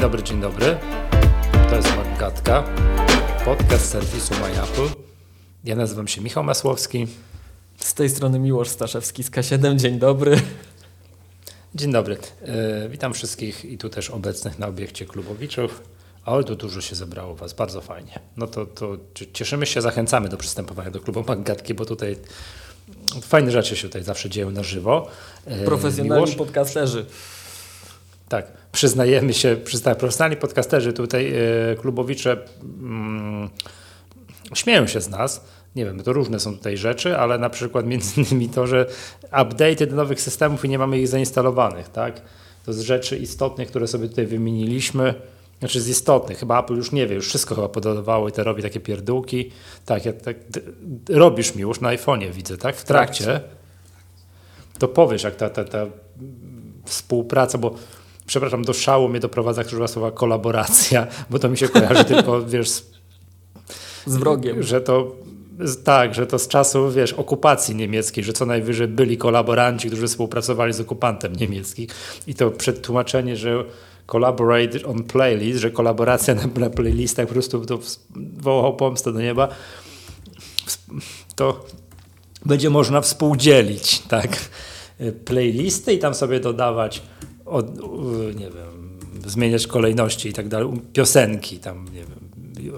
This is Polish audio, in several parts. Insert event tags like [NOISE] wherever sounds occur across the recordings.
dobry, dzień dobry. To jest Magatka, podcast serwisu MyApple. Ja nazywam się Michał Masłowski. Z tej strony Miłosz Staszewski z K7. Dzień dobry. Dzień dobry. E, witam wszystkich i tu też obecnych na obiekcie Klubowiczów. Ale tu dużo się zebrało Was, bardzo fajnie. No to, to cieszymy się, zachęcamy do przystępowania do klubu Magatki, bo tutaj fajne rzeczy się tutaj zawsze dzieją na żywo. E, Profesjonalni Miłosz, podcasterzy. Tak, przyznajemy się, przyznaję, profesjonalni podcasterzy tutaj, e, klubowicze mm, śmieją się z nas. Nie wiem, to różne są tutaj rzeczy, ale na przykład między [LAUGHS] innymi to, że update do nowych systemów i nie mamy ich zainstalowanych, tak? To z rzeczy istotnych, które sobie tutaj wymieniliśmy, znaczy z istotnych, chyba Apple już nie wie, już wszystko chyba podawało i te robi takie pierdółki. Tak, ja, tak robisz mi już na iPhone'ie, widzę, tak? W trakcie. To powiesz, jak ta, ta, ta współpraca, bo przepraszam, do szału mnie doprowadza używa słowa kolaboracja, bo to mi się kojarzy tylko, [LAUGHS] wiesz, z, z wrogiem. Że to tak, że to z czasów, wiesz, okupacji niemieckiej, że co najwyżej byli kolaboranci, którzy współpracowali z okupantem niemieckim i to przetłumaczenie, że collaborate on playlist, że kolaboracja na, na playlistach po prostu to wołał pomstę do nieba, to będzie można współdzielić, tak, playlisty i tam sobie dodawać od, nie wiem, zmieniać kolejności i tak dalej, piosenki tam, nie wiem,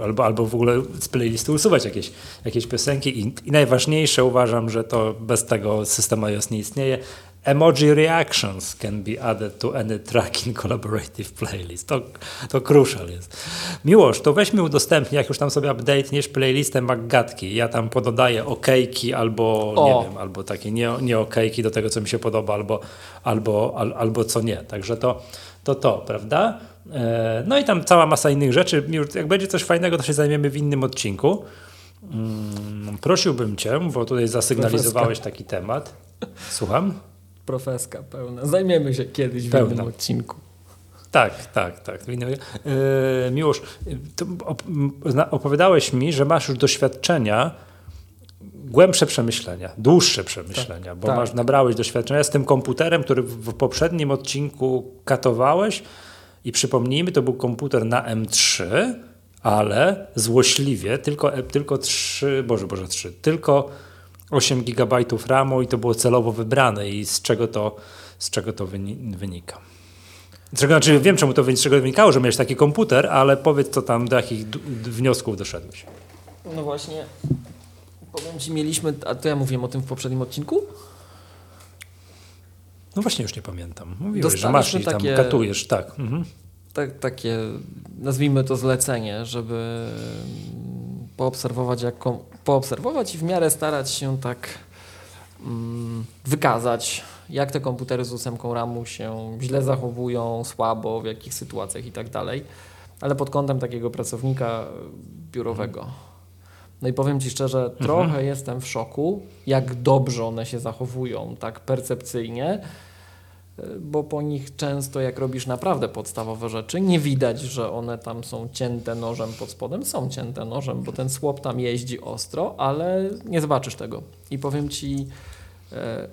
albo, albo w ogóle z playlisty usuwać jakieś, jakieś piosenki I, i najważniejsze uważam, że to bez tego system iOS nie istnieje. Emoji reactions can be added to any tracking [LAUGHS] collaborative playlist. To, to crucial jest. Miłosz, to weźmy udostępnij, jak już tam sobie update'niesz playlistę Maggatki. Ja tam pododaję okejki albo o. nie wiem, albo takie nie, nie okejki do tego, co mi się podoba, albo, albo, al, albo co nie. Także to, to to, prawda? E, no i tam cała masa innych rzeczy. Jak będzie coś fajnego, to się zajmiemy w innym odcinku. Mm, prosiłbym Cię, bo tutaj zasygnalizowałeś taki temat. Słucham? Profeska pełna. Zajmiemy się kiedyś pełna. w innym odcinku. Tak, tak, tak. Yy, Miłosz, opowiadałeś mi, że masz już doświadczenia, głębsze przemyślenia, dłuższe przemyślenia, tak, bo tak. masz, nabrałeś doświadczenia z tym komputerem, który w poprzednim odcinku katowałeś i przypomnijmy, to był komputer na M3, ale złośliwie tylko, tylko 3, boże, boże 3, tylko 8 GB RAMu i to było celowo wybrane i z czego to, z czego to wynika. Czego, znaczy wiem, czemu to, z czego wynikało, że miałeś taki komputer, ale powiedz, co tam, do jakich wniosków doszedłeś. No właśnie, powiem Ci, mieliśmy, a to ja mówiłem o tym w poprzednim odcinku? No właśnie, już nie pamiętam. Mówiłeś, że masz i tam katujesz, tak. Mhm. tak. Takie, nazwijmy to zlecenie, żeby poobserwować, jak, poobserwować i w miarę starać się tak mm, wykazać, jak te komputery z ósemką RAMu się źle zachowują, słabo, w jakich sytuacjach i tak dalej, ale pod kątem takiego pracownika biurowego. No i powiem Ci szczerze, mhm. trochę jestem w szoku, jak dobrze one się zachowują, tak percepcyjnie, bo po nich często jak robisz naprawdę podstawowe rzeczy, nie widać, że one tam są cięte nożem pod spodem. Są cięte nożem, bo ten słop tam jeździ ostro, ale nie zobaczysz tego. I powiem Ci, e,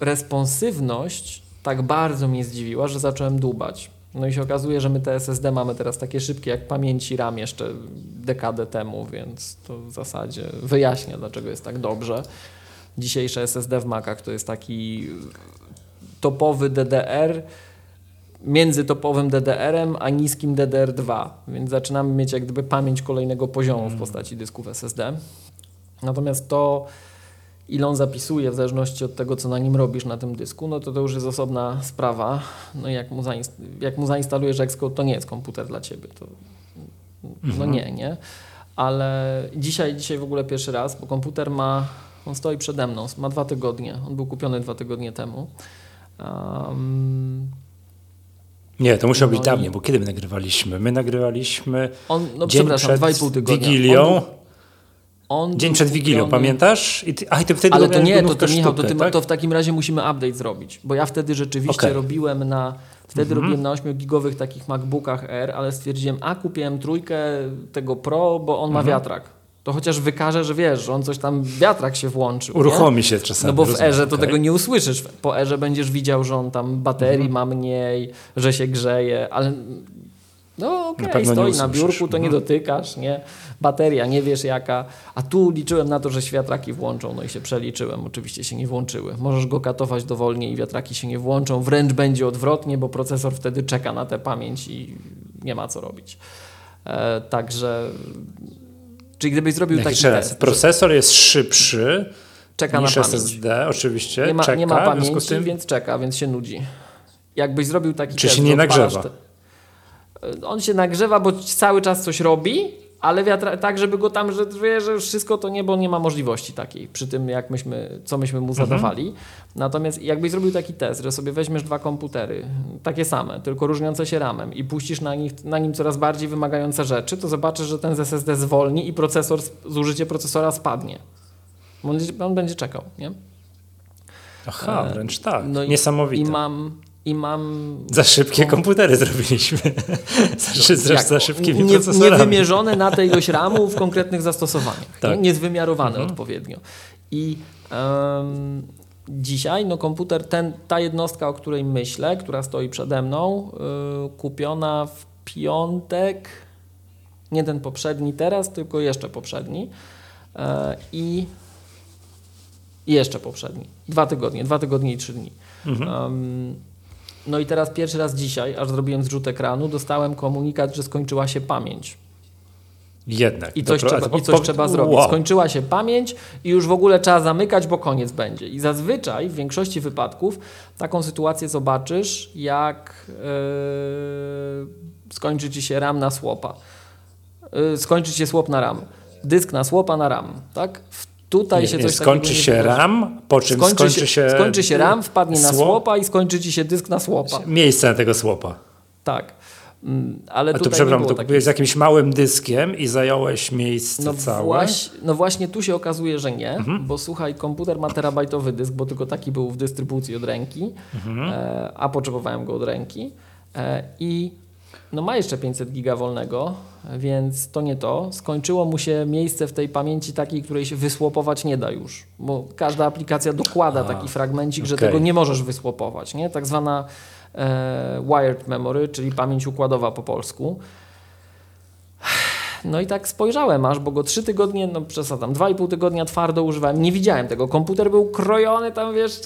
responsywność tak bardzo mnie zdziwiła, że zacząłem dubać. No i się okazuje, że my te SSD mamy teraz takie szybkie jak pamięci RAM jeszcze dekadę temu, więc to w zasadzie wyjaśnia, dlaczego jest tak dobrze. Dzisiejsze SSD w Macach to jest taki topowy DDR między topowym DDR-em a niskim DDR2, więc zaczynamy mieć jak gdyby pamięć kolejnego poziomu w mm. postaci dysków SSD. Natomiast to, ile on zapisuje w zależności od tego, co na nim robisz na tym dysku, no to to już jest osobna sprawa. No jak mu, zainst jak mu zainstalujesz Xcode, to nie jest komputer dla Ciebie. To, no mhm. nie, nie. Ale dzisiaj, dzisiaj w ogóle pierwszy raz, bo komputer ma, on stoi przede mną, ma dwa tygodnie. On był kupiony dwa tygodnie temu. Um, nie, to musiało być no dawniej, bo kiedy my nagrywaliśmy? My nagrywaliśmy on, no, dzień przed dwa i pół tygodnia. Wigilią. On dzień przed Wigilią, kupiony... pamiętasz? I ty, a, ty wtedy Ale to nie, to, to Michał, sztukę, to, ty, tak? to w takim razie musimy update zrobić, bo ja wtedy rzeczywiście okay. robiłem na Wtedy mhm. robiłem na 8 takich MacBookach R, ale stwierdziłem, a kupiłem trójkę tego Pro, bo on mhm. ma wiatrak. To chociaż wykaże, że wiesz, że on coś tam, wiatrak się włączył. Uruchomi nie? się czasami. No bo w erze to okej. tego nie usłyszysz. Po erze będziesz widział, że on tam baterii Mhm. ma mniej, że się grzeje, ale no okej, nie stoi na biurku, to nie Mhm. dotykasz, nie? Bateria, nie wiesz jaka. A tu liczyłem na to, że się wiatraki włączą, no i się przeliczyłem. Oczywiście się nie włączyły. Możesz go katować dowolnie i wiatraki się nie włączą. Wręcz będzie odwrotnie, bo procesor wtedy czeka na tę pamięć i nie ma co robić. E, także... Czyli gdybyś zrobił taki Jeszcze raz, test, procesor jest szybszy czeka na niż pamięć. SSD, oczywiście. Nie ma, czeka, nie ma pamięci, tym więc czeka, więc się nudzi. Jakbyś zrobił taki Czy test, się nie nagrzewa? Te... On się nagrzewa, bo cały czas coś robi, ale wiatra... tak, żeby go tam, że wie, że już wszystko to nie, bo nie ma możliwości takiej przy tym, jak myśmy, co myśmy mu Mhm. zadawali. Natomiast jakbyś zrobił taki test, że sobie weźmiesz dwa komputery, takie same, tylko różniące się ramem i puścisz na, nich, na nim coraz bardziej wymagające rzeczy, to zobaczysz, że ten z SSD zwolni i procesor, zużycie procesora spadnie. On, będzie- on będzie czekał, nie? Aha, E, wręcz tak. No i- Niesamowite. I mam, i mam Za szybkie komputery zrobiliśmy. [LAUGHS] za, za, za szybkimi nie. Niewymierzone na tę ilość RAMu w konkretnych zastosowaniach. Tak. Nie? Niezwymiarowane Mhm. odpowiednio. I em, dzisiaj no, komputer, ten, ta jednostka, o której myślę, która stoi przede mną, y, kupiona w piątek, nie ten poprzedni teraz, tylko jeszcze poprzedni. E, I jeszcze poprzedni. Dwa tygodnie, dwa tygodnie i trzy dni. Mhm. Em, no i teraz pierwszy raz dzisiaj, aż zrobiłem zrzut ekranu, dostałem komunikat, że skończyła się pamięć. Jednak. I coś, Dobra, trzeba, i coś trzeba zrobić. wow. Skończyła się pamięć i już w ogóle trzeba zamykać, bo koniec będzie. I zazwyczaj w większości wypadków taką sytuację zobaczysz, jak yy, skończy ci się RAM na słopa. Yy, skończy ci się słop na RAM. Dysk na słopa na RAM. Tak? W- Tutaj Nie, się nie, coś skończy nie się wydarzy. RAM, po czym Skończy, skończy, się, skończy się RAM, wpadnie na słop- słopa i skończy ci się dysk na słopa. Miejsce na tego słopa. Tak. Mm, Ale A tu przepraszam, to kupiłeś z jakimś małym dyskiem i zająłeś miejsce No, całe. Właś, no właśnie tu się okazuje, że nie, Mhm. bo słuchaj, komputer ma terabajtowy dysk, bo tylko taki był w dystrybucji od ręki, Mhm. e, a potrzebowałem go od ręki e, i no ma jeszcze 500 giga wolnego, więc to nie to. Skończyło mu się miejsce w tej pamięci takiej, której się wysłopować nie da już, bo każda aplikacja dokłada A, taki fragmencik, że okej. tego nie możesz wysłopować, nie? Tak zwana e, wired memory, czyli pamięć układowa po polsku. No i tak spojrzałem aż, bo go trzy tygodnie, no przesadzam, dwa i pół tygodnia twardo używałem. Nie widziałem tego. Komputer był krojony, tam wiesz,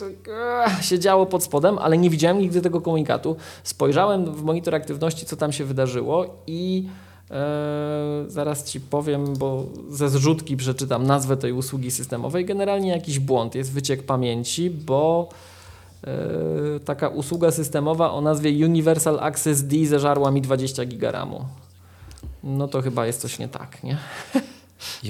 eh, się działo pod spodem, ale nie widziałem nigdy tego komunikatu. Spojrzałem w monitor aktywności, co tam się wydarzyło i e, zaraz ci powiem, bo ze zrzutki przeczytam nazwę tej usługi systemowej. Generalnie jakiś błąd, jest wyciek pamięci, bo e, taka usługa systemowa o nazwie Universal Access D zeżarła mi 20 giga RAMu. No to chyba jest coś nie tak, nie? [LAUGHS]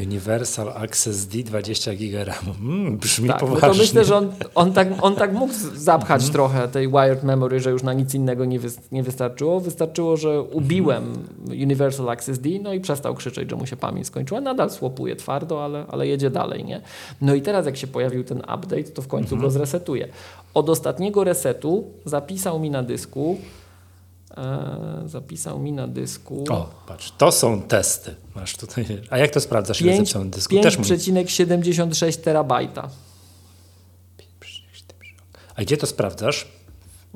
Universal Access D 20 GB RAM. Mm, brzmi Tak, no poważnie. to myślę, że on, [LAUGHS] on, tak, on tak mógł zapchać trochę tej wired memory, że już na nic innego nie, wys, nie wystarczyło. Wystarczyło, że ubiłem Universal Access D, no i przestał krzyczeć, że mu się pamięć skończyła. Nadal słopuje twardo, ale, ale jedzie dalej, nie? No i teraz jak się pojawił ten update, to w końcu go zresetuje. Od ostatniego resetu zapisał mi na dysku zapisał mi na dysku O, patrz, to są testy. Masz tutaj. A jak to sprawdzasz, ile zapisał na dysku? Też mój. 5,76 terabajta. A gdzie to sprawdzasz?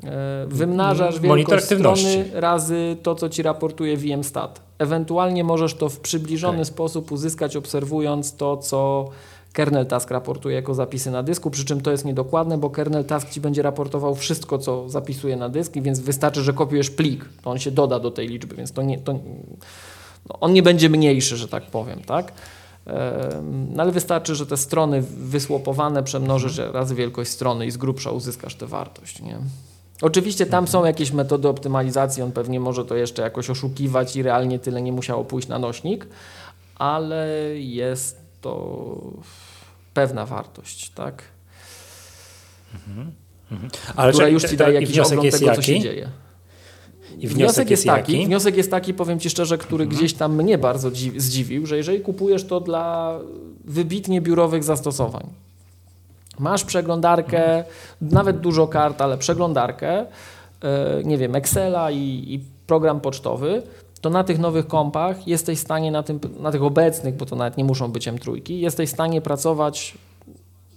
E, Wymnażasz wielkość strony razy to, co ci raportuje VMstat. Ewentualnie możesz to w przybliżony Okej. sposób uzyskać, obserwując to, co kernel task raportuje jako zapisy na dysku, przy czym to jest niedokładne, bo kernel task ci będzie raportował wszystko, co zapisuje na dysk, więc wystarczy, że kopiujesz plik, to on się doda do tej liczby, więc to nie, to, no, on nie będzie mniejszy, że tak powiem, tak? No ale wystarczy, że te strony wysłopowane przemnożysz razy wielkość strony i z grubsza uzyskasz tę wartość, nie? Oczywiście tam są jakieś metody optymalizacji, on pewnie może to jeszcze jakoś oszukiwać i realnie tyle nie musiało pójść na nośnik, ale jest to pewna wartość, tak? Ale która już ci daje jakiś wniosek ogląd jest tego, co się jaki? dzieje. I wniosek, jest taki, jaki? wniosek jest taki, powiem Ci szczerze, który Mhm. gdzieś tam mnie bardzo dzi- zdziwił, że jeżeli kupujesz to dla wybitnie biurowych zastosowań, masz przeglądarkę, Mhm. nawet dużo kart, ale przeglądarkę, e, nie wiem, Excela i, i program pocztowy to na tych nowych kompach jesteś w stanie, na, tym, na tych obecnych, bo to nawet nie muszą być M3, jesteś w stanie pracować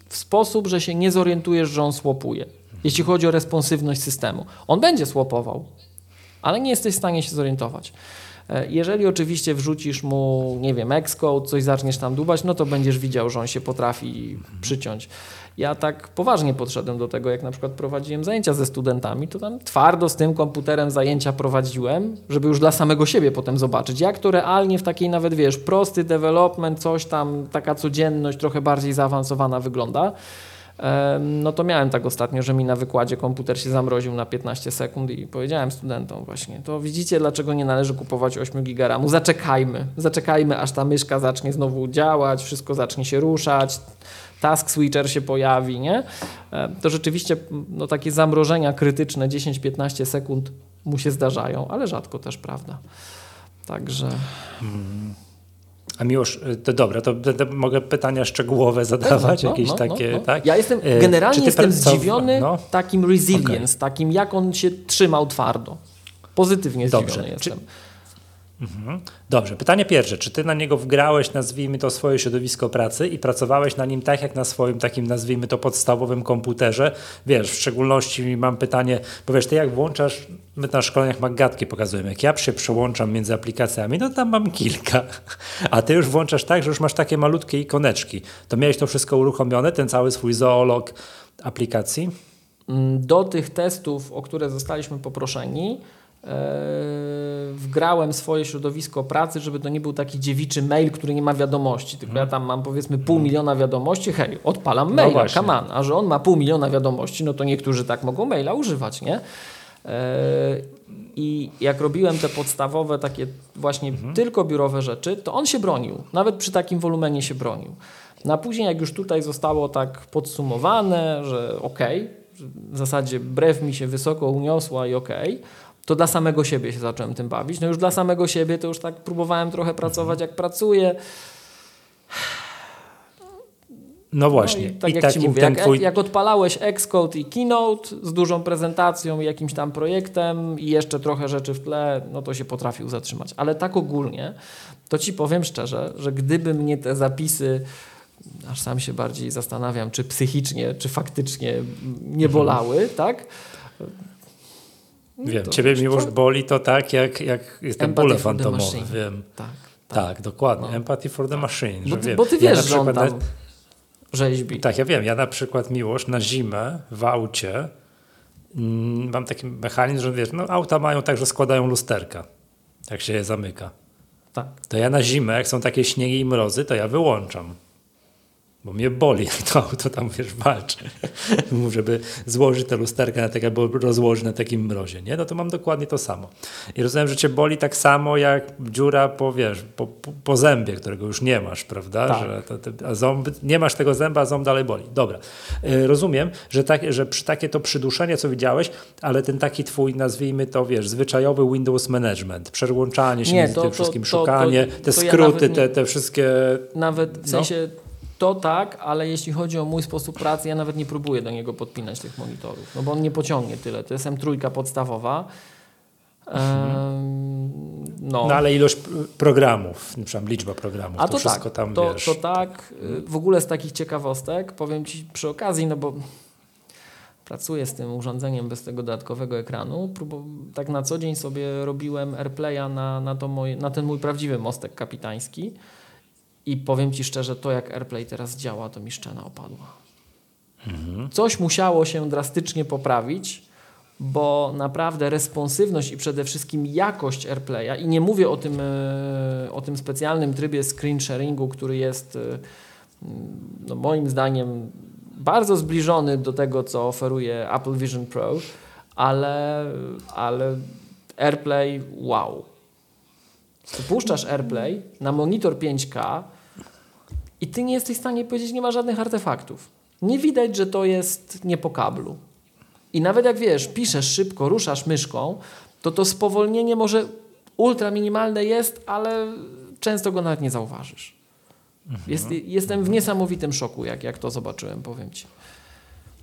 w sposób, że się nie zorientujesz, że on słopuje. Jeśli chodzi o responsywność systemu. On będzie słopował, ale nie jesteś w stanie się zorientować. E, jeżeli oczywiście wrzucisz mu, nie wiem, Xcode, coś zaczniesz tam dubać, no to będziesz widział, że on się potrafi przyciąć. Ja tak poważnie podszedłem do tego, jak na przykład prowadziłem zajęcia ze studentami, to tam twardo z tym komputerem zajęcia prowadziłem, żeby już dla samego siebie potem zobaczyć, jak to realnie w takiej nawet, wiesz, prosty development, coś tam, taka codzienność trochę bardziej zaawansowana wygląda. No to miałem tak ostatnio, że mi na wykładzie komputer się zamroził na 15 sekund i powiedziałem studentom właśnie, to widzicie dlaczego nie należy kupować 8 giga zaczekajmy, zaczekajmy aż ta myszka zacznie znowu działać, wszystko zacznie się ruszać, task switcher się pojawi, nie? To rzeczywiście no, takie zamrożenia krytyczne 10-15 sekund mu się zdarzają, ale rzadko też, prawda? Także... Hmm. A Miłosz, y, to dobra, to, to, mogę pytania szczegółowe zadawać, no, no, jakieś no, takie, no, no. tak? Ja jestem, y, generalnie jestem zdziwiony takim resilience, okay. takim jak on się trzymał twardo. Pozytywnie Dobrze. zdziwiony jestem. Mhm. Dobrze, pytanie pierwsze. Czy ty na niego wgrałeś, nazwijmy to, swoje środowisko pracy i pracowałeś na nim tak, jak na swoim takim, nazwijmy to, podstawowym komputerze? Wiesz, w szczególności mam pytanie, bo wiesz, ty jak włączasz, my na szkoleniach magatki pokazujemy, jak ja się przełączam między aplikacjami, no tam mam kilka, a ty już włączasz tak, że już masz takie malutkie ikoneczki. To miałeś to wszystko uruchomione, ten cały swój zoolog aplikacji? Mm, do tych testów, o które zostaliśmy poproszeni, wgrałem swoje środowisko pracy, żeby to nie był taki dziewiczy mail, który nie ma wiadomości, tylko ja tam mam powiedzmy pół miliona wiadomości, hej, odpalam no maila, no come on, a że on ma pół miliona wiadomości, no to niektórzy tak mogą maila używać, nie? Eee, I jak robiłem te podstawowe, takie właśnie mhm. tylko biurowe rzeczy, to on się bronił. Nawet przy takim wolumenie się bronił. No a później, jak już tutaj zostało tak podsumowane, że okej, okay, w zasadzie brew mi się wysoko uniosła i okej, okay, to dla samego siebie się zacząłem tym bawić. No już dla samego siebie to już tak próbowałem trochę pracować jak pracuję. No właśnie. No i tak I jak ci mówię, jak, twój... jak, odpalałeś Xcode i Keynote z dużą prezentacją i jakimś tam projektem i jeszcze trochę rzeczy w tle, no to się potrafił zatrzymać. Ale tak ogólnie, to ci powiem szczerze, że gdyby mnie te zapisy, aż sam się bardziej zastanawiam, czy psychicznie, czy faktycznie nie bolały, mhm. Tak? Wiem, to ciebie miłość to... boli to tak, jak, jak jestem bóle fantomowy, wiem. Tak, tak. tak dokładnie. No. Empathy for the tak. machine. Bo ty, bo ty wiesz, ja że on tam rzeźbi. Tak, ja wiem. Ja na przykład miłość na zimę w aucie mm, mam taki mechanizm, że wiesz, no auta mają tak, że składają lusterka, jak się je zamyka. Tak. To ja na zimę, jak są takie śniegi i mrozy, to ja wyłączam bo mnie boli, [LAUGHS] to auto tam, wiesz, walczy, [LAUGHS] żeby złożyć tę lusterkę na tak, albo rozłożyć na takim mrozie, nie? No to mam dokładnie to samo. I rozumiem, że cię boli tak samo, jak dziura po, wiesz, po, po, zębie, którego już nie masz, prawda? Tak. Że to, to, a ząb, nie masz tego zęba, a ząb dalej boli. Dobra. Y, rozumiem, że, tak, że przy takie to przyduszenie, co widziałeś, ale ten taki twój, nazwijmy to, wiesz, zwyczajowy Windows Management, przełączanie się nie, między to, tym wszystkim, szukanie, te skróty, ja te, te wszystkie... Nawet w sensie... No to tak, ale jeśli chodzi o mój sposób pracy, ja nawet nie próbuję do niego podpinać tych monitorów, no bo on nie pociągnie tyle. To jest M3 podstawowa. no. no. ale ilość programów, przykład liczba programów, A to, to wszystko tak, tam to, wiesz. To tak, w ogóle z takich ciekawostek powiem Ci przy okazji, no bo pracuję z tym urządzeniem bez tego dodatkowego ekranu. tak na co dzień sobie robiłem AirPlaya na, na, moje, na ten mój prawdziwy mostek kapitański. I powiem Ci szczerze, to jak AirPlay teraz działa, to mi szczena opadła. Mhm. Coś musiało się drastycznie poprawić, bo naprawdę responsywność i przede wszystkim jakość AirPlaya, i nie mówię o tym, e, o tym specjalnym trybie screen sharingu, który jest e, no moim zdaniem bardzo zbliżony do tego, co oferuje Apple Vision Pro, ale, ale AirPlay wow. Puszczasz AirPlay na monitor 5K, i ty nie jesteś w stanie powiedzieć, nie ma żadnych artefaktów. Nie widać, że to jest nie po kablu. I nawet jak wiesz, piszesz szybko, ruszasz myszką, to to spowolnienie może ultra minimalne jest, ale często go nawet nie zauważysz. Mhm. Jest, jestem w niesamowitym szoku, jak, jak to zobaczyłem, powiem Ci.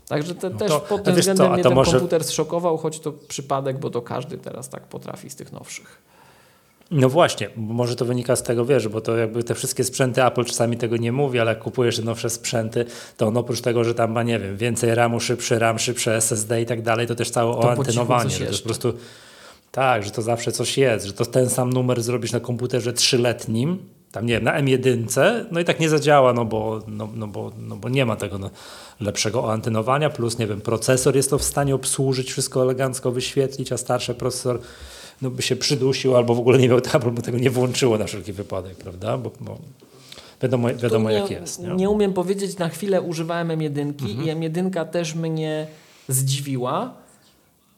Także te, no też pod tym względem co, mnie ten może... komputer zszokował, choć to przypadek, bo to każdy teraz tak potrafi z tych nowszych. No właśnie, może to wynika z tego, wiesz, bo to jakby te wszystkie sprzęty Apple czasami tego nie mówi, ale jak kupujesz te nowsze sprzęty, to on oprócz tego, że tam ma, nie wiem, więcej RAMu, szybszy RAM, szybsze SSD i tak dalej, to też całe To oantynowanie. po cichu To jest po prostu tak, że to zawsze coś jest, że to ten sam numer zrobisz na komputerze trzyletnim, tam nie wiem, na M1, no i tak nie zadziała, no bo, no, no bo, no bo nie ma tego no, lepszego oantynowania, plus nie wiem, procesor jest to w stanie obsłużyć, wszystko elegancko wyświetlić, a starszy procesor no, by się przydusił albo w ogóle nie miał tablu, bo tego nie włączyło na wszelki wypadek, prawda? Bo, bo wiadomo, wiadomo nie, jak jest. Nie? nie umiem powiedzieć, na chwilę używałem M1 Mhm. i M1 też mnie zdziwiła,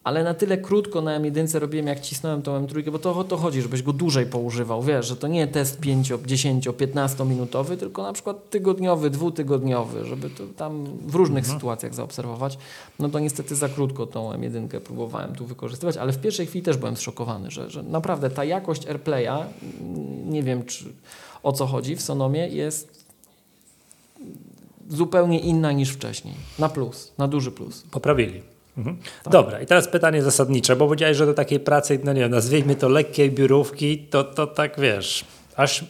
ale na tyle krótko na M1 robiłem, jak cisnąłem tą M3, bo to o to chodzi, żebyś go dłużej poużywał. Wiesz, że to nie test 5, 10, 15 minutowy, tylko na przykład tygodniowy, dwutygodniowy, żeby to tam w różnych Mhm. sytuacjach zaobserwować. No to niestety za krótko tą M1 próbowałem tu wykorzystywać, ale w pierwszej chwili też byłem zszokowany, że, że naprawdę ta jakość AirPlaya, nie wiem czy o co chodzi w Sonomie, jest zupełnie inna niż wcześniej. Na plus, na duży plus. Poprawili. Mhm. Tak. Dobra, i teraz pytanie zasadnicze, bo powiedziałeś, że do takiej pracy, no nie wiem, nazwijmy to lekkiej biurówki, to, to tak wiesz, aż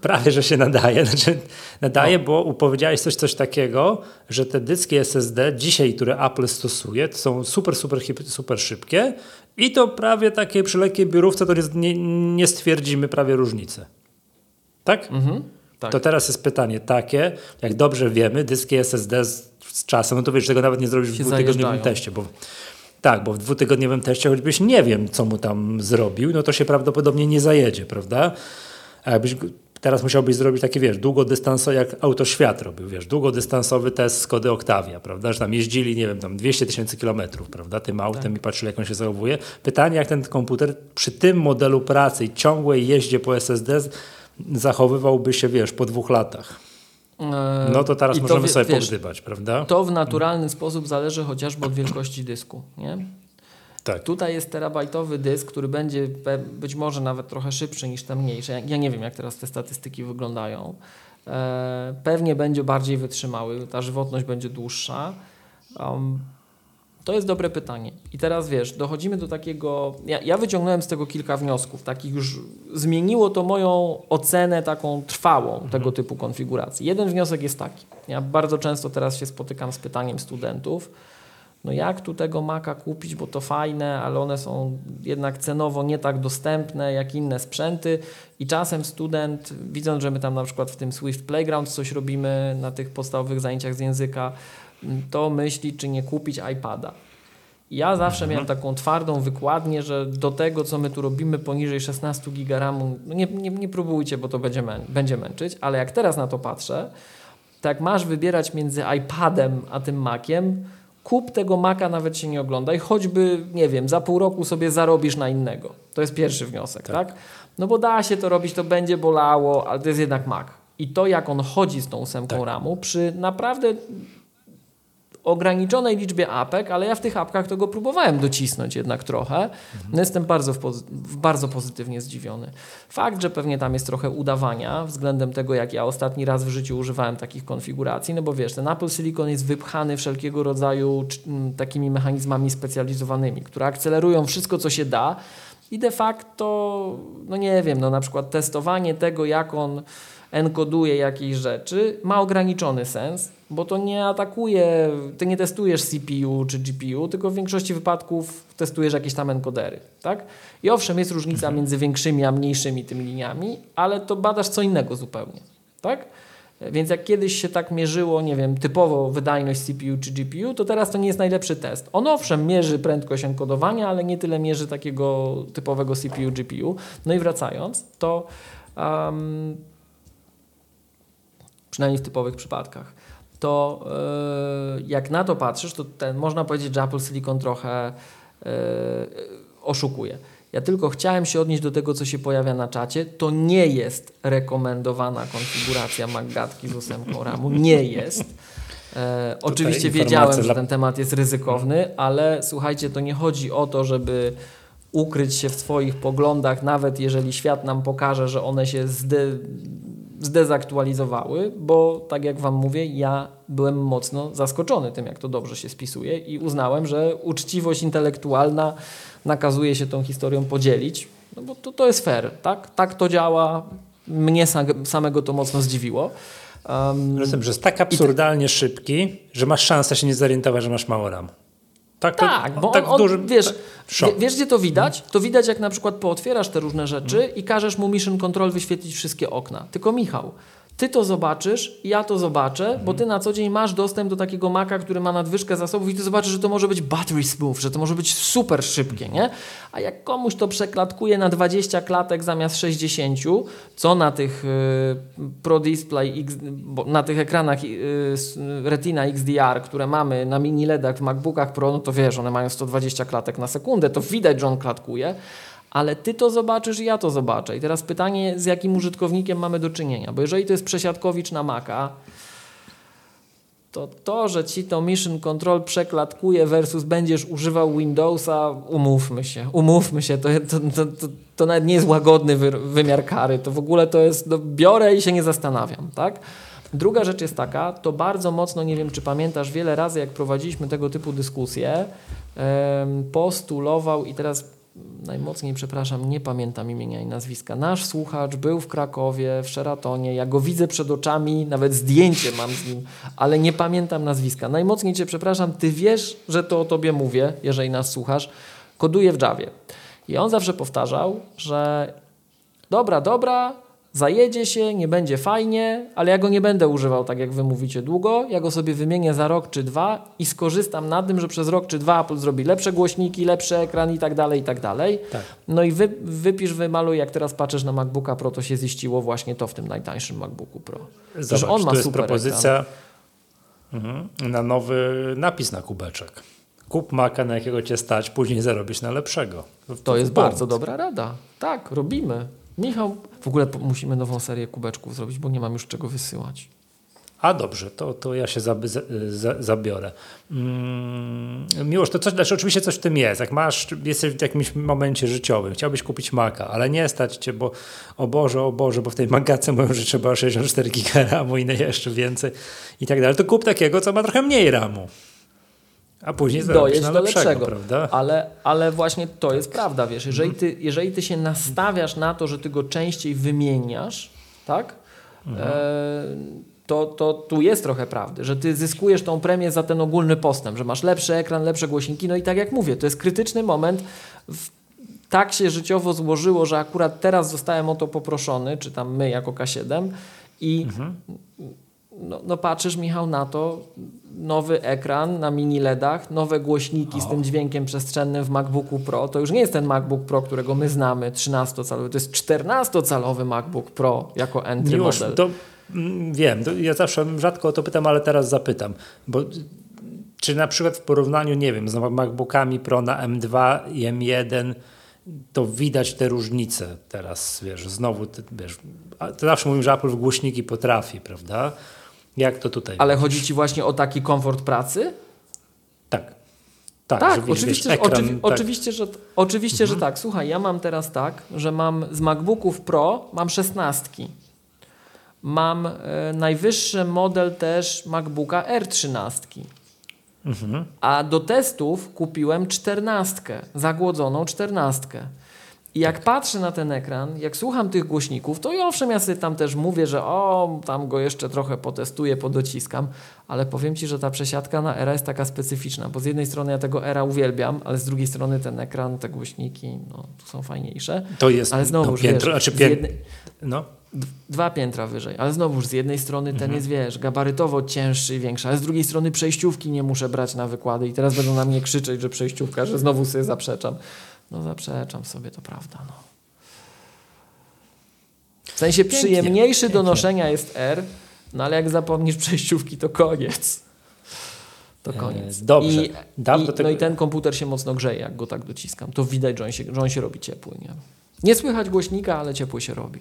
prawie, że się nadaje. [LAUGHS] Znaczy, nadaje, No. bo powiedziałeś coś, coś takiego, że te dyski SSD dzisiaj, które Apple stosuje, to są super, super, super szybkie i to prawie takie przy lekkiej biurówce to nie, nie stwierdzimy prawie różnicy. Tak? Mhm. Tak. To teraz jest pytanie takie, jak dobrze wiemy, dyski SSD z, z czasem, no to wiesz, tego nawet nie zrobisz w dwutygodniowym teście, bo tak, bo w dwutygodniowym teście, choćbyś nie wiem, co mu tam zrobił, no to się prawdopodobnie nie zajedzie, prawda? A jakbyś teraz musiałbyś zrobić taki, wiesz, długodystansowy, jak Autoświat robił, wiesz, długodystansowy test Skody Octavia, prawda, że tam jeździli, nie wiem, tam 200 tysięcy kilometrów, prawda, tym autem i patrzyli, jak on się zachowuje. Pytanie, jak ten komputer przy tym modelu pracy i ciągłej jeździe po SSD zachowywałby się, wiesz, po dwóch latach. E, No to teraz i możemy sobie wiesz, pogdybać, prawda? To w naturalny sposób zależy chociażby od wielkości dysku. Nie? Tak. Tutaj jest terabajtowy dysk, który będzie być może nawet trochę szybszy niż te mniejsze. Ja- Ja nie wiem, jak teraz te statystyki wyglądają. E, pewnie będzie bardziej wytrzymały, ta żywotność będzie dłuższa. Um, to jest dobre pytanie. I teraz wiesz, dochodzimy do takiego. Ja, ja wyciągnąłem z tego kilka wniosków, takich już zmieniło to moją ocenę taką trwałą tego typu konfiguracji. Jeden wniosek jest taki. Ja bardzo często teraz się spotykam z pytaniem studentów, no jak tu tego Maca kupić, bo to fajne, ale one są jednak cenowo nie tak dostępne jak inne sprzęty i czasem student, widząc, że my tam na przykład w tym Swift Playground coś robimy na tych podstawowych zajęciach z języka, to myśli, czy nie kupić iPada. Ja zawsze miałem taką twardą wykładnię, że do tego, co my tu robimy poniżej 16 giga RAMu, no nie, nie, nie próbujcie, bo to będzie, mę będzie męczyć, ale jak teraz na to patrzę, to jak masz wybierać między iPadem a tym Maciem, kup tego Maca, nawet się nie oglądaj, choćby, nie wiem, za pół roku sobie zarobisz na innego. To jest pierwszy wniosek, tak? No bo da się to robić, to będzie bolało, ale to jest jednak Mac. I to, jak on chodzi z tą ósemką Tak. RAMu, przy naprawdę ograniczonej liczbie apek, ale ja w tych apkach to go próbowałem docisnąć jednak trochę. No jestem bardzo, pozy- bardzo pozytywnie zdziwiony. Fakt, że pewnie tam jest trochę udawania względem tego, jak ja ostatni raz w życiu używałem takich konfiguracji, no bo wiesz, ten Apple Silicon jest wypchany wszelkiego rodzaju takimi mechanizmami specjalizowanymi, które akcelerują wszystko, co się da i de facto, no nie wiem, no na przykład testowanie tego, jak on enkoduje jakieś rzeczy, ma ograniczony sens, bo to nie atakuje, ty nie testujesz CPU czy GPU, tylko w większości wypadków testujesz jakieś tam enkodery, tak? I owszem, jest różnica między większymi a mniejszymi tymi liniami, ale to badasz co innego zupełnie, tak? Więc jak kiedyś się tak mierzyło, nie wiem, typowo wydajność CPU czy GPU, to teraz to nie jest najlepszy test. On owszem mierzy prędkość enkodowania, ale nie tyle mierzy takiego typowego CPU, GPU. No i wracając, to um, przynajmniej w typowych przypadkach, to yy, jak na to patrzysz, to ten, można powiedzieć, że Apple Silicon trochę yy, oszukuje. Ja tylko chciałem się odnieść do tego, co się pojawia na czacie. To nie jest rekomendowana konfiguracja MacGatki z ósemką RAMu. Nie jest. E, oczywiście wiedziałem, że ten temat jest ryzykowny, ale słuchajcie, to nie chodzi o to, żeby ukryć się w swoich poglądach, nawet jeżeli świat nam pokaże, że one się zde, zdezaktualizowały, bo tak jak Wam mówię, ja byłem mocno zaskoczony tym, jak to dobrze się spisuje i uznałem, że uczciwość intelektualna nakazuje się tą historią podzielić. No bo to, to jest fair, tak? Tak to działa. Mnie sam, samego to mocno zdziwiło. Um, Rozumiem, że jest tak absurdalnie szybki, że masz szansę się nie zorientować, że masz mało RAM. Tak, tak bo tak on, on, wiesz, wiesz, gdzie to widać? To widać, jak na przykład pootwierasz te różne rzeczy hmm. i każesz mu Mission Control wyświetlić wszystkie okna. Tylko Michał, ty to zobaczysz, ja to zobaczę, bo ty na co dzień masz dostęp do takiego maka, który ma nadwyżkę zasobów i ty zobaczysz, że to może być battery smooth, że to może być super szybkie, nie? A jak komuś to przeklatkuje na 20 klatek zamiast 60, co na tych y, Pro Display, X, na tych ekranach y, Retina XDR, które mamy na mini LEDach w MacBookach Pro, no to wiesz, one mają 120 klatek na sekundę, to widać, że on klatkuje ale ty to zobaczysz i ja to zobaczę. I teraz pytanie, z jakim użytkownikiem mamy do czynienia, bo jeżeli to jest przesiadkowicz na Maca, to to, że ci to Mission Control przeklatkuje versus będziesz używał Windowsa, umówmy się, umówmy się, to, to, to, to, nawet nie jest łagodny wymiar kary, to w ogóle to jest, no, biorę i się nie zastanawiam, tak? Druga rzecz jest taka, to bardzo mocno, nie wiem czy pamiętasz, wiele razy jak prowadziliśmy tego typu dyskusje, postulował i teraz najmocniej przepraszam, nie pamiętam imienia i nazwiska. Nasz słuchacz był w Krakowie, w Sheratonie. Ja go widzę przed oczami, nawet zdjęcie mam z nim, ale nie pamiętam nazwiska. Najmocniej Cię przepraszam, Ty wiesz, że to o Tobie mówię, jeżeli nas słuchasz. Koduję w Javie. I on zawsze powtarzał, że dobra, dobra, zajedzie się, nie będzie fajnie, ale ja go nie będę używał tak jak wy mówicie długo, ja go sobie wymienię za rok czy dwa i skorzystam na tym, że przez rok czy dwa Apple zrobi lepsze głośniki, lepszy ekran i tak dalej, i tak dalej. Tak. No i wy, wypisz, wymaluj, jak teraz patrzysz na MacBooka Pro, to się ziściło właśnie to w tym najtańszym MacBooku Pro. Zobacz, on ma to jest propozycja mhm, na nowy napis na kubeczek. Kup Maca, na jakiego cię stać, później zarobisz na lepszego. To, to jest bardzo dobra rada. Tak, robimy. Michał, w ogóle musimy nową serię kubeczków zrobić, bo nie mam już czego wysyłać. A dobrze, to, to ja się zab, za, zabiorę. Mm, to coś, znaczy oczywiście coś w tym jest. Jak masz, jesteś w jakimś momencie życiowym, chciałbyś kupić Maca, ale nie stać cię, bo o Boże, o Boże, bo w tej magace mówią, że trzeba 64 GB RAMu i jeszcze więcej i tak dalej, to kup takiego, co ma trochę mniej RAMu. A później dojeść do lepszego, lepszego, prawda? Ale, ale właśnie to jest prawda, wiesz, jeżeli ty, jeżeli ty się nastawiasz na to, że ty go częściej wymieniasz, tak? Mhm. E, to, to tu jest trochę prawdy, że ty zyskujesz tą premię za ten ogólny postęp, że masz lepszy ekran, lepsze głośniki, no i tak jak mówię, to jest krytyczny moment. Tak się życiowo złożyło, że akurat teraz zostałem o to poproszony, czy tam my jako K7 i mhm. No, no patrzysz Michał na to, nowy ekran na mini LEDach, nowe głośniki o. z tym dźwiękiem przestrzennym w MacBooku Pro. To już nie jest ten MacBook Pro, którego my znamy, 13-calowy, to jest 14-calowy MacBook Pro jako entry Już, model. To, mm, wiem, to ja zawsze rzadko o to pytam, ale teraz zapytam, bo czy na przykład w porównaniu, nie wiem, z MacBookami Pro na M2 i M1 to widać te różnice teraz, wiesz, znowu, wiesz, to zawsze mówimy, że Apple w głośniki potrafi, prawda? Jak to tutaj? Ale chodzi ci właśnie o taki komfort pracy? Tak. Tak, tak oczywiście, wiesz, ekran, oczywi tak. oczywiście, że, oczywiście mhm. że tak. Słuchaj, ja mam teraz tak, że mam z MacBooków Pro mam szesnastki. Mam e, najwyższy model też MacBooka R13. Mhm. A do testów kupiłem czternastkę, zagłodzoną czternastkę. I jak patrzę na ten ekran, jak słucham tych głośników, to i owszem, ja sobie tam też mówię, że o, tam go jeszcze trochę potestuję, podociskam, ale powiem Ci, że ta przesiadka na era jest taka specyficzna, bo z jednej strony ja tego era uwielbiam, ale z drugiej strony ten ekran, te głośniki, no, tu są fajniejsze. To jest ale znowu, no, piętro, wiesz, znaczy pię... jednej... no. Dwa piętra wyżej, ale znowuż z jednej strony ten mhm. jest, wiesz, gabarytowo cięższy i większy, ale z drugiej strony przejściówki nie muszę brać na wykłady i teraz będą na mnie krzyczeć, że przejściówka, że znowu sobie zaprzeczam. No zaprzeczam sobie, to prawda. No. W sensie pięknie, przyjemniejszy pięknie. do noszenia jest R, no ale jak zapomnisz przejściówki, to koniec. To e, koniec. Dobrze. I, i, tego... No i ten komputer się mocno grzeje, jak go tak dociskam. To widać, że on się, że on się robi ciepły. Nie? nie słychać głośnika, ale ciepły się robi.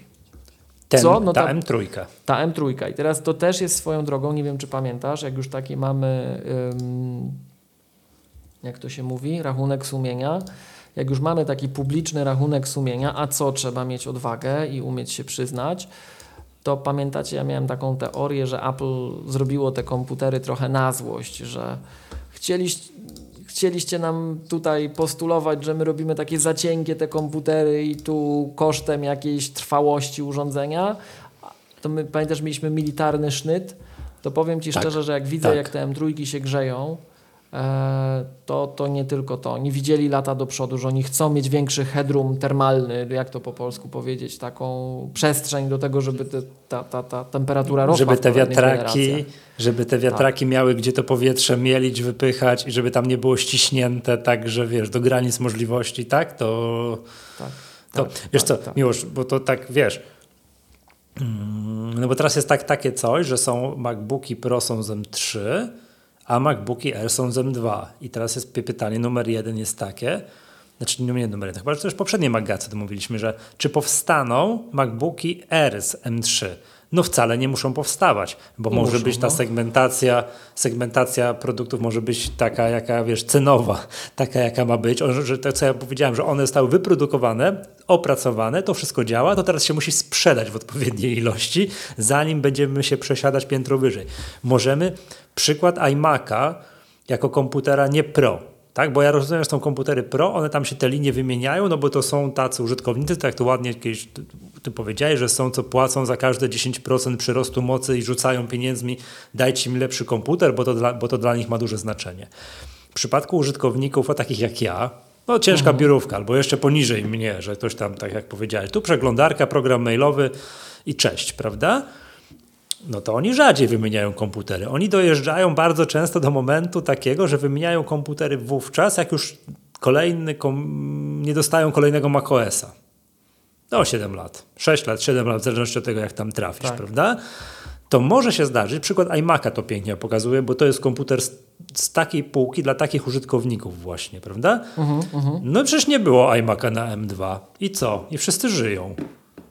Ten, Co? No ta, ta M3. Ta M3. I teraz to też jest swoją drogą, nie wiem czy pamiętasz, jak już takie mamy, ym, jak to się mówi, rachunek sumienia, jak już mamy taki publiczny rachunek sumienia, a co trzeba mieć odwagę i umieć się przyznać, to pamiętacie, ja miałem taką teorię, że Apple zrobiło te komputery trochę na złość, że chcieli, chcieliście nam tutaj postulować, że my robimy takie za cienkie te komputery i tu kosztem jakiejś trwałości urządzenia, to my pamiętasz, mieliśmy militarny sznyt, to powiem Ci Tak, szczerze, że jak widzę, tak. jak te M3 się grzeją, to, to nie tylko to. Oni widzieli lata do przodu, że oni chcą mieć większy headroom termalny, jak to po polsku powiedzieć, taką przestrzeń do tego, żeby te, ta, ta, ta temperatura rosła żeby te wiatraki, żeby te wiatraki miały gdzie to powietrze mielić, wypychać i żeby tam nie było ściśnięte tak, że wiesz, do granic możliwości, tak? To, Tak, to tak, wiesz tak, co, tak. Miłosz, bo to tak, wiesz, mm, no bo teraz jest tak, takie coś, że są MacBooki Pro są z M3, a MacBooki Air są z M2 i teraz jest py- pytanie numer jeden jest takie, znaczy nie numer jeden, chyba że też poprzedniej magacy to mówiliśmy, że czy powstaną MacBooki Air z M3? No wcale nie muszą powstawać, bo Nie może muszą, być ta no. segmentacja, segmentacja produktów może być taka, jaka wiesz, cenowa, [LAUGHS] taka jaka ma być, O, że to co ja powiedziałem, że one zostały wyprodukowane, opracowane, to wszystko działa, to teraz się musi sprzedać w odpowiedniej ilości, zanim będziemy się przesiadać piętro wyżej. Możemy przykład iMac'a jako komputera nie Pro, tak? Bo ja rozumiem, że są komputery Pro, one tam się te linie wymieniają, no bo to są tacy użytkownicy, tak to ładnie kiedyś ty, powiedziałeś, że są co płacą za każde 10% przyrostu mocy i rzucają pieniędzmi, dajcie mi lepszy komputer, bo to dla, bo to dla nich ma duże znaczenie. W przypadku użytkowników, o takich jak ja, no ciężka biurówka, albo jeszcze poniżej mnie, że ktoś tam, tak jak powiedziałeś, tu przeglądarka, program mailowy i cześć, prawda? No to oni rzadziej wymieniają komputery. Oni dojeżdżają bardzo często do momentu takiego, że wymieniają komputery wówczas, jak już kolejny kom... nie dostają kolejnego macOSa. No 7 lat, 6 lat, 7 lat, w zależności od tego, jak tam trafisz, Tak. prawda? To może się zdarzyć, przykład iMac'a to pięknie pokazuje, bo to jest komputer z, z takiej półki dla takich użytkowników właśnie, prawda? No przecież nie było iMac'a na M2. I co? I wszyscy żyją.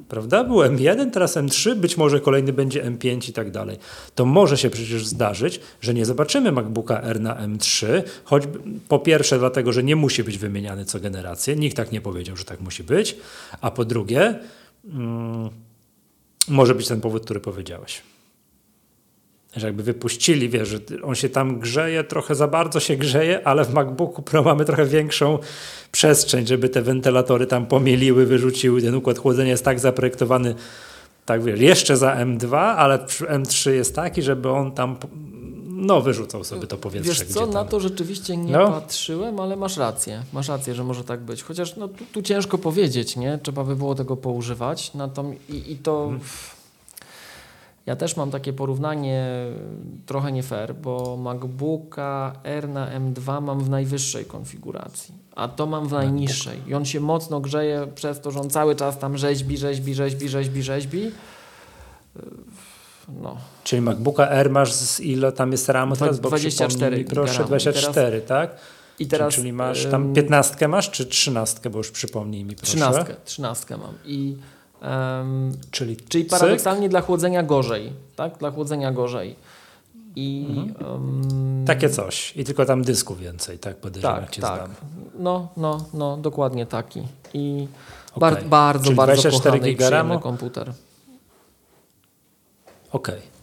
Prawda? Był M1, teraz M3, być może kolejny będzie M5 i tak dalej. To może się przecież zdarzyć, że nie zobaczymy MacBooka R na M3, choćby po pierwsze dlatego, że nie musi być wymieniany co generację, nikt tak nie powiedział, że tak musi być, a po drugie mm, może być ten powód, który powiedziałeś. Że jakby wypuścili, wiesz, że on się tam grzeje, trochę za bardzo się grzeje, ale w MacBooku Pro mamy trochę większą przestrzeń, żeby te wentylatory tam pomieliły, wyrzuciły. Ten układ chłodzenia jest tak zaprojektowany, tak wiesz, jeszcze za M2, ale przy M3 jest taki, żeby on tam no wyrzucał sobie to powietrze Wiesz co, tam. na to rzeczywiście nie No. patrzyłem, ale masz rację. Masz rację, że może tak być. Chociaż no, tu, tu ciężko powiedzieć, nie? Trzeba by było tego poużywać. Natom- i, I to... Mhm. Ja też mam takie porównanie trochę nie fair, bo MacBooka R na M2 mam w najwyższej konfiguracji, a to mam w najniższej. I on się mocno grzeje przez to, że on cały czas tam rzeźbi, rzeźbi, rzeźbi, rzeźbi, rzeźbi. No, Czyli MacBooka R masz z ile tam jest RAM Dwa- teraz? Bo 24 przypomnij mi, proszę, giga ramu. 24, tak? i teraz... czyli masz tam ym, 15 masz, czy 13, bo już przypomnij mi proszę. Trzynastkę, trzynastkę mam. I, em, Czyli, czyli cyk. paradoksalnie dla chłodzenia gorzej, tak? Dla chłodzenia gorzej. I em, Takie coś. I tylko tam dysku więcej, tak podejrzewam, tak, jak cię tak. znam. No, no, no, dokładnie taki. I Okej. bar, bardzo, Czyli bardzo 24 kochany giga komputer. Okej. I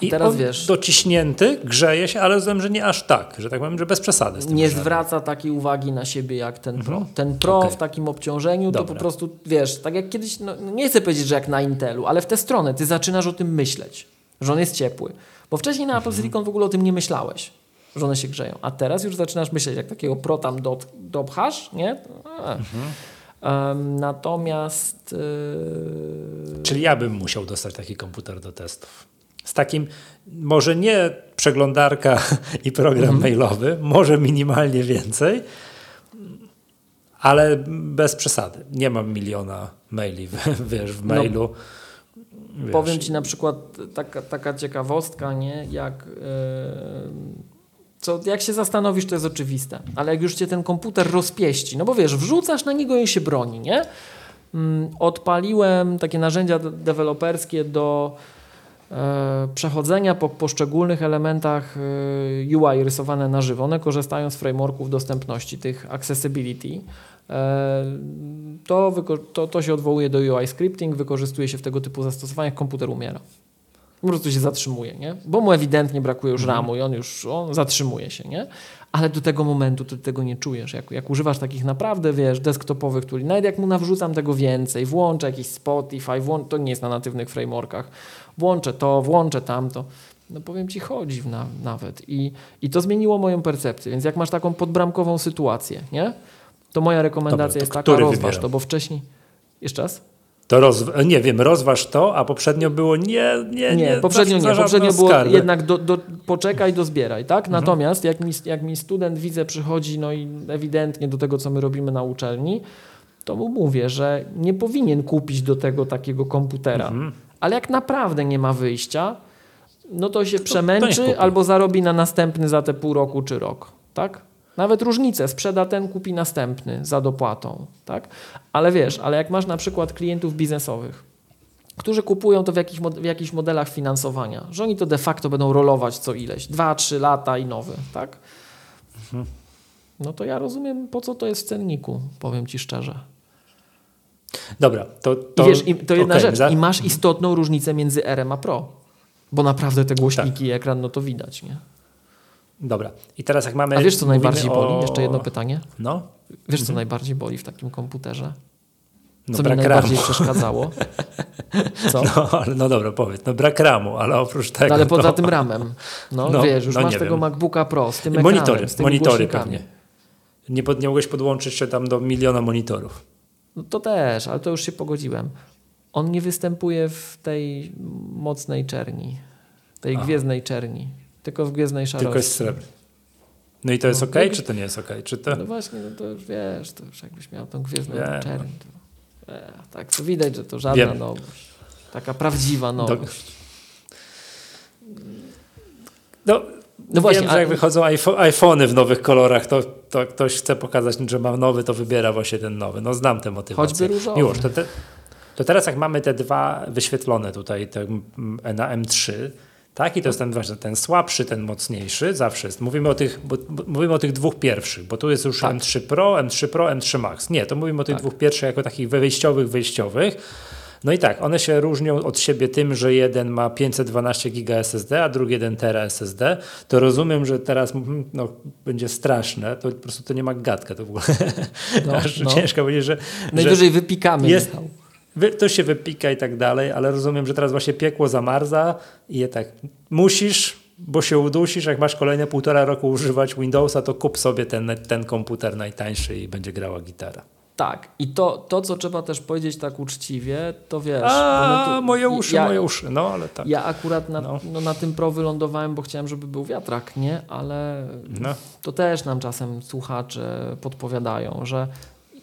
I teraz wiesz- dociśnięty, grzeje się, ale rozumiem, że nie aż tak, że tak powiem, że bez przesady. Nie żarem. zwraca takiej uwagi na siebie jak ten Pro. Mhm. Ten Pro Okej. w takim obciążeniu to po prostu, wiesz, tak jak kiedyś, no, nie chcę powiedzieć, że jak na Intelu, ale w tę stronę ty zaczynasz o tym myśleć, że on jest ciepły. Bo wcześniej na Mhm. Apple Silicon w ogóle o tym nie myślałeś, że one się grzeją. A teraz już zaczynasz myśleć, jak takiego Pro tam do, dopchasz, nie? A. Mhm. Natomiast yy, Czyli ja bym musiał dostać taki komputer do testów. Z takim, może nie przeglądarka [LAUGHS] i program Mhm. mailowy, może minimalnie więcej, ale bez przesady. Nie mam miliona maili, [LAUGHS] wiesz, w No, mailu. Wiesz, Powiem Ci na przykład taka, taka ciekawostka, nie? Jak, yy, co, jak się zastanowisz, to jest oczywiste, ale jak już Cię ten komputer rozpieści, no bo wiesz, wrzucasz na niego i się broni, nie? Mm, Odpaliłem takie narzędzia de- deweloperskie do przechodzenia po poszczególnych elementach e, UI rysowane na żywo. One korzystają z frameworków dostępności, tych accessibility. E, To, to, to się odwołuje do UI scripting, wykorzystuje się w tego typu zastosowaniach, komputer umiera. Po prostu się zatrzymuje, nie? Bo mu ewidentnie brakuje już Mhm. ramu i on już on zatrzymuje się, nie? Ale do tego momentu ty tego nie czujesz. Jak, jak używasz takich naprawdę, wiesz, desktopowych, który nawet jak mu nawrzucam tego więcej, włączę jakiś Spotify, włą... to nie jest na natywnych frameworkach, włączę to, włączę tamto, no powiem ci, chodzi na, nawet. I, I to zmieniło moją percepcję. Więc jak masz taką podbramkową sytuację, nie? To moja rekomendacja Dobra, to jest taka, rozważ wybieram? to, bo wcześniej... Jeszcze raz? To roz... nie wiem, rozważ to, a poprzednio było nie, nie, nie. Nie, poprzednio nie. Poprzednio było skarbę. jednak do, do, poczekaj, dozbieraj, tak? Mhm. Natomiast jak mi, jak mi student widzę przychodzi, no i ewidentnie do tego, co my robimy na uczelni, to mu mówię, że nie powinien kupić do tego takiego komputera. Mhm. Ale jak naprawdę nie ma wyjścia, no to się to przemęczy kupi. albo zarobi na następny za te pół roku czy rok, tak? Nawet różnicę, sprzeda ten, kupi następny za dopłatą, tak? Ale wiesz, ale jak masz na przykład klientów biznesowych, którzy kupują to w, jakich, w jakichś modelach finansowania, że oni to de facto będą rolować co ileś, 2-3 lata i nowy, tak? No to ja rozumiem, po co to jest w cenniku, powiem Ci szczerze. Dobra, to. to I wiesz, i to jedna okej, rzecz, za- i masz istotną różnicę między RM a Pro, bo naprawdę te głośniki i ekran, no to widać, nie? Dobra. I teraz jak mamy. A wiesz, co najbardziej boli? o- Jeszcze jedno pytanie. No, Wiesz, co najbardziej boli w takim komputerze? no Co mi najbardziej ramu. przeszkadzało? [LAUGHS] Co? No, ale, no dobra, powiedz. No brak ramu, ale oprócz tego. No, ale poza to... tym ramem. No, No, wiesz, już no masz tego wiem. MacBooka Pro z tym Monitory, ekranem, z tymi monitory głośnikami. pewnie. Nie, pod, nie mogłeś podłączyć się tam do miliona monitorów. No to też, ale to już się pogodziłem. On nie występuje w tej mocnej czerni, tej Aha. gwiezdnej czerni, tylko w gwiezdnej szarości. Tylko jest srebrny. No i to jest No, ok, jak- czy to nie jest ok? Czy to... No właśnie, no to już wiesz, to już jakbyś miał tą gwiezdną Wiem. czerń. To, e, tak, to widać, że to żadna Wiem. nowość. Taka prawdziwa nowość. No, No właśnie, wiem, a- że jak wychodzą iPho- iPhony w nowych kolorach, to, to ktoś chce pokazać, że ma nowy, to wybiera właśnie ten nowy. No znam tę motywację. Choćby różowy. Miłosz, to, te, to teraz jak mamy te dwa wyświetlone tutaj te, mm, na M3, tak? I to jest ten właśnie ten słabszy, ten mocniejszy, zawsze jest. Mówimy o tych, bo, bo, mówimy o tych dwóch pierwszych, bo tu jest już Tak. M3 Pro, M3 Pro, M3 Max. Nie, to mówimy o tych Tak. dwóch pierwszych jako takich wyjściowych, wyjściowych. No i tak, one się różnią od siebie tym, że jeden ma 512 giga SSD, a drugi 1 tera SSD. To rozumiem, że teraz no, będzie straszne, to po prostu to nie ma gadka to w ogóle. No, [LAUGHS] no. ciężko powiedzieć, że, że Najwyżej wypikamy, jest- Michał. To się wypika i tak dalej, ale rozumiem, że teraz właśnie piekło zamarza i je tak musisz, bo się udusisz, jak masz kolejne półtora roku używać Windowsa, to kup sobie ten, ten komputer najtańszy i będzie grała gitara. Tak, i to, to, co trzeba też powiedzieć tak uczciwie, to wiesz... A, tu- moje uszy, ja, moje uszy, no ale tak. Ja akurat na, No. no. na tym pro wylądowałem, bo chciałem, żeby był wiatrak, nie? Ale No. to też nam czasem słuchacze podpowiadają, że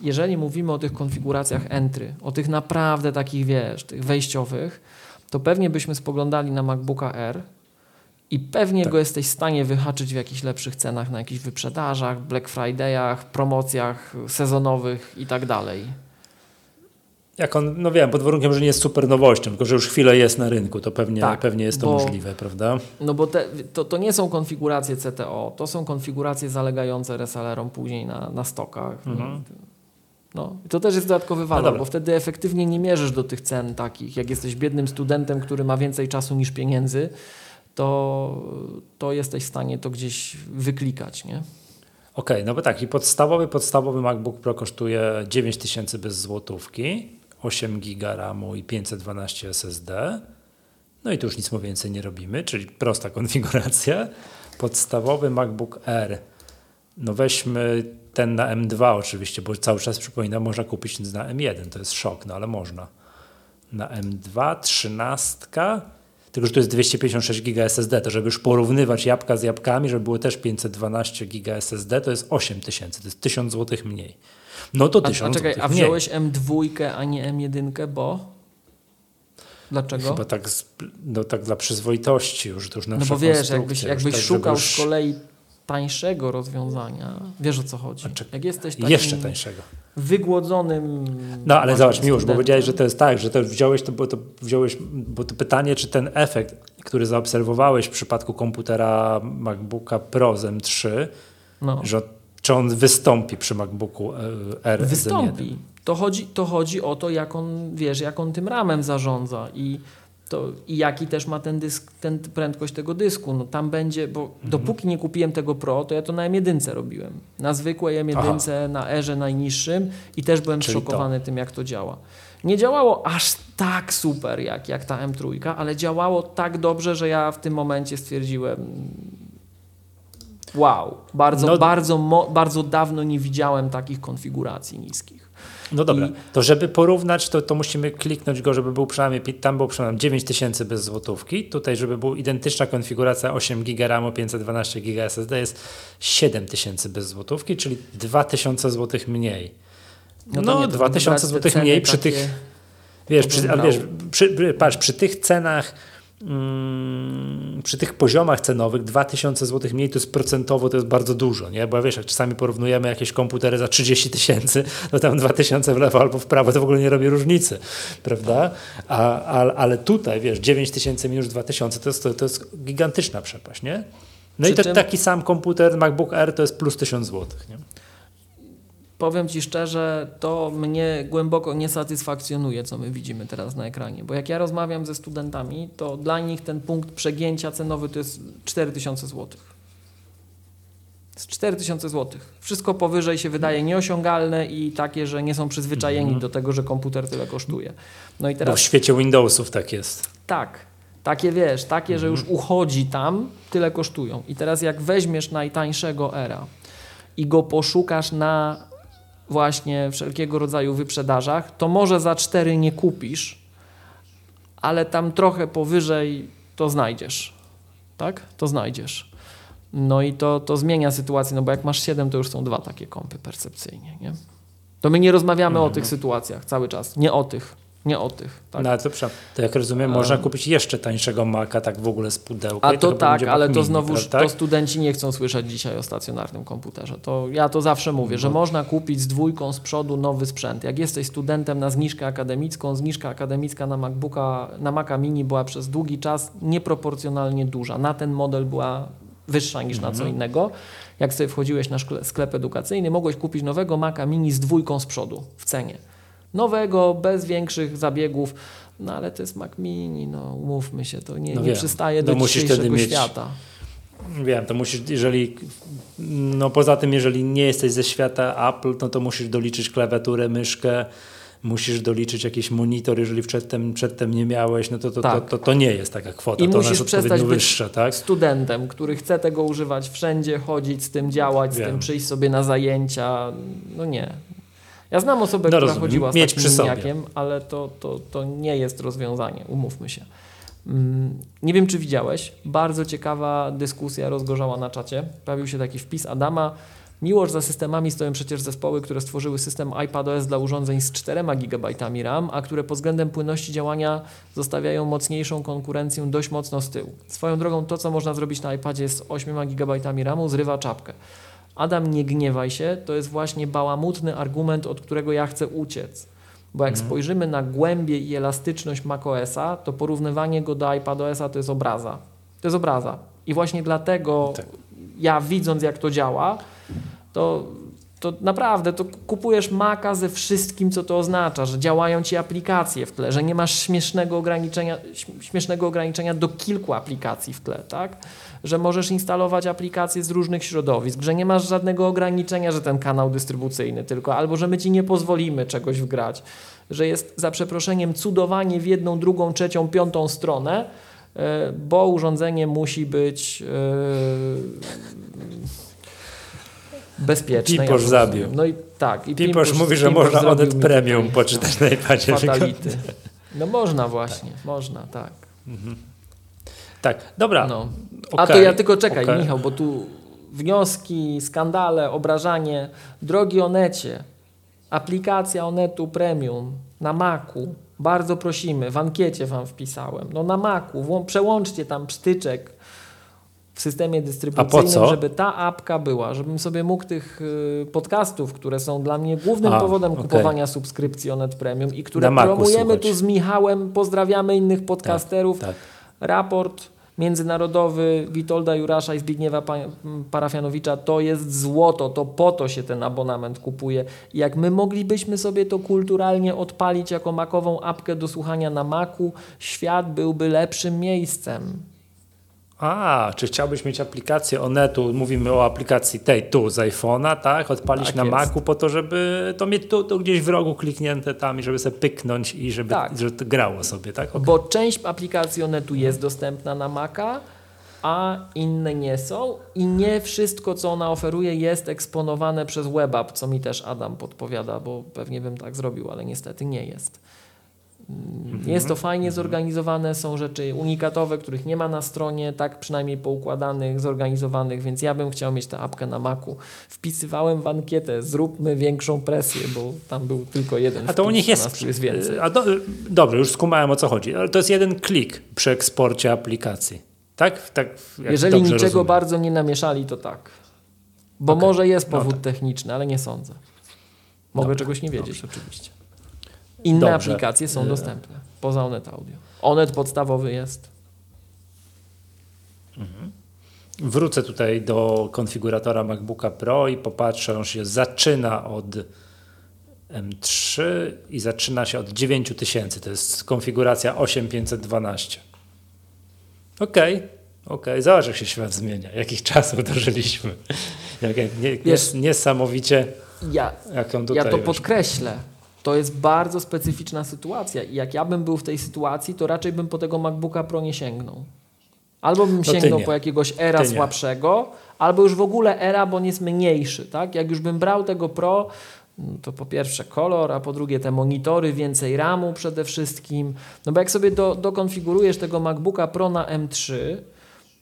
jeżeli mówimy o tych konfiguracjach entry, o tych naprawdę takich, wiesz, tych wejściowych, to pewnie byśmy spoglądali na MacBooka R i pewnie Tak. go jesteś w stanie wyhaczyć w jakichś lepszych cenach, na jakichś wyprzedażach, Black Fridayach, promocjach sezonowych i tak dalej. Jak on, no wiem, pod warunkiem, że nie jest super nowością, tylko że już chwilę jest na rynku, to pewnie, Tak, pewnie jest to bo- możliwe, prawda? No bo te, to, to nie są konfiguracje CTO, to są konfiguracje zalegające resellerom później na, na stokach. Mhm. No, to też jest dodatkowy walor, dobra. bo wtedy efektywnie nie mierzysz do tych cen takich. Jak jesteś biednym studentem, który ma więcej czasu niż pieniędzy, to, to jesteś w stanie to gdzieś wyklikać, nie? Okej, no bo tak, i podstawowy, podstawowy MacBook Pro kosztuje 9000 bez złotówki, 8 giga RAMu i 512 SSD. No i tu już nic mu więcej nie robimy, czyli prosta [LAUGHS] konfiguracja. Podstawowy MacBook Air. No weźmy ten na M2 oczywiście, bo cały czas przypominam, można kupić na M1, to jest szok, no ale można. Na M2 13, tylko że to jest 256 giga SSD, to żeby już porównywać jabłka z jabłkami, żeby było też 512 giga SSD, to jest 8000, to jest 1000 zł mniej. No to A, 1000 a czekaj, a mniej. wziąłeś M2, a nie M1, bo? Dlaczego? Chyba tak, z, no tak dla przyzwoitości już, to już No bo wiesz, jakbyś, jakbyś tak, szukał już z kolei tańszego rozwiązania, wiesz o co chodzi. A czy- Jak jesteś takim Jeszcze tańszego. wygłodzonym... No ale zobacz, Miłosz, bo powiedziałeś, że to jest tak, że to wziąłeś, to, bo to wziąłeś, bo to pytanie, czy ten efekt, który zaobserwowałeś w przypadku komputera MacBooka Pro z M3, No. że czy on wystąpi przy MacBooku e, R z M1? Wystąpi. To chodzi, to chodzi o to, jak on, wiesz, jak on tym ramem zarządza i To I jaki też ma ten dysk, ten prędkość tego dysku. No tam będzie, bo Mhm. dopóki nie kupiłem tego Pro, to ja to na M1 robiłem. Na zwykłej M1, na Erze najniższym i też byłem Czyli zszokowany tym, jak to działa. Nie działało aż tak super jak, jak ta M3, ale działało tak dobrze, że ja w tym momencie stwierdziłem wow, bardzo, No- bardzo, bardzo dawno nie widziałem takich konfiguracji niskich. No dobra, I- to żeby porównać, to, to musimy kliknąć go, żeby był przynajmniej, tam był przynajmniej 9000 bez złotówki, tutaj żeby była identyczna konfiguracja 8 GB RAMu, 512 GB SSD jest 7000 bez złotówki, czyli 2000 zł mniej. No, nie, to 2000 brać te zł mniej przy tych, wiesz, przy, wiesz przy, patrz, przy tych cenach przy tych poziomach cenowych 2000 zł mniej to jest procentowo to jest bardzo dużo, nie? Bo wiesz, jak czasami porównujemy jakieś komputery za 30 tysięcy, to tam 2000 w lewo albo w prawo to w ogóle nie robi różnicy, prawda? A, a, ale tutaj, wiesz, 9000 minus 2000 to jest, to, to jest gigantyczna przepaść, nie? No Przy i to, czym- taki sam komputer MacBook Air to jest plus 1000 zł, nie? Powiem Ci szczerze, to mnie głęboko nie satysfakcjonuje, co my widzimy teraz na ekranie. Bo jak ja rozmawiam ze studentami, to dla nich ten punkt przegięcia cenowy to jest 4000 zł. To jest 4000 zł. Wszystko powyżej się wydaje nieosiągalne i takie, że nie są przyzwyczajeni do tego, że komputer tyle kosztuje. No i Bo teraz w świecie Windowsów tak jest. tak. Takie wiesz, takie, że już uchodzi tam, tyle kosztują. I teraz jak weźmiesz najtańszego era i go poszukasz na właśnie wszelkiego rodzaju wyprzedażach, to może za cztery nie kupisz, ale tam trochę powyżej to znajdziesz. Tak? To znajdziesz. No i to, to zmienia sytuację, no bo jak masz 7, to już są dwa takie kąpy percepcyjnie, nie? To my nie rozmawiamy o tych sytuacjach cały czas. Nie o tych. Nie o tych. Tak? No ale to, to jak rozumiem, można kupić jeszcze tańszego Maca tak w ogóle z pudełka. A to tak, ale to znowuż prawda? to studenci nie chcą słyszeć dzisiaj o stacjonarnym komputerze. To ja to zawsze mówię, że można kupić z dwójką z przodu nowy sprzęt. Jak jesteś studentem na zniżkę akademicką, zniżka akademicka na MacBooka, na Maca Mini była przez długi czas nieproporcjonalnie duża. Na ten model była wyższa niż na co innego. Jak sobie wchodziłeś na sklep edukacyjny, mogłeś kupić nowego Maca Mini z dwójką z przodu w cenie. Nowego, bez większych zabiegów, no ale to jest Mac Mini, no umówmy się, to nie, No nie wiem. przystaje No do musisz dzisiejszego mieć- świata. Wiem, to musisz, jeżeli, no poza tym, jeżeli nie jesteś ze świata Apple, no to musisz doliczyć klawiaturę, myszkę, musisz doliczyć jakiś monitor, jeżeli przedtem, przedtem nie miałeś, no to to, Tak. to, to, to nie jest taka kwota, I to musisz przestać być wyższa, tak? studentem, który chce tego używać wszędzie, chodzić z tym, działać z Wiem. tym, przyjść sobie na zajęcia. No nie. Ja znam osobę, No która rozumiem. chodziła z Mieć takim miniakiem, ale to, to, to nie jest rozwiązanie, umówmy się. Mm, Nie wiem, czy widziałeś, bardzo ciekawa dyskusja rozgorzała na czacie. Pojawił się taki wpis Adama. Miłość za systemami stoją przecież zespoły, które stworzyły system iPadOS dla urządzeń z 4 GB RAM, a które pod względem płynności działania zostawiają mocniejszą konkurencję dość mocno z tyłu. Swoją drogą to, co można zrobić na iPadzie z 8 GB RAMu, zrywa czapkę. Adam, nie gniewaj się, to jest właśnie bałamutny argument, od którego ja chcę uciec. Bo jak spojrzymy na głębię i elastyczność macOSa, to porównywanie go do iPadOSa to jest obraza. To jest obraza. I właśnie dlatego Tak. ja widząc jak to działa, to, to naprawdę to kupujesz Maca ze wszystkim, co to oznacza, że działają ci aplikacje w tle, że nie masz śmiesznego ograniczenia, śm- śmiesznego ograniczenia do kilku aplikacji w tle, tak? Że możesz instalować aplikacje z różnych środowisk, że nie masz żadnego ograniczenia, że ten kanał dystrybucyjny tylko, albo że my ci nie pozwolimy czegoś wgrać, że jest za przeproszeniem cudowanie w jedną, drugą, trzecią, piątą stronę, e, bo urządzenie musi być e, bezpieczne. Piposz to zabił. No i tak. I Piposz mówi, że można Onet mi Premium poczytać na iPadzie. Fatality. No można właśnie, można, tak. Tak, dobra. No. A okej, to ja tylko czekaj, okej. Michał, bo tu wnioski, skandale, obrażanie. Drogi Onecie, aplikacja Onetu Premium na Macu. Bardzo prosimy, w ankiecie wam wpisałem. No na Macu, przełączcie tam psztyczek w systemie dystrybucyjnym, żeby ta apka była, żebym sobie mógł tych y, podcastów, które są dla mnie głównym A, powodem okej. kupowania subskrypcji Onet Premium i które Macu promujemy słuchać. tu z Michałem, pozdrawiamy innych podcasterów, Tak. raport międzynarodowy Witolda Jurasza i Zbigniewa Pa- Parafianowicza to jest złoto, to po to się ten abonament kupuje. Jak my moglibyśmy sobie to kulturalnie odpalić jako makową apkę do słuchania na maku, świat byłby lepszym miejscem. A, czy chciałbyś mieć aplikację Onetu, mówimy o aplikacji tej tu z iPhone'a, tak? Odpalić Tak na jest. Macu po to, żeby to mieć tu, tu gdzieś w rogu kliknięte tam i żeby sobie pyknąć i żeby, Tak. żeby to grało sobie, tak? Okej. Bo część aplikacji Onetu jest dostępna na Maca, a inne nie są i nie wszystko, co ona oferuje jest eksponowane przez WebApp, co mi też Adam podpowiada, bo pewnie bym tak zrobił, ale niestety nie jest. Mm, Jest to fajnie zorganizowane, są rzeczy unikatowe, których nie ma na stronie, tak przynajmniej poukładanych, zorganizowanych, więc ja bym chciał mieć tę apkę na Macu. Wpisywałem w ankietę, zróbmy większą presję, bo tam był tylko jeden A to u wpis, nich a jest. jest więcej. A do, dobrze, już skumałem o co chodzi. Ale to jest jeden klik przy eksporcie aplikacji. Tak? tak Jeżeli dobrze niczego rozumiem. bardzo nie namieszali, to tak. Bo Okej. może jest No powód tak. techniczny, ale nie sądzę. Mogę Dobra, czegoś nie wiedzieć oczywiście. Inne Dobrze. aplikacje są E. dostępne poza Onet Audio. Onet podstawowy jest. Wrócę tutaj do konfiguratora MacBooka Pro i popatrzę, on się zaczyna od M3 i zaczyna się od 9000. To jest konfiguracja 8512. Okej, okej. Zobacz, jak się świat zmienia. Jakich czasów dożyliśmy. [LAUGHS] Jak, nie, Wiesz- niesamowicie, Ja, jak on tutaj... ja to podkreślę. To jest bardzo specyficzna sytuacja i jak ja bym był w tej sytuacji, to raczej bym po tego MacBooka Pro nie sięgnął. Albo bym ty sięgnął nie. po jakiegoś era Ty nie. słabszego, albo już w ogóle era, bo on jest mniejszy. Tak? Jak już bym brał tego Pro, no to po pierwsze kolor, a po drugie te monitory, więcej RAMu przede wszystkim. No bo jak sobie do, dokonfigurujesz tego MacBooka Pro na M3,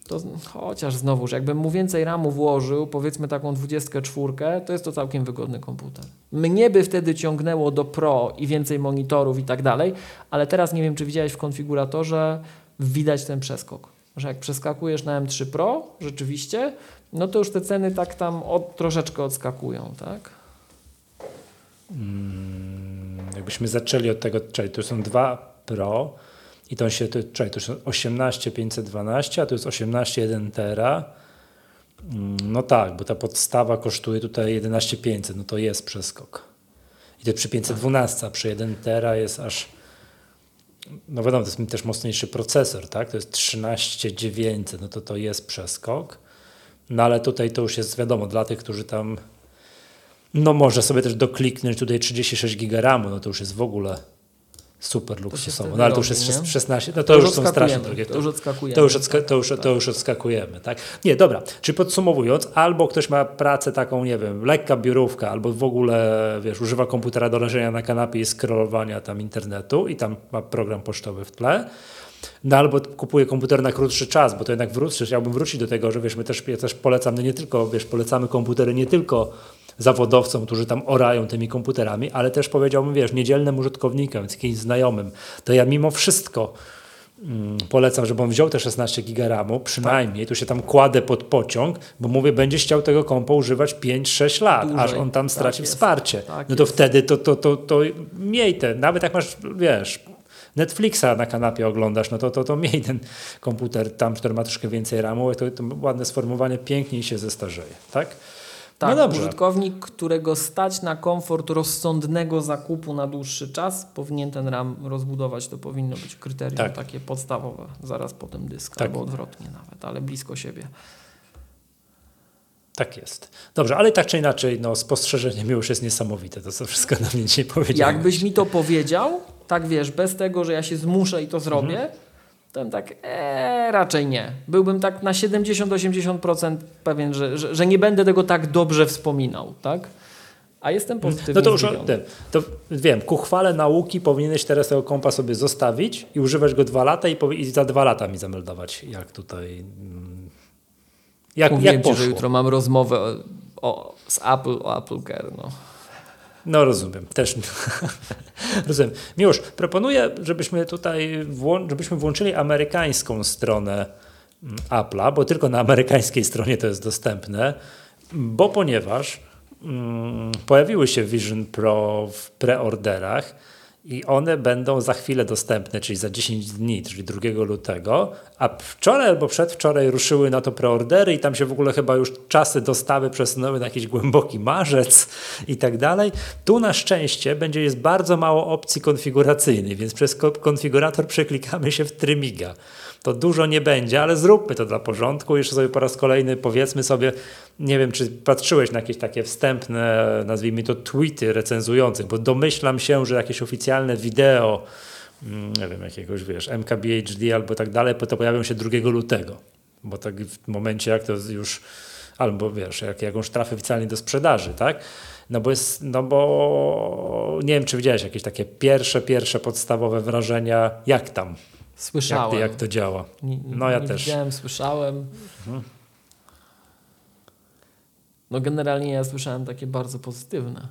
to chociaż znowuż, jakbym mu więcej RAMu włożył, powiedzmy taką 24, to jest to całkiem wygodny komputer. Mnie by wtedy ciągnęło do Pro i więcej monitorów i tak dalej, ale teraz nie wiem, czy widziałeś w konfiguratorze, widać ten przeskok. Że jak przeskakujesz na M3 Pro, rzeczywiście, no to już te ceny tak tam od, troszeczkę odskakują, tak? Mm, jakbyśmy zaczęli od tego, czyli tu są dwa Pro i to się, to, czyli to są 18512, a tu jest 181 tera. Mm, No tak, bo ta podstawa kosztuje tutaj 11500, no to jest przeskok. I to przy 512, a przy 1 tera jest aż no wiadomo, to jest też mocniejszy procesor, tak? To jest 13900, no to to jest przeskok. No ale tutaj to już jest wiadomo, dla tych, którzy tam no może sobie też dokliknąć tutaj 36 giga RAMu, no to już jest w ogóle super luksusowo. No ale to już jest nie? 16, no to, już są strasznie drogie. To już odskakujemy. To już, odska- to, już, to już odskakujemy, tak? Nie, dobra. Czyli podsumowując, albo ktoś ma pracę taką, nie wiem, lekka biurówka, albo w ogóle, wiesz, używa komputera do leżenia na kanapie i scrollowania tam internetu i tam ma program pocztowy w tle. No albo kupuje komputer na krótszy czas, bo to jednak wrócisz, chciałbym wrócić do tego, że wiesz, my też, ja też polecam, no nie tylko, wiesz, polecamy komputery nie tylko zawodowcom, którzy tam orają tymi komputerami, ale też powiedziałbym, wiesz, niedzielnym użytkownikom, jakimś znajomym, to ja mimo wszystko mm, polecam, żeby on wziął te 16 giga RAMu, przynajmniej, tu się tam kładę pod pociąg, bo mówię, będziesz chciał tego kompa używać 5-6 lat, Dłużej. aż on tam Tak straci jest. wsparcie. Tak no to jest. wtedy to, to, to, to miej te, nawet jak masz, wiesz, Netflixa na kanapie oglądasz, no to, to, to miej ten komputer tam, który ma troszkę więcej RAMu, to, to ładne sformułowanie piękniej się zestarzeje, tak? Tak, no użytkownik, którego stać na komfort rozsądnego zakupu na dłuższy czas, powinien ten RAM rozbudować. To powinno być kryterium Tak. takie podstawowe, zaraz potem dysk, Tak. albo odwrotnie nawet, ale blisko siebie. Tak jest. Dobrze, ale tak czy inaczej, no, spostrzeżenie mi już jest niesamowite, to co wszystko na mnie dzisiaj powiedziałeś. Jakbyś mi to powiedział, tak wiesz, bez tego, że ja się zmuszę i to zrobię, Mhm. Bym tak, ee, raczej nie. Byłbym tak na 70-80% pewien, że, że, że nie będę tego tak dobrze wspominał, tak? A jestem pozytywnie No to już tym, to wiem, ku chwale nauki powinieneś teraz tego kompa sobie zostawić i używać go dwa lata i, i za dwa lata mi zameldować, jak tutaj. mm, Jak, Mówiłem jak ci, poszło. że jutro mam rozmowę o, o, z Apple o Apple Care. No. No rozumiem, też [LAUGHS] rozumiem. Miłosz, proponuję, żebyśmy tutaj włą- żebyśmy włączyli amerykańską stronę mm, Apple'a, bo tylko na amerykańskiej [LAUGHS] stronie to jest dostępne, bo ponieważ mm, pojawiły się Vision Pro w preorderach i one będą za chwilę dostępne, czyli za 10 dni, czyli 2 lutego, a wczoraj albo przedwczoraj ruszyły na to preordery i tam się w ogóle chyba już czasy dostawy przesunęły na jakiś głęboki marzec i tak dalej. Tu na szczęście będzie jest bardzo mało opcji konfiguracyjnych, więc przez konfigurator przeklikamy się w trymiga to dużo nie będzie, ale zróbmy to dla porządku. Jeszcze sobie po raz kolejny powiedzmy sobie, nie wiem, czy patrzyłeś na jakieś takie wstępne, nazwijmy to tweety recenzujących, bo domyślam się, że jakieś oficjalne wideo, mm, nie wiem, jakiegoś, wiesz, MKBHD albo tak dalej, to pojawią się 2 lutego, bo tak w momencie, jak to już, albo wiesz, jak jakąś trafę oficjalnie do sprzedaży, tak? No bo jest, no bo nie wiem, czy widziałeś jakieś takie pierwsze, pierwsze podstawowe wrażenia, jak tam Słyszałem. Jak, jak to działa. No ja nie też. Widziałem, słyszałem. Mhm. No generalnie ja słyszałem takie bardzo pozytywne.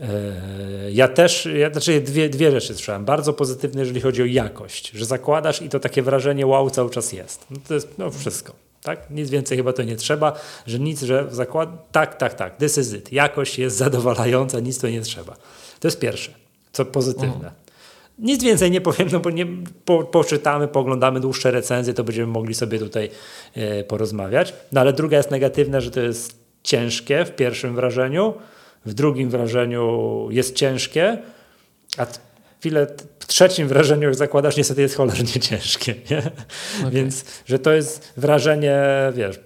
E, ja też, ja, znaczy dwie, dwie rzeczy słyszałem. Bardzo pozytywne, jeżeli chodzi o jakość, że zakładasz i to takie wrażenie wow cały czas jest. No to jest no wszystko. Tak? Nic więcej chyba to nie trzeba, że nic, że zakład... Tak, tak, tak, this is it. Jakość jest [LAUGHS] zadowalająca, nic to nie trzeba. To jest pierwsze, co pozytywne. Nic więcej nie powiem, no bo nie, po, poczytamy, poglądamy dłuższe recenzje, to będziemy mogli sobie tutaj e, porozmawiać. No ale druga jest negatywna, że to jest ciężkie w pierwszym wrażeniu, w drugim wrażeniu jest ciężkie, a chwilę w trzecim wrażeniu, jak zakładasz, niestety jest cholernie [LAUGHS] ciężkie. Nie? Okay. Więc, że to jest wrażenie, wiesz,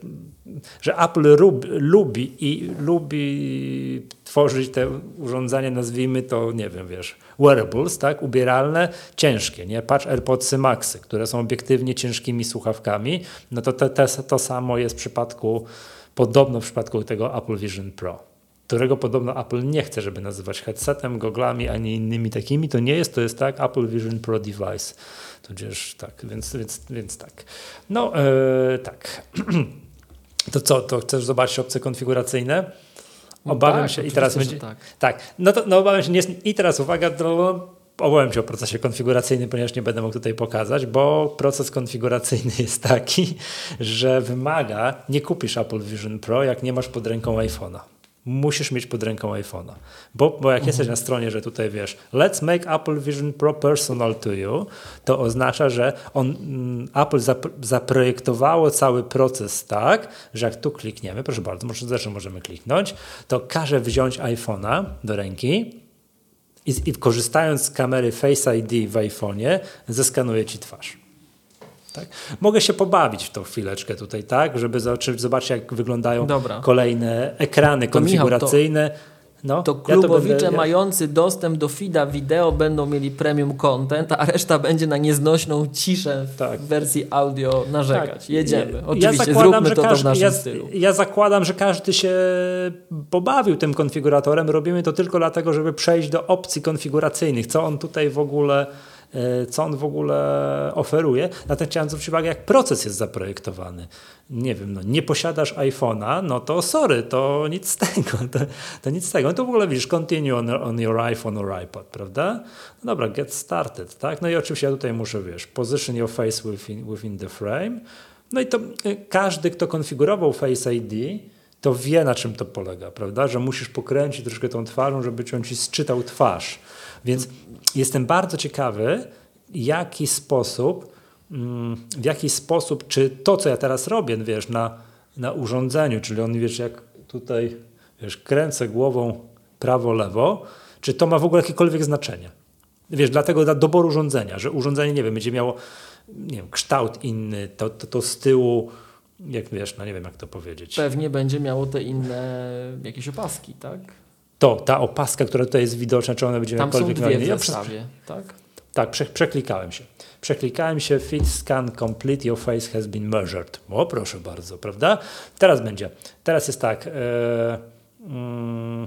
że Apple lubi i lubi tworzyć te urządzenia, nazwijmy to, nie wiem, wiesz, wearables, tak, ubieralne, ciężkie, nie? Patrz AirPodsy Maxy, które są obiektywnie ciężkimi słuchawkami, no to te, te, to samo jest w przypadku, podobno w przypadku tego Apple Vision Pro którego podobno Apple nie chce, żeby nazywać headsetem, goglami, ani innymi takimi. To nie jest, to jest tak Apple Vision Pro Device. Tudzież tak, więc, więc, więc tak. No, yy, tak. [CLEARS THROAT] To co, to chcesz zobaczyć opcje konfiguracyjne? No obawiam tak, się i teraz będzie. Tak. tak. no to no obawiam się nie, i teraz uwaga, to, obawiam się o procesie konfiguracyjnym, ponieważ nie będę mógł tutaj pokazać, bo proces konfiguracyjny [LAUGHS] jest taki, że wymaga, nie kupisz Apple Vision Pro, jak nie masz pod ręką iPhone'a musisz mieć pod ręką iPhone'a. Bo, bo jak mhm. jesteś na stronie, że tutaj wiesz, let's make Apple Vision Pro personal to you, to oznacza, że on, mm, Apple zaprojektowało cały proces tak, że jak tu klikniemy, proszę bardzo, może zresztą możemy kliknąć, to każe wziąć iPhone'a do ręki i, i korzystając z kamery Face ID w iPhone'ie, zeskanuje ci twarz. Tak? Mogę się pobawić w tą chwileczkę tutaj, tak, żeby zobaczyć, jak wyglądają Dobra. kolejne ekrany konfiguracyjne. Michał, to... No, to klubowicze ja to będę, mający dostęp do feeda wideo będą mieli premium content, a reszta będzie na nieznośną ciszę w tak. wersji audio narzekać. Tak. Jedziemy. Oczywiście, ja zakładam, zróbmy to, każdy, to w naszym ja, stylu. Ja zakładam, że każdy się pobawił tym konfiguratorem. Robimy to tylko dlatego, żeby przejść do opcji konfiguracyjnych. Co on tutaj w ogóle co on w ogóle oferuje. Natomiast chciałem zwrócić uwagę, jak proces jest zaprojektowany. Nie wiem, no, nie posiadasz iPhone'a, no to sorry, to nic z tego. [LAUGHS] To, to nic z tego. No to w ogóle widzisz, continue on, on your iPhone or iPad, prawda? No dobra, get started, tak? No i oczywiście ja tutaj muszę, wiesz, position your face within, within the frame. No i to e, każdy, kto konfigurował Face ID, to wie, na czym to polega, prawda? Że musisz pokręcić troszkę tą twarzą, żeby on ci sczytał twarz. Więc jestem bardzo ciekawy, jaki sposób, mm, w jaki sposób, czy to, co ja teraz robię, wiesz, na, na urządzeniu, czyli on, wiesz, jak tutaj, wiesz, kręcę głową prawo-lewo, czy to ma w ogóle jakiekolwiek znaczenie. Wiesz, dlatego dla doboru urządzenia, że urządzenie, nie wiem, będzie miało nie wiem, kształt inny, to, to, to z tyłu, jak wiesz, no nie wiem jak to powiedzieć. Pewnie będzie miało te inne jakieś opaski, tak? To ta opaska, która tutaj jest widoczna, czy ona będzie Tam są dwie w zestawie, tak? Tak, prze, przeklikałem się. Przeklikałem się Fit Scan Complete, your face has been measured. O, proszę bardzo, prawda? Teraz będzie. Teraz jest tak. Mm,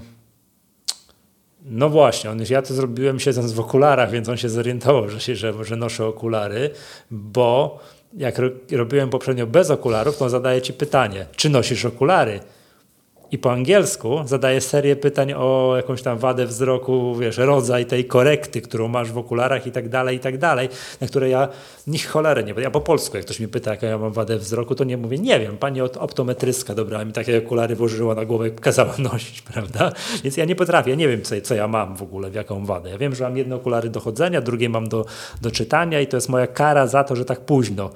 no właśnie, on, ja to zrobiłem siedząc w okularach, więc on się zorientował, że, się, że, że noszę okulary, bo jak ro, robiłem poprzednio bez okularów, to on zadaje ci pytanie, czy nosisz okulary? I po angielsku zadaje serię pytań o jakąś tam wadę wzroku, wiesz, rodzaj tej korekty, którą masz w okularach i tak dalej, i tak dalej, na które ja nich cholery nie Ja po polsku, jak ktoś mi pyta, jaką ja mam wadę wzroku, to nie mówię, nie wiem, pani optometryska dobrała mi takie okulary, włożyła na głowę i kazała [LAUGHS] nosić, prawda? Więc ja nie potrafię, ja nie wiem, co, co ja mam w ogóle, w jaką wadę. Ja wiem, że mam jedne okulary do chodzenia, drugie mam do, do czytania i to jest moja kara za to, że tak późno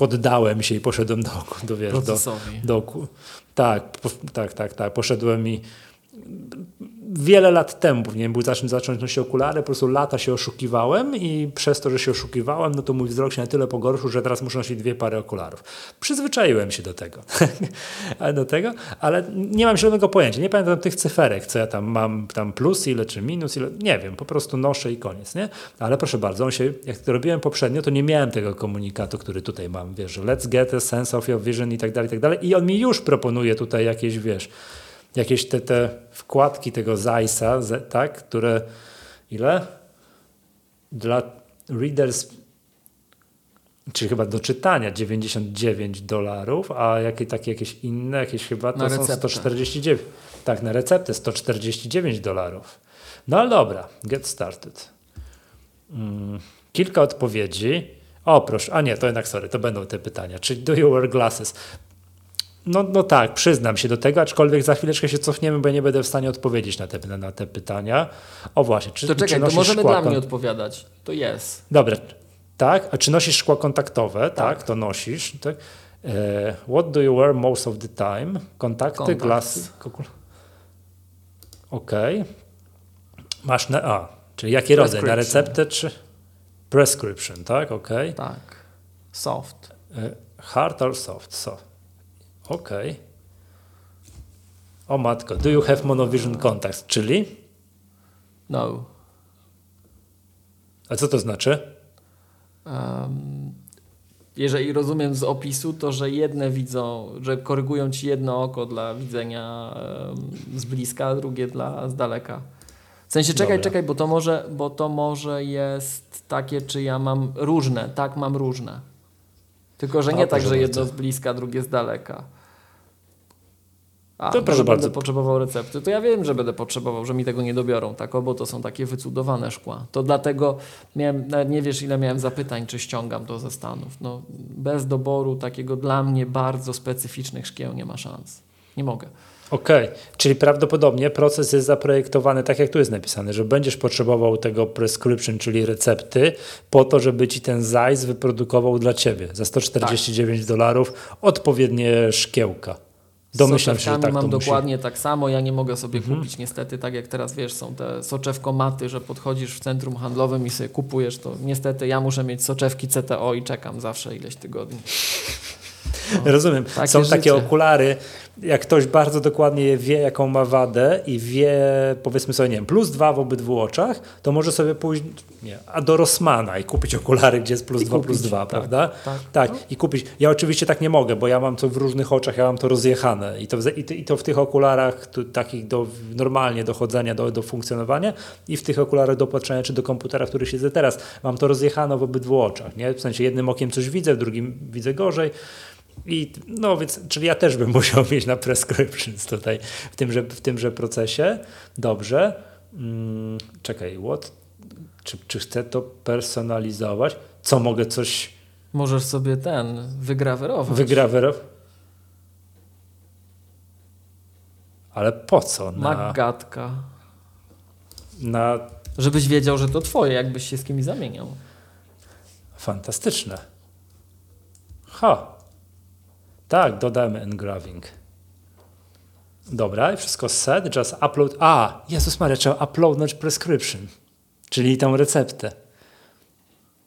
poddałem się i poszedłem do, do wiesz, do, do, tak, tak, tak, tak, poszedłem i wiele lat temu powinien był zacząć, zacząć nosić okulary, po prostu lata się oszukiwałem i przez to, że się oszukiwałem, no to mój wzrok się na tyle pogorszył, że teraz muszę nosić dwie pary okularów. Przyzwyczaiłem się do tego, [LAUGHS] do tego, ale nie mam żadnego pojęcia, nie pamiętam tych cyferek, co ja tam mam, tam plus ile czy minus, ile, nie wiem, po prostu noszę i koniec, nie? Ale proszę bardzo, on się, jak to robiłem poprzednio, to nie miałem tego komunikatu, który tutaj mam, wiesz, let's get a sense of your vision i tak dalej, i tak dalej i on mi już proponuje tutaj jakieś, wiesz, jakieś te, te wkładki tego Zajsa, tak, które ile? Dla readers, czyli chyba do czytania 99 dolarów, a jakie takie jakieś inne, jakieś chyba to na są receptę. 149. Tak, na receptę 149 dolarów. No ale dobra, get started. Hmm, kilka odpowiedzi. O, proszę, a nie, to jednak sorry, to będą te pytania. Czyli do you wear glasses? No, no tak, przyznam się do tego, aczkolwiek za chwileczkę się cofniemy, bo ja nie będę w stanie odpowiedzieć na te, na te pytania. O właśnie, czy To czekaj, czy to możemy dla mnie odpowiadać. To jest. Dobra, tak. A czy nosisz szkła kontaktowe? Tak, tak to nosisz. Tak. E, what do you wear most of the time? Kontakty, Kontakt. glasy. Okej. Okay. Masz na A, czyli jaki rodzaj? Na receptę czy prescription, tak? Okej. Okay. Tak. Soft. E, hard or soft? Soft. Okej. Okay. O matko, do you have monovision contacts, czyli? No. A co to znaczy? Um, jeżeli rozumiem z opisu, to że jedne widzą, że korygują ci jedno oko dla widzenia um, z bliska, a drugie dla z daleka. W sensie czekaj, Dobra. czekaj, bo to może, bo to może jest takie, czy ja mam różne. Tak, mam różne. Tylko, że nie tak, że jedno z bliska, drugie z daleka. A, to proszę bardzo. będę potrzebował recepty. To ja wiem, że będę potrzebował, że mi tego nie dobiorą, tak, bo to są takie wycudowane szkła. To dlatego miałem, nie wiesz ile miałem zapytań, czy ściągam to ze Stanów. No, bez doboru takiego dla mnie bardzo specyficznych szkieł nie ma szans. Nie mogę. Okej, okay. czyli prawdopodobnie proces jest zaprojektowany tak, jak tu jest napisane, że będziesz potrzebował tego prescription, czyli recepty, po to, żeby ci ten ZAIS wyprodukował dla ciebie za 149 tak. dolarów odpowiednie szkiełka. Domyślam się, że tak mam dokładnie musi. tak samo. Ja nie mogę sobie mhm. kupić niestety, tak jak teraz wiesz, są te soczewkomaty, że podchodzisz w centrum handlowym i sobie kupujesz to. Niestety ja muszę mieć soczewki CTO i czekam zawsze ileś tygodni. [LAUGHS] No, Rozumiem. Są życie. takie okulary, jak ktoś bardzo dokładnie wie, jaką ma wadę i wie, powiedzmy sobie, nie wiem, plus dwa w obydwu oczach, to może sobie pójść nie, a do Rossmana i kupić okulary, gdzie jest plus I dwa, kupić, plus dwa, tak, prawda? Tak, tak. No. i kupić. Ja oczywiście tak nie mogę, bo ja mam to w różnych oczach, ja mam to rozjechane i to, i to, i to w tych okularach tu, takich do, normalnie do chodzenia, do, do funkcjonowania i w tych okularach do patrzenia, czy do komputera, w których siedzę teraz, mam to rozjechane w obydwu oczach, nie? W sensie jednym okiem coś widzę, w drugim widzę gorzej. I no więc, czyli ja też bym [LAUGHS] musiał mieć na prescriptions tutaj w tymże, w tymże procesie. Dobrze. Hmm, czekaj, what? Czy, czy chcę to personalizować? Co mogę coś. Możesz sobie ten wygrawerować. Wygrawerować. Ale po co? Na, Magatka. Na... Żebyś wiedział, że to twoje, jakbyś się z kimś zamieniał. Fantastyczne. Ha. Tak, dodamy engraving. Dobra, i wszystko set, just upload. A, Jezus Maria, trzeba uploadnąć prescription, czyli tą receptę.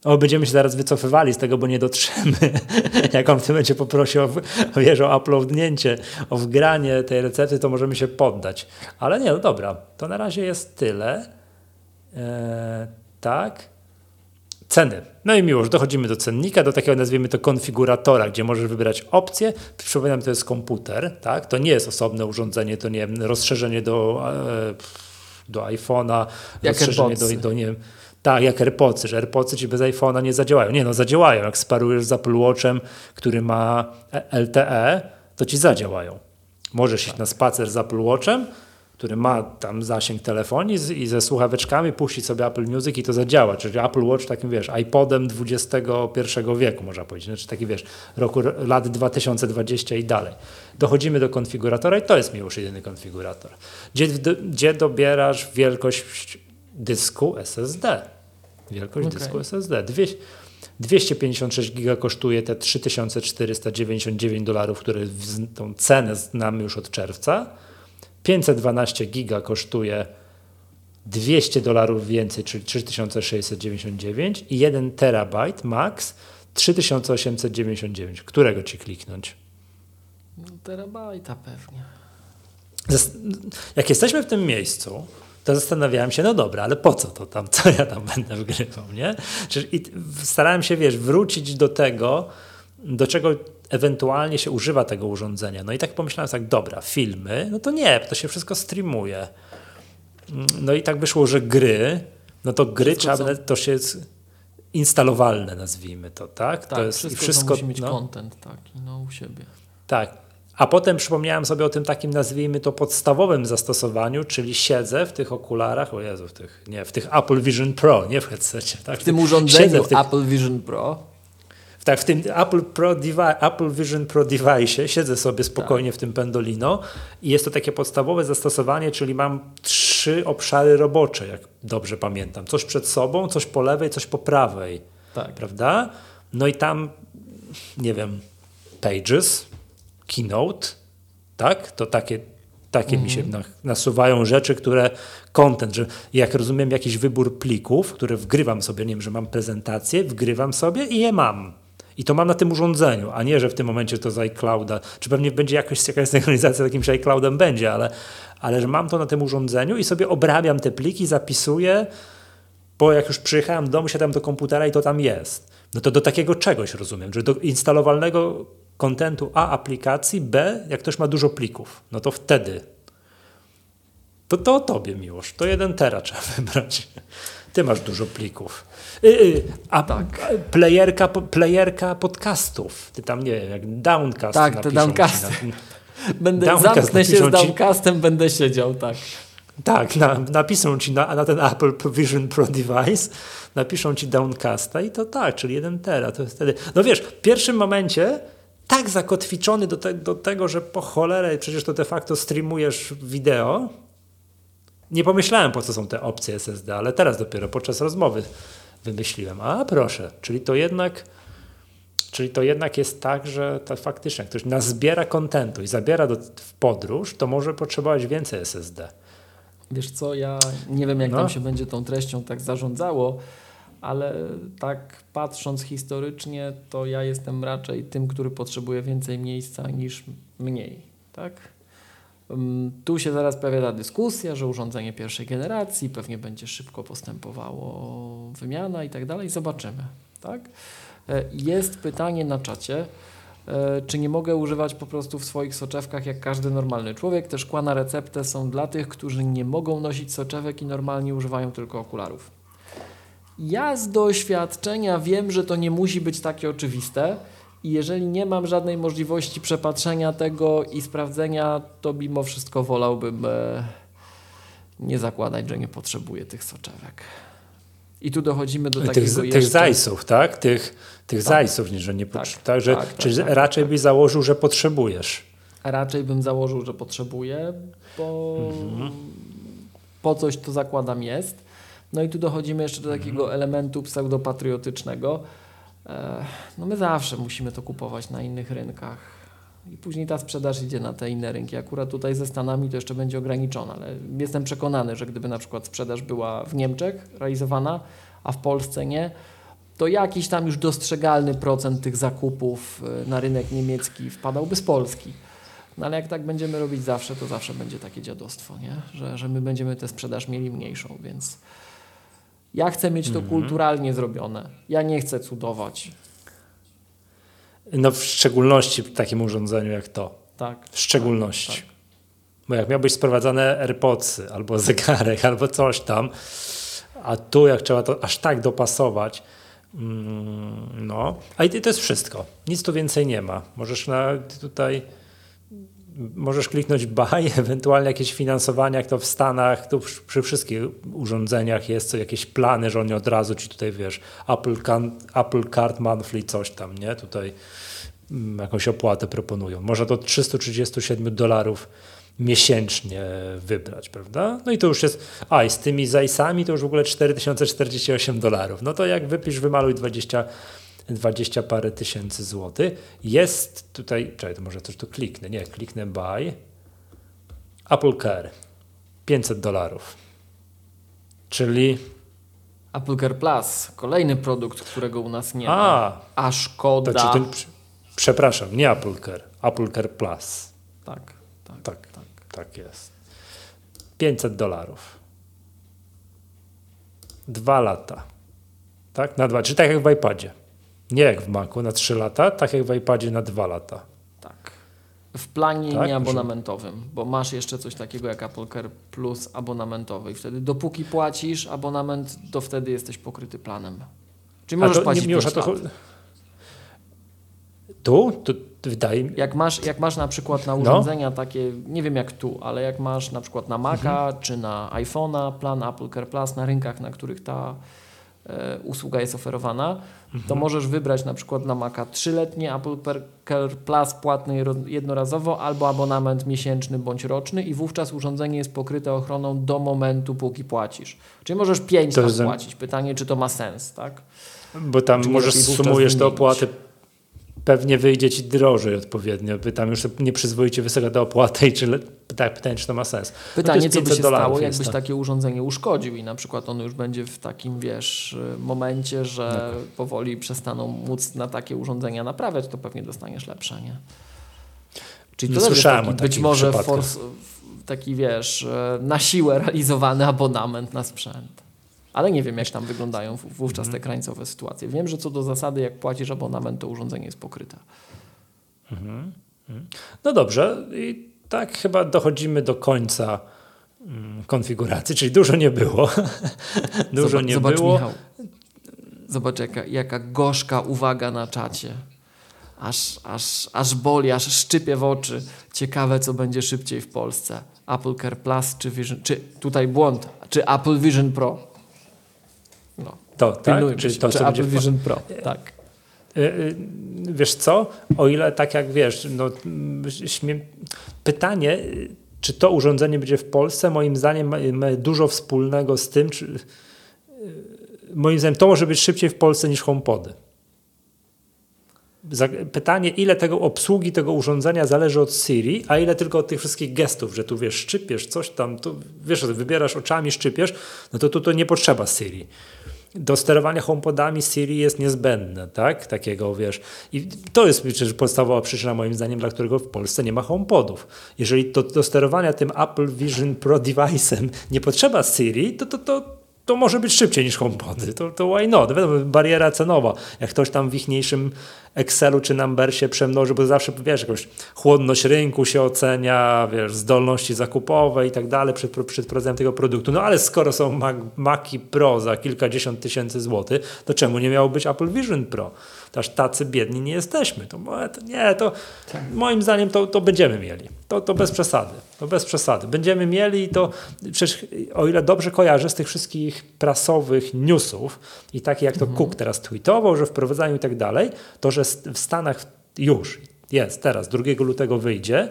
O, będziemy się zaraz wycofywali z tego, bo nie dotrzemy. [LAUGHS] Jak on w tym będzie poprosił o, wiesz, o uploadnięcie, o wgranie tej recepty, to możemy się poddać. Ale nie, no dobra, to na razie jest tyle. Eee, tak. Ceny. No i miłość, dochodzimy do cennika, do takiego nazwijmy to konfiguratora, gdzie możesz wybrać opcję. Przypominam, to jest komputer, tak? To nie jest osobne urządzenie, to nie wiem, rozszerzenie do, e, do iPhone'a, jak rozszerzenie do, do, nie wiem, tak, jak AirPodsy, że AirPodsy ci bez iPhone'a nie zadziałają. Nie no, zadziałają. Jak sparujesz z Apple Watchem, który ma LTE, to ci zadziałają. Możesz iść na spacer z Apple Watchem, który ma tam zasięg telefonii z, i ze słuchaweczkami puścić sobie Apple Music i to zadziała. Czyli Apple Watch takim, wiesz, iPodem XXI wieku, można powiedzieć. Znaczy taki, wiesz, roku, lat 2020 i dalej. Dochodzimy do konfiguratora i to jest mi już jedyny konfigurator. Gdzie, gdzie dobierasz wielkość dysku SSD. Wielkość okay. dysku SSD. 256 giga kosztuje te 3499 dolarów, które tą cenę znamy już od czerwca 512 giga kosztuje 200 dolarów więcej, czyli 3699 i 1 terabajt max 3899. Którego ci kliknąć? No, terabajta pewnie. Jak jesteśmy w tym miejscu, to zastanawiałem się, no dobra, ale po co to tam, co ja tam będę wgrywał, nie? Czyli starałem się, wiesz, wrócić do tego, do czego ewentualnie się używa tego urządzenia. No i tak pomyślałem tak, dobra, filmy, no to nie, to się wszystko streamuje. No i tak wyszło, że gry, no to gry wszystko trzeba, to się jest instalowalne, nazwijmy to, tak? Tak, to jest wszystko, wszystko musi mieć no, content taki, no u siebie. Tak. A potem przypomniałem sobie o tym takim, nazwijmy to, podstawowym zastosowaniu, czyli siedzę w tych okularach, o Jezu, w tych, nie, w tych Apple Vision Pro, nie w headsetie. Tak? W tym urządzeniu w tych, Apple Vision Pro tak, w tym Apple, Pro Apple Vision Pro device siedzę sobie spokojnie tak. w tym Pendolino i jest to takie podstawowe zastosowanie, czyli mam trzy obszary robocze, jak dobrze pamiętam. Coś przed sobą, coś po lewej, coś po prawej. Tak. Prawda? No i tam, nie wiem, Pages, Keynote, tak? To takie takie mi się mhm. nasuwają rzeczy, które content, że jak rozumiem jakiś wybór plików, które wgrywam sobie, nie wiem, że mam prezentację, wgrywam sobie i je mam. I to mam na tym urządzeniu, a nie, że w tym momencie to z iClouda, czy pewnie będzie jakaś, [LAUGHS] jakaś synchronizacja z jakimś iCloudem będzie, ale, ale że mam to na tym urządzeniu i sobie obrabiam te pliki, zapisuję, bo jak już przyjechałem do domu, siadam do komputera i to tam jest. No to do takiego czegoś rozumiem, że do instalowalnego kontentu A aplikacji, B, jak ktoś ma dużo plików, no to wtedy to to o tobie, Miłosz. To jeden tera trzeba [LAUGHS] wybrać. Ty masz dużo plików. Y, y, a tak. playerka, playerka podcastów. Ty tam, nie wiem, jak Downcast Tak, te Downcast. [LAUGHS] Będę, downcast zamknę się z Downcastem, ci... będę siedział, tak. Tak, na, napiszą ci na, na, ten Apple Vision Pro device, napiszą ci Downcasta i to tak, czyli jeden tera. To wtedy, no wiesz, w pierwszym momencie tak zakotwiczony do, te, do tego, że po cholerę przecież to de facto streamujesz wideo, nie pomyślałem, po co są te opcje SSD, ale teraz dopiero podczas rozmowy wymyśliłem. A proszę, czyli to jednak, czyli to jednak jest tak, że to faktycznie jak ktoś nazbiera kontentu i zabiera do, w podróż, to może potrzebować więcej SSD. Wiesz co, ja nie wiem, jak no. tam się będzie tą treścią tak zarządzało, ale tak patrząc historycznie, to ja jestem raczej tym, który potrzebuje więcej miejsca niż mniej. Tak? Tu się zaraz pojawia ta dyskusja, że urządzenie pierwszej generacji pewnie będzie szybko postępowało wymiana i tak dalej. Zobaczymy. Tak? E, jest pytanie na czacie, e, czy nie mogę używać po prostu w swoich soczewkach jak każdy normalny człowiek. Te szkła na receptę są dla tych, którzy nie mogą nosić soczewek i normalnie używają tylko okularów. Ja z doświadczenia wiem, że to nie musi być takie oczywiste. I jeżeli nie mam żadnej możliwości przepatrzenia tego i sprawdzenia, to mimo wszystko wolałbym e, nie zakładać, że nie potrzebuję tych soczewek. I tu dochodzimy do takiego tych, jeszcze... tych zajsów, tak? Tych, tych tak. zajsów, że nie tak, tak, że, tak, Czy tak, tak, raczej byś założył, że potrzebujesz? Raczej bym założył, że potrzebuję, bo mhm. po coś to zakładam jest. No i tu dochodzimy jeszcze do takiego mhm. elementu pseudopatriotycznego, no my zawsze musimy to kupować na innych rynkach. I później ta sprzedaż idzie na te inne rynki. Akurat tutaj ze Stanami to jeszcze będzie ograniczona, ale jestem przekonany, że gdyby na przykład sprzedaż była w Niemczech realizowana, a w Polsce nie, to jakiś tam już dostrzegalny procent tych zakupów y, na rynek niemiecki wpadałby z Polski. No ale jak tak będziemy robić zawsze, to zawsze będzie takie dziadostwo, nie? Że, że my będziemy tę sprzedaż mieli mniejszą, więc ja chcę mieć to mhm. kulturalnie zrobione. Ja nie chcę cudować. No w szczególności w takim urządzeniu jak to. Tak. W szczególności. Tak, tak. Bo jak miałbyś sprowadzane AirPodsy, albo zegarek, [LAUGHS] albo coś tam, a tu jak trzeba to aż tak dopasować, mm, no. A i to jest wszystko. Nic tu więcej nie ma. Możesz na, tutaj możesz kliknąć [LAUGHS] buy, ewentualnie jakieś finansowanie, jak to w Stanach, przy, przy wszystkich urządzeniach jest co jakieś plany, że oni od razu ci tutaj wiesz, Apple, can, Apple Card Monthly, coś tam, nie? Tutaj mm, jakąś opłatę proponują. Można to 337 dolarów miesięcznie wybrać, prawda? No i to już jest, a i z tymi zajsami to już w ogóle 4048 dolarów. No to jak wypisz, wymaluj 20 20 parę tysięcy złotych. Jest tutaj, czekaj, to może coś tu kliknę, nie, kliknę buy, Apple Care, 500 dolarów, czyli... Apple Care Plus, kolejny produkt, którego u nas nie A, ma. A szkoda. To, to, przepraszam, nie Apple Care, Apple Care Plus. Tak, tak, tak, tak, tak jest. 500 dolarów. Dwa lata. Tak? Na dwa, czy tak jak w iPadzie. Nie jak w Macu na 3 lata, tak jak w iPadzie na 2 lata. Tak. W planie Tak, nieabonamentowym, bo masz jeszcze coś takiego jak Apple Care Plus abonamentowy i wtedy dopóki płacisz abonament, to wtedy jesteś pokryty planem. Czyli możesz A to, płacić nie, 5 to. Tu? Tu wydaje mi Jak masz, jak masz na przykład na No. urządzenia takie, nie wiem jak tu, ale jak masz na przykład na Maca Mhm. czy na iPhone'a plan Apple Care Plus na rynkach, na których ta usługa jest oferowana, to Mhm. możesz wybrać na przykład na Maca trzyletnie Apple Care Plus płatny jednorazowo albo abonament miesięczny bądź roczny i wówczas urządzenie jest pokryte ochroną do momentu, póki płacisz. Czyli możesz 5 To lat jest- płacić. Pytanie, czy to ma sens, tak? Bo tam Czy możesz sumujesz te opłaty, pewnie wyjdzie ci drożej odpowiednio, by tam już nieprzyzwoicie wysoka ta opłata i czy, tak, pytanie, czy to ma sens. No Pytanie, jest co by 500 się stało, jakbyś to. takie urządzenie uszkodził i na przykład on już będzie w takim, wiesz, momencie, że No. powoli przestaną móc na takie urządzenia naprawiać, to pewnie dostaniesz lepsze, nie? Czyli Nie to jest słyszałem taki, być może force, taki, wiesz, e, na siłę realizowany abonament na sprzęt. Ale nie wiem, jak tam wyglądają wówczas Mhm. te krańcowe sytuacje. Wiem, że co do zasady, jak płacisz abonament, to urządzenie jest pokryte. No dobrze, i tak chyba dochodzimy do końca mm, konfiguracji, czyli dużo nie było. [LAUGHS] dużo zobacz, nie zobacz, było. Michał, zobacz jaka, jaka gorzka uwaga na czacie. Aż, aż, aż boli, aż szczypie w oczy. Ciekawe, co będzie szybciej w Polsce. Apple Care Plus czy Vision, czy tutaj błąd, czy Apple Vision Pro. To, tak? pilnujmy Czyli się, to, czy co Apple Vision Pro, tak. Y, y, Wiesz co? O ile tak jak wiesz, no, śmiem... pytanie, czy to urządzenie będzie w Polsce, moim zdaniem ma, ma dużo wspólnego z tym, czy moim zdaniem to może być szybciej w Polsce niż HomePody. Pytanie, ile tego obsługi tego urządzenia zależy od Siri, a ile tylko od tych wszystkich gestów, że tu wiesz, szczypiesz coś tam, tu wiesz, wybierasz oczami, szczypiesz, no to tu to nie potrzeba Siri do sterowania HomePodami Siri jest niezbędne, tak? Takiego, wiesz. I to jest przecież podstawowa przyczyna, moim zdaniem, dla którego w Polsce nie ma HomePodów. Jeżeli do, do sterowania tym Apple Vision Pro device'em nie potrzeba Siri, to, to, to, to może być szybciej niż HomePody. To, to why not? Wiadomo, bariera cenowa. Jak ktoś tam w ichniejszym Excelu czy Numbersie przemnoży, bo zawsze, wiesz, jakąś chłodność rynku się ocenia, wiesz, zdolności zakupowe i tak dalej przed, przed wprowadzeniem tego produktu. No ale skoro są Mac, Maci Pro za kilkadziesiąt tysięcy złotych, to czemu nie miało być Apple Vision Pro? Aż tacy biedni nie jesteśmy. To, nie, to moim zdaniem to, to będziemy mieli. To, to bez przesady. To bez przesady. Będziemy mieli i to przecież o ile dobrze kojarzę z tych wszystkich prasowych newsów i takie jak to Cook teraz tweetował, że wprowadzaniu i tak dalej, to że w Stanach już jest teraz, 2 lutego wyjdzie,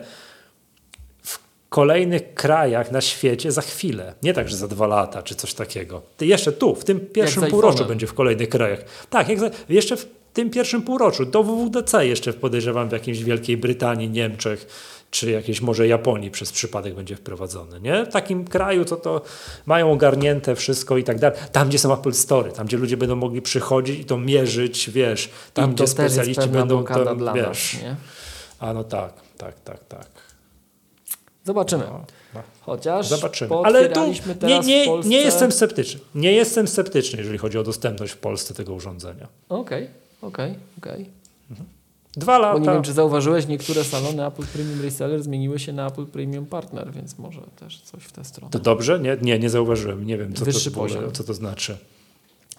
w kolejnych krajach na świecie za chwilę. Nie tak, że za dwa lata czy coś takiego. Ty jeszcze tu, w tym pierwszym półroczu będzie w kolejnych krajach. Tak, za, jeszcze w tym pierwszym półroczu. Do WWDC jeszcze podejrzewam w jakiejś Wielkiej Brytanii, Niemczech czy jakiejś może Japonii przez przypadek będzie wprowadzony. Nie? W takim kraju, co to mają ogarnięte wszystko i tak dalej. Tam, gdzie są Apple Store, tam, gdzie ludzie będą mogli przychodzić i to mierzyć, wiesz, tam, I gdzie to specjaliści będą to, dla wiesz. nas, nie? A no tak, tak, tak, tak. Zobaczymy. No, no. Chociaż Zobaczymy. Ale tu nie, nie, Polsce... nie jestem sceptyczny. Nie jestem sceptyczny, jeżeli chodzi o dostępność w Polsce tego urządzenia. Okej, okej, okej. Dwa Bo nie lata. wiem, czy zauważyłeś, niektóre salony Apple Premium Reseller zmieniły się na Apple Premium Partner, więc może też coś w tę stronę. To dobrze? Nie, nie, nie zauważyłem. Nie wiem, co, Wyższy to, poziom. co to znaczy.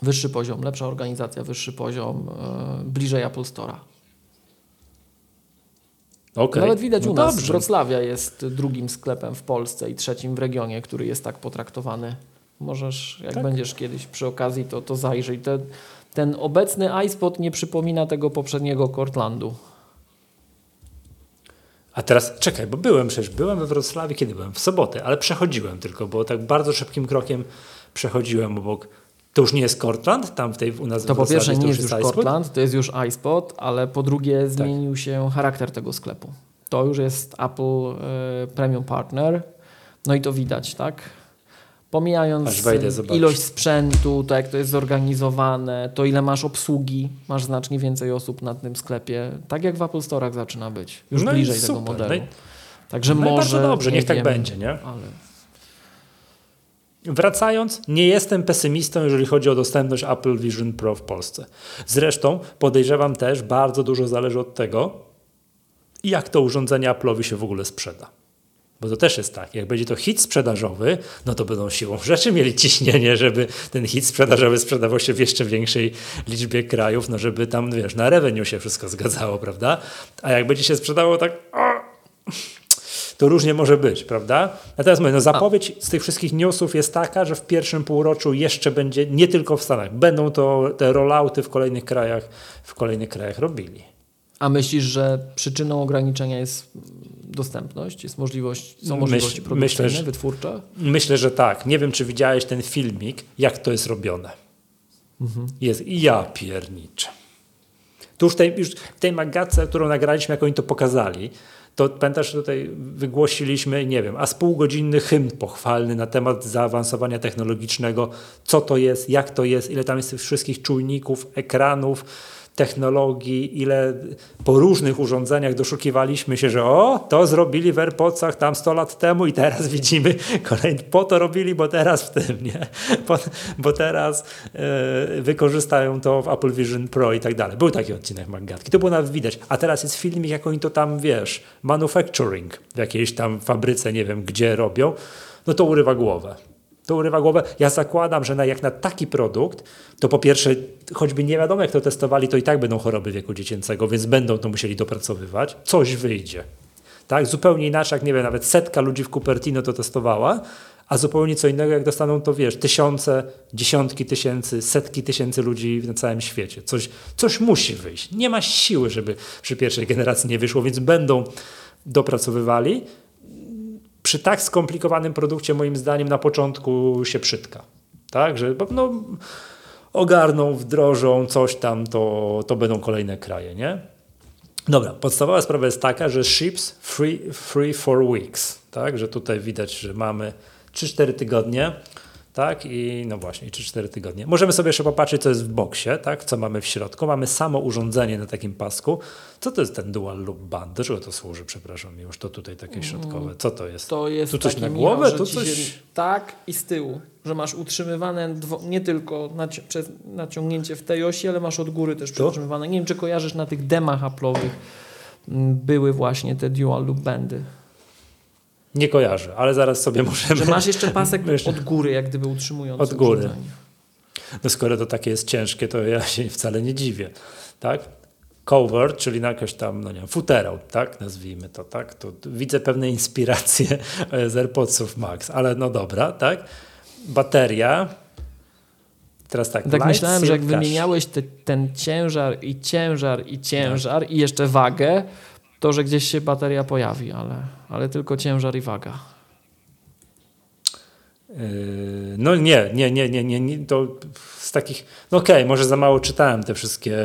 Wyższy poziom, lepsza organizacja, wyższy poziom, e, bliżej Apple Store'a. Okay. Nawet widać no u nas, dobrze. Wrocławia jest drugim sklepem w Polsce i trzecim w regionie, który jest tak potraktowany. Możesz, jak Tak. będziesz kiedyś przy okazji, to, to zajrzyj. Te, ten obecny iSpot nie przypomina tego poprzedniego Cortlandu. A teraz czekaj, bo byłem przecież, byłem we Wrocławiu, kiedy byłem? W sobotę, ale przechodziłem tylko, bo tak bardzo szybkim krokiem przechodziłem obok. To już nie jest Cortland, tam w tej u nas To po pierwsze nie jest już? Cortland, to jest już iSpot, ale po drugie Tak. zmienił się charakter tego sklepu. To już jest Apple e, Premium Partner. No i to widać, tak? Pomijając ilość sprzętu, to jak to jest zorganizowane, to ile masz obsługi, masz znacznie więcej osób na tym sklepie. Tak jak w Apple Store'ach zaczyna być. Już No bliżej tego modelu. No i- Także No może. bardzo dobrze, nie niech tak będzie, nie? Ale Wracając, nie jestem pesymistą, jeżeli chodzi o dostępność Apple Vision Pro w Polsce. Zresztą podejrzewam też, bardzo dużo zależy od tego, jak to urządzenie Apple'owi się w ogóle sprzeda. Bo to też jest tak, jak będzie to hit sprzedażowy, no to będą siłą rzeczy mieli ciśnienie, żeby ten hit sprzedażowy sprzedawał się w jeszcze większej liczbie krajów, no żeby tam, wiesz, na revenue się wszystko zgadzało, prawda? A jak będzie się sprzedało tak, to różnie może być, prawda? Natomiast mówię, no zapowiedź z tych wszystkich newsów jest taka, że w pierwszym półroczu jeszcze będzie, nie tylko w Stanach, będą to te rollouty w kolejnych krajach, w kolejnych krajach robili. A myślisz, że przyczyną ograniczenia jest dostępność? Jest możliwość, są Myśl- możliwości produkcyjne, myślę, że- wytwórcze? Myślę, że tak. Nie wiem, czy widziałeś ten filmik, jak to jest robione. Jest i ja pierniczę. Tu już, tej, już w tej magatce, którą nagraliśmy, jak oni to pokazali, to pamiętasz, tutaj wygłosiliśmy, nie wiem, a z półgodzinny hymn pochwalny na temat zaawansowania technologicznego, co to jest, jak to jest, ile tam jest tych wszystkich czujników, ekranów, technologii, ile po różnych urządzeniach doszukiwaliśmy się, że o, to zrobili w AirPodsach tam 100 lat temu i teraz [LAUGHS] widzimy, kolejny, po to robili, bo teraz w tym, nie? [LAUGHS] Bo teraz e, wykorzystają to w Apple Vision Pro i tak dalej. Był taki odcinek Magatki, to było nawet widać. A teraz jest filmik, jak oni to tam, wiesz, manufacturing w jakiejś tam fabryce, nie wiem gdzie robią, no to urywa głowę. To urywa głowę. Ja zakładam, że na, jak na taki produkt, to po pierwsze, choćby nie wiadomo jak to testowali, to i tak będą choroby wieku dziecięcego, więc będą to musieli dopracowywać. Coś wyjdzie. Tak? Zupełnie inaczej, jak nie wiem, nawet setka ludzi w Cupertino to testowała, a zupełnie co innego, jak dostaną to, wiesz, tysiące, dziesiątki tysięcy, setki tysięcy ludzi na całym świecie. Coś, coś musi wyjść. Nie ma siły, żeby przy pierwszej generacji nie wyszło, więc będą dopracowywali przy tak skomplikowanym produkcie, moim zdaniem, na początku się przytka. Tak, że no, ogarną, wdrożą coś tam, to, to będą kolejne kraje, nie? Dobra, podstawowa sprawa jest taka, że ships free, free for weeks, tak, że tutaj widać, że mamy 3-4 tygodnie, tak, i no właśnie, 3-4 tygodnie. Możemy sobie jeszcze popatrzeć, co jest w boksie, tak, co mamy w środku. Mamy samo urządzenie na takim pasku. Co to jest ten dual loop band? Do czego to służy, przepraszam, już to tutaj takie środkowe. Co to jest? To jest Tu coś na głowę? że Tu coś- Się, tak i z tyłu, że masz utrzymywane dwo, nie tylko naci przez naciągnięcie w tej osi, ale masz od góry też To? przytrzymywane. Nie wiem, czy kojarzysz na tych demach Apple'owych m, były właśnie te dual loop bandy. Nie kojarzę, ale zaraz sobie możemy... Że masz jeszcze pasek [LAUGHS] Jeszcze. od góry, jak gdyby utrzymujący Od góry. No skoro to takie jest ciężkie, to ja się wcale nie dziwię, tak? Cover, czyli na jakoś tam, no nie wiem, futerał, tak? Nazwijmy to, tak? To widzę pewne inspiracje [LAUGHS] z AirPodsów Max, ale no dobra, tak? Bateria. Teraz tak, Tak myślałem, że jak wymieniałeś te, ten ciężar i ciężar i ciężar i jeszcze wagę, to że gdzieś się bateria pojawi, ale, ale tylko ciężar i waga. Yy, No nie, nie, nie, nie, nie, nie to z takich, no okej, może za mało czytałem te wszystkie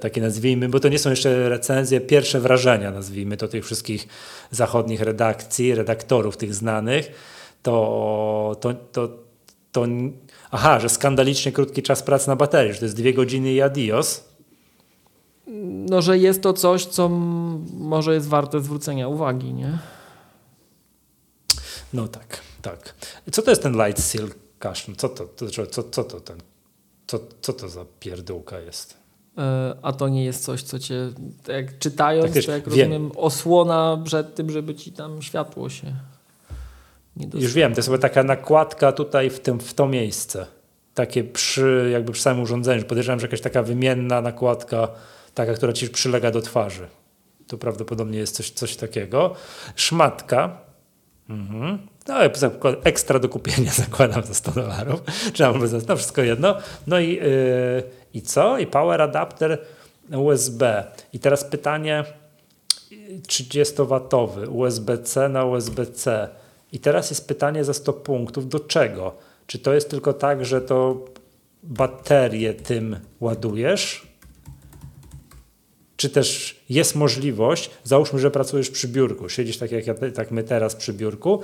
takie nazwijmy, bo to nie są jeszcze recenzje, pierwsze wrażenia nazwijmy to tych wszystkich zachodnich redakcji, redaktorów tych znanych, to, to, to, to aha, że skandalicznie krótki czas pracy na baterii, że to jest dwie godziny i adios, No, że jest to coś, co może jest warte zwrócenia uwagi, nie? no tak, tak. Co to jest ten light silk cache? Co to, co, co, co to ten, co, co to za pierdółka jest? E, A to nie jest coś, co cię, tak jak czytając, Tak to jak wiem. rozumiem, osłona przed tym, żeby ci tam światło się nie dostało. Już wiem, to jest taka nakładka tutaj w, tym, w to miejsce. Takie przy, jakby przy samym urządzeniu. Podejrzewam, że jakaś taka wymienna nakładka, taka, która ci przylega do twarzy. to prawdopodobnie jest coś, coś takiego. Szmatka. Mhm. No, ekstra do kupienia [LAUGHS] zakładam za 100 dolarów. Czy albo za no wszystko jedno. No i, yy, i co? I power adapter USB. I teraz pytanie 30-watowy USB-C na USB-C. I teraz jest pytanie za 100 punktów, do czego? Czy to jest tylko tak, że to baterię tym ładujesz? Czy też jest możliwość, załóżmy, że pracujesz przy biurku, siedzisz tak jak, ja, tak my teraz przy biurku,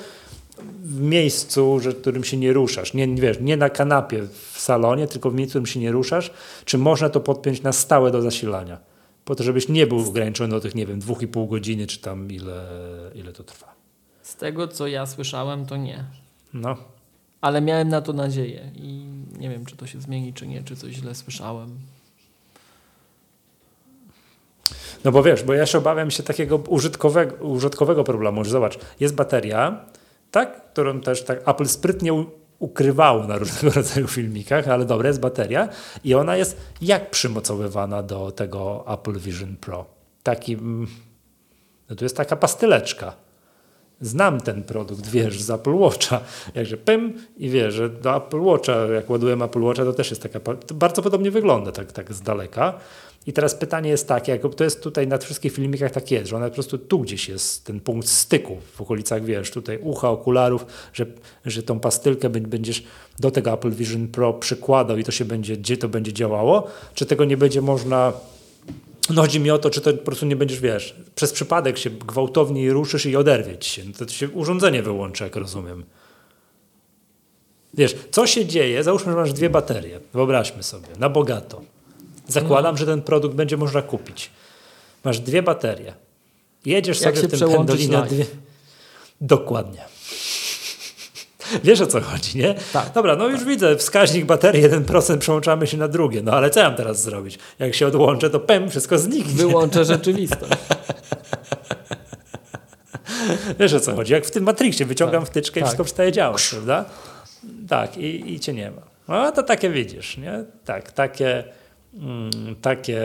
w miejscu, że, w którym się nie ruszasz, nie, wiesz, nie na kanapie w salonie, tylko w miejscu, w którym się nie ruszasz, czy można to podpiąć na stałe do zasilania? Po to, żebyś nie był ograniczony do tych, nie wiem, dwóch i pół godziny, czy tam ile, ile to trwa. Z tego, co ja słyszałem, to nie. No. Ale miałem na to nadzieję i nie wiem, czy to się zmieni, czy nie, czy coś źle słyszałem. No bo wiesz, bo ja się obawiam się takiego użytkowego, użytkowego problemu, że zobacz, jest bateria, tak, którą też tak Apple sprytnie ukrywało na różnego [LAUGHS] rodzaju filmikach, ale dobra, jest bateria i ona jest jak przymocowywana do tego Apple Vision Pro. Taki, mm, no to jest taka pastyleczka. Znam ten produkt, wiesz, z Apple Watcha. Jakże pym i wiesz, że do Apple Watcha, jak ładuję Apple Watcha, to też jest taka, bardzo podobnie wygląda tak, tak z daleka. I teraz pytanie jest takie, jak to jest tutaj na wszystkich filmikach tak jest, że ona po prostu tu gdzieś jest ten punkt styku w okolicach, wiesz, tutaj ucha, okularów, że, że tą pastylkę będziesz do tego Apple Vision Pro przykładał i to się będzie, gdzie to będzie działało, czy tego nie będzie można no chodzi mi o to, czy to po prostu nie będziesz, wiesz, przez przypadek się gwałtownie ruszysz i oderwie ci się. No to się urządzenie wyłączy, jak rozumiem. Wiesz, co się dzieje? Załóżmy, że masz dwie baterie. Wyobraźmy sobie, na bogato. Zakładam, no. że ten produkt będzie można kupić. Masz dwie baterie. Jedziesz Jak sobie w tym pendolinie. Dwie... Dokładnie. [LAUGHS] Wiesz o co chodzi, nie? Tak. Dobra, no już tak. widzę, wskaźnik baterii 1%, przełączamy się na drugie. No ale co ja mam teraz zrobić? Jak się odłączę, to pem, wszystko zniknie. Wyłączę [LAUGHS] rzeczywistość. Wiesz o co chodzi? Jak w tym Matrixie wyciągam tak. wtyczkę i tak. wszystko przestaje działać, prawda? Tak, i, i cię nie ma. No to takie widzisz, nie? Tak, takie takie,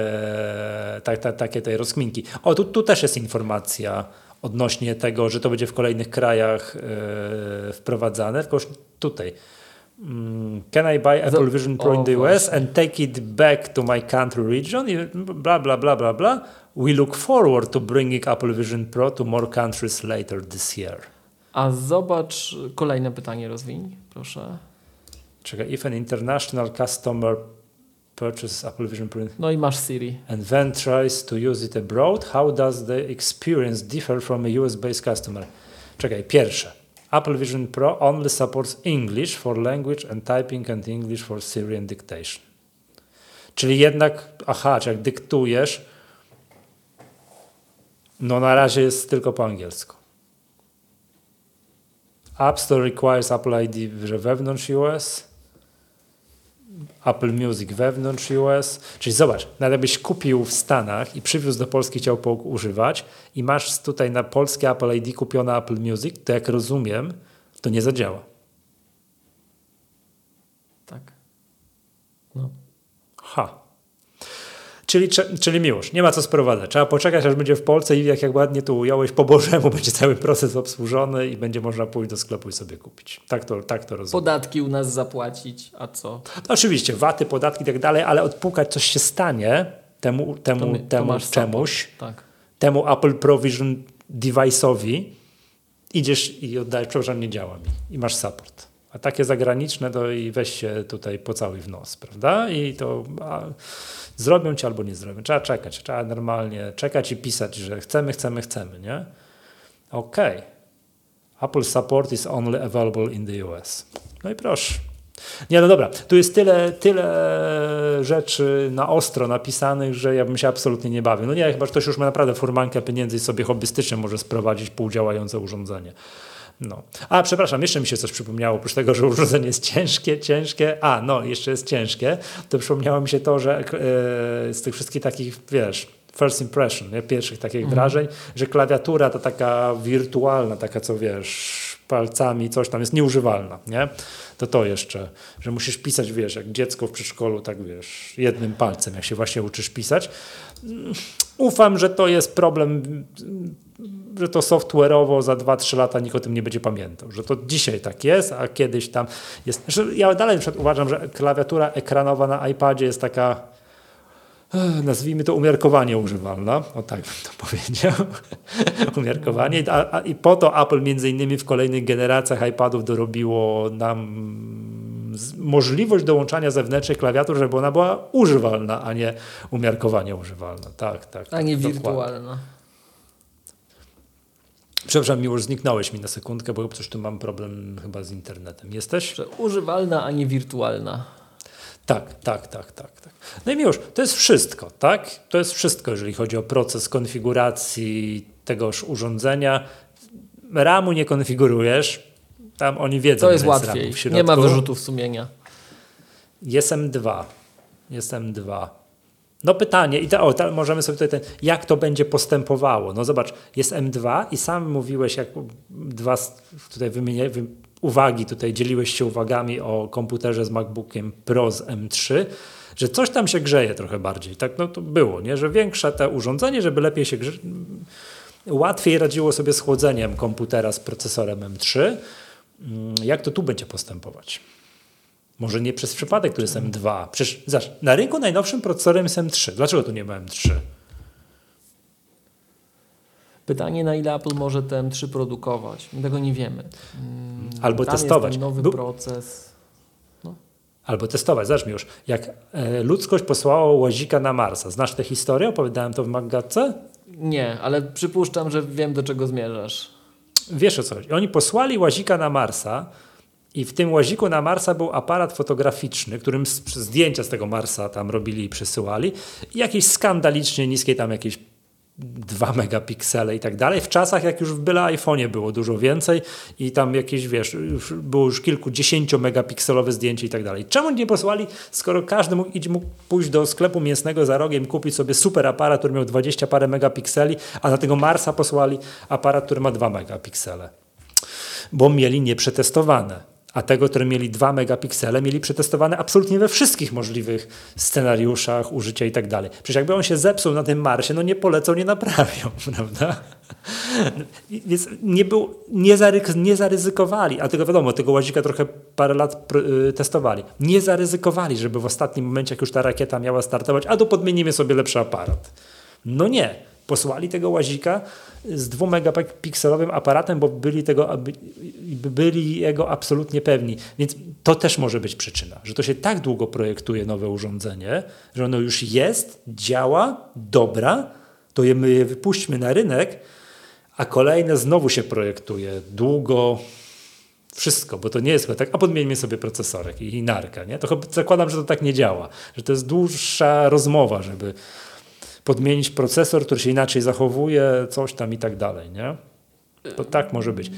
tak, tak, takie tej rozkminki. O, tu, tu też jest informacja odnośnie tego, że to będzie w kolejnych krajach e, wprowadzane, tylko tutaj. Mm, can I buy Apple Vision Pro in the US and take it back to my country region? Bla, bla, bla, bla, bla. We look forward to bringing Apple Vision Pro to more countries later this year. A zobacz, kolejne pytanie rozwiń, proszę. Czekaj, if an international customer purchase Apple Vision Pro. No i masz Siri. And then tries to use it abroad. How does the experience differ from a US-based customer? Czekaj, pierwsze. Apple Vision Pro only supports English for language and typing and English for Siri and dictation. Czyli jednak, aha, czy jak dyktujesz, no na razie jest tylko po angielsku. App Store requires Apple ID wewnątrz US. Apple Music wewnątrz US. Czyli zobacz, nawet jakbyś kupił w Stanach i przywiózł do Polski, chciał używać i masz tutaj na polskie Apple ID kupione Apple Music, to jak rozumiem, to nie zadziała. Tak. No. Czyli, czyli miłość, nie ma co sprowadzać. Trzeba poczekać, aż będzie w Polsce i jak, jak ładnie tu ująłeś, po Bożemu [LAUGHS] będzie cały proces obsłużony i będzie można pójść do sklepu i sobie kupić. Tak to, tak to rozumiem. Podatki u nas zapłacić, a co? No, oczywiście, waty, podatki i tak dalej, ale odpukać coś się stanie temu, temu, to, temu to czemuś, tak. temu Apple Provision device'owi, idziesz i oddajesz, przepraszam, nie działa mi i masz support. A takie zagraniczne to i weź się tutaj pocałuj w nos, prawda? I to... Zrobią ci albo nie zrobią. Trzeba czekać, trzeba normalnie czekać i pisać, że chcemy, chcemy, chcemy, nie? OK. Apple support is only available in the US. No i proszę. Nie, no dobra, tu jest tyle, tyle rzeczy na ostro napisanych, że ja bym się absolutnie nie bawił. No nie, chyba że ktoś już ma naprawdę furmankę pieniędzy i sobie hobbystycznie może sprowadzić półdziałające urządzenie. No. A, przepraszam, jeszcze mi się coś przypomniało, oprócz tego, że urządzenie jest ciężkie, ciężkie, a, no, jeszcze jest ciężkie, to przypomniało mi się to, że yy, z tych wszystkich takich, wiesz, first impression, nie? pierwszych takich mhm. wrażeń, że klawiatura to taka wirtualna, taka co wiesz, palcami, coś tam jest nieużywalna, nie? To to jeszcze, że musisz pisać, wiesz, jak dziecko w przedszkolu, tak wiesz, jednym palcem, jak się właśnie uczysz pisać. ufam, że to jest problem, że to software'owo za 2-3 lata nikt o tym nie będzie pamiętał, że to dzisiaj tak jest, a kiedyś tam jest. Znaczy, ja dalej na przykład uważam, że klawiatura ekranowa na iPadzie jest taka nazwijmy to umiarkowanie używalna, o tak bym to [LAUGHS] powiedział, umiarkowanie a, a, i po to Apple między innymi w kolejnych generacjach iPadów dorobiło nam możliwość dołączania zewnętrznych klawiatur, żeby ona była używalna, a nie umiarkowanie używalna. Tak, tak. A nie dokładnie. wirtualna. Przepraszam, już zniknąłeś mi na sekundkę, bo coś tu mam problem chyba z internetem. Jesteś? Używalna, a nie wirtualna. Tak, tak, tak, tak, tak. No i już, to jest wszystko, tak? To jest wszystko, jeżeli chodzi o proces konfiguracji tegoż urządzenia. RAMu nie konfigurujesz, tam oni wiedzą, To jest łatwiej. Nie ma wyrzutów sumienia. Jest M2. Jest M2. No pytanie, i to, o, to możemy sobie tutaj ten, jak to będzie postępowało. No zobacz, jest M2 i sam mówiłeś, jak dwa tutaj wymienię, wy, uwagi, tutaj dzieliłeś się uwagami o komputerze z MacBookiem Pro z M3, że coś tam się grzeje trochę bardziej. Tak no to było, nie? że większe te urządzenie, żeby lepiej się grze... łatwiej radziło sobie z chłodzeniem komputera z procesorem M3. Mm, jak to tu będzie postępować? Może nie przez przypadek tu jest M2. Przecież zobacz, na rynku najnowszym procesorem jest M3. Dlaczego tu nie ma M3? Pytanie, na ile Apple może te M3 produkować? My tego nie wiemy. Mm, Albo testować. Nowy Był- proces. Albo testować. Zobacz mi już, jak e, ludzkość posłała łazika na Marsa. Znasz tę historię? Opowiadałem to w Maggatce? Nie, ale przypuszczam, że wiem, do czego zmierzasz. Wiesz o co chodzi. Oni posłali łazika na Marsa i w tym łaziku na Marsa był aparat fotograficzny, którym zdjęcia z tego Marsa tam robili i przesyłali. I jakieś skandalicznie niskie tam jakieś 2 [LAUGHS] megapiksele i tak dalej. W czasach, jak już w byle iPhone'ie było dużo więcej i tam jakieś, wiesz, już było już kilkudziesięcio megapikselowe zdjęcie i tak dalej. Czemu nie posłali, skoro każdy mógł, mógł pójść do sklepu mięsnego za rogiem, kupić sobie super aparat, który miał 20 parę megapikseli, a na tego Marsa posłali aparat, który ma 2 megapiksele bo mieli nieprzetestowane. A tego, które mieli 2 megapiksele, mieli przetestowane absolutnie we wszystkich możliwych scenariuszach, użycia i tak dalej. Przecież jakby on się zepsuł na tym Marsie, no nie polecą, nie naprawią, [LAUGHS] prawda? Więc nie, był, nie, zaryk, nie zaryzykowali, a tego wiadomo, tego łazika trochę parę lat y, testowali. Nie zaryzykowali, żeby w ostatnim momencie, jak już ta rakieta miała startować, a to podmienimy sobie lepszy aparat. No nie. Posłali tego łazika z dwumegapikselowym aparatem, bo byli, tego, byli jego absolutnie pewni. Więc to też może być przyczyna, że to się tak długo projektuje nowe urządzenie, że ono już jest, działa, dobra, to je, my je wypuśćmy na rynek, a kolejne znowu się projektuje długo, wszystko, bo to nie jest tak, a podmieńmy sobie procesorek i, narka, nie? To zakładam, że to tak nie działa, że to jest dłuższa rozmowa, żeby podmienić procesor, który się inaczej zachowuje, coś tam i tak dalej, nie? To tak może być.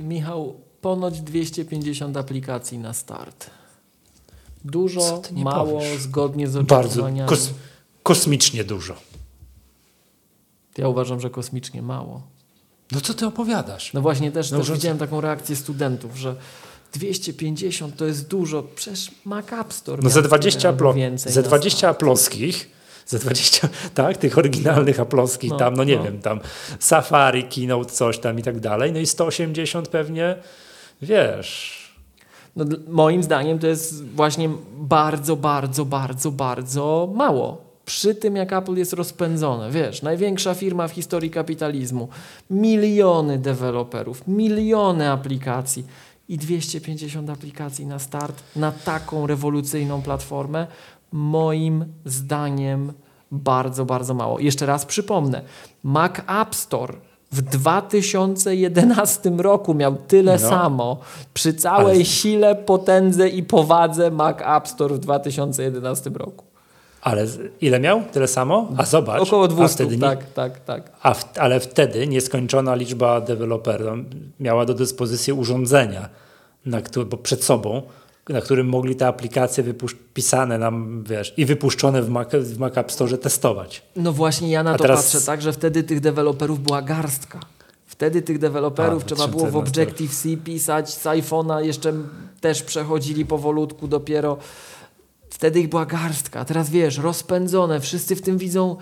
Michał, ponoć 250 aplikacji na start. Dużo, mało, powiesz? zgodnie z Bardzo oczekiwaniami. kos kosmicznie dużo. Ja uważam, że kosmicznie mało. No co ty opowiadasz? No właśnie też, No, też że- widziałem taką reakcję studentów, że 250 to jest dużo. Przecież Mac App Store No ze 20, tyle albo aplo więcej ze na 20 start. aploskich, ze 20, tak, tych oryginalnych aploskich No, tam, no nie no. wiem, tam Safari, Keynote, coś tam i tak dalej, no i 180 pewnie, wiesz, No, moim zdaniem to jest właśnie bardzo, bardzo, bardzo, bardzo mało. Przy tym, jak Apple jest rozpędzone, wiesz, największa firma w historii kapitalizmu, miliony deweloperów, miliony aplikacji i 250 aplikacji na start na taką rewolucyjną platformę, moim zdaniem bardzo, bardzo mało. Jeszcze raz przypomnę, Mac App Store w 2011 roku miał tyle No. samo. Przy całej Ale- sile, potędze i powadze Mac App Store w 2011 roku. ale ile miał? Tyle samo? A zobacz, Około a 200, wtedy nie, tak, tak, tak. A w, ale wtedy nieskończona liczba deweloperów miała do dyspozycji urządzenia, na któ- bo przed sobą, na którym mogli te aplikacje pisane nam, wiesz, i wypuszczone w Mac, w Mac App Store testować. No właśnie ja na A to teraz- patrzę tak, że wtedy tych deweloperów była garstka. Wtedy tych deweloperów A, trzeba było w 2011 Objective-C pisać, z iPhone'a jeszcze też przechodzili powolutku dopiero. wtedy ich była garstka, teraz wiesz, rozpędzone, wszyscy w tym widzą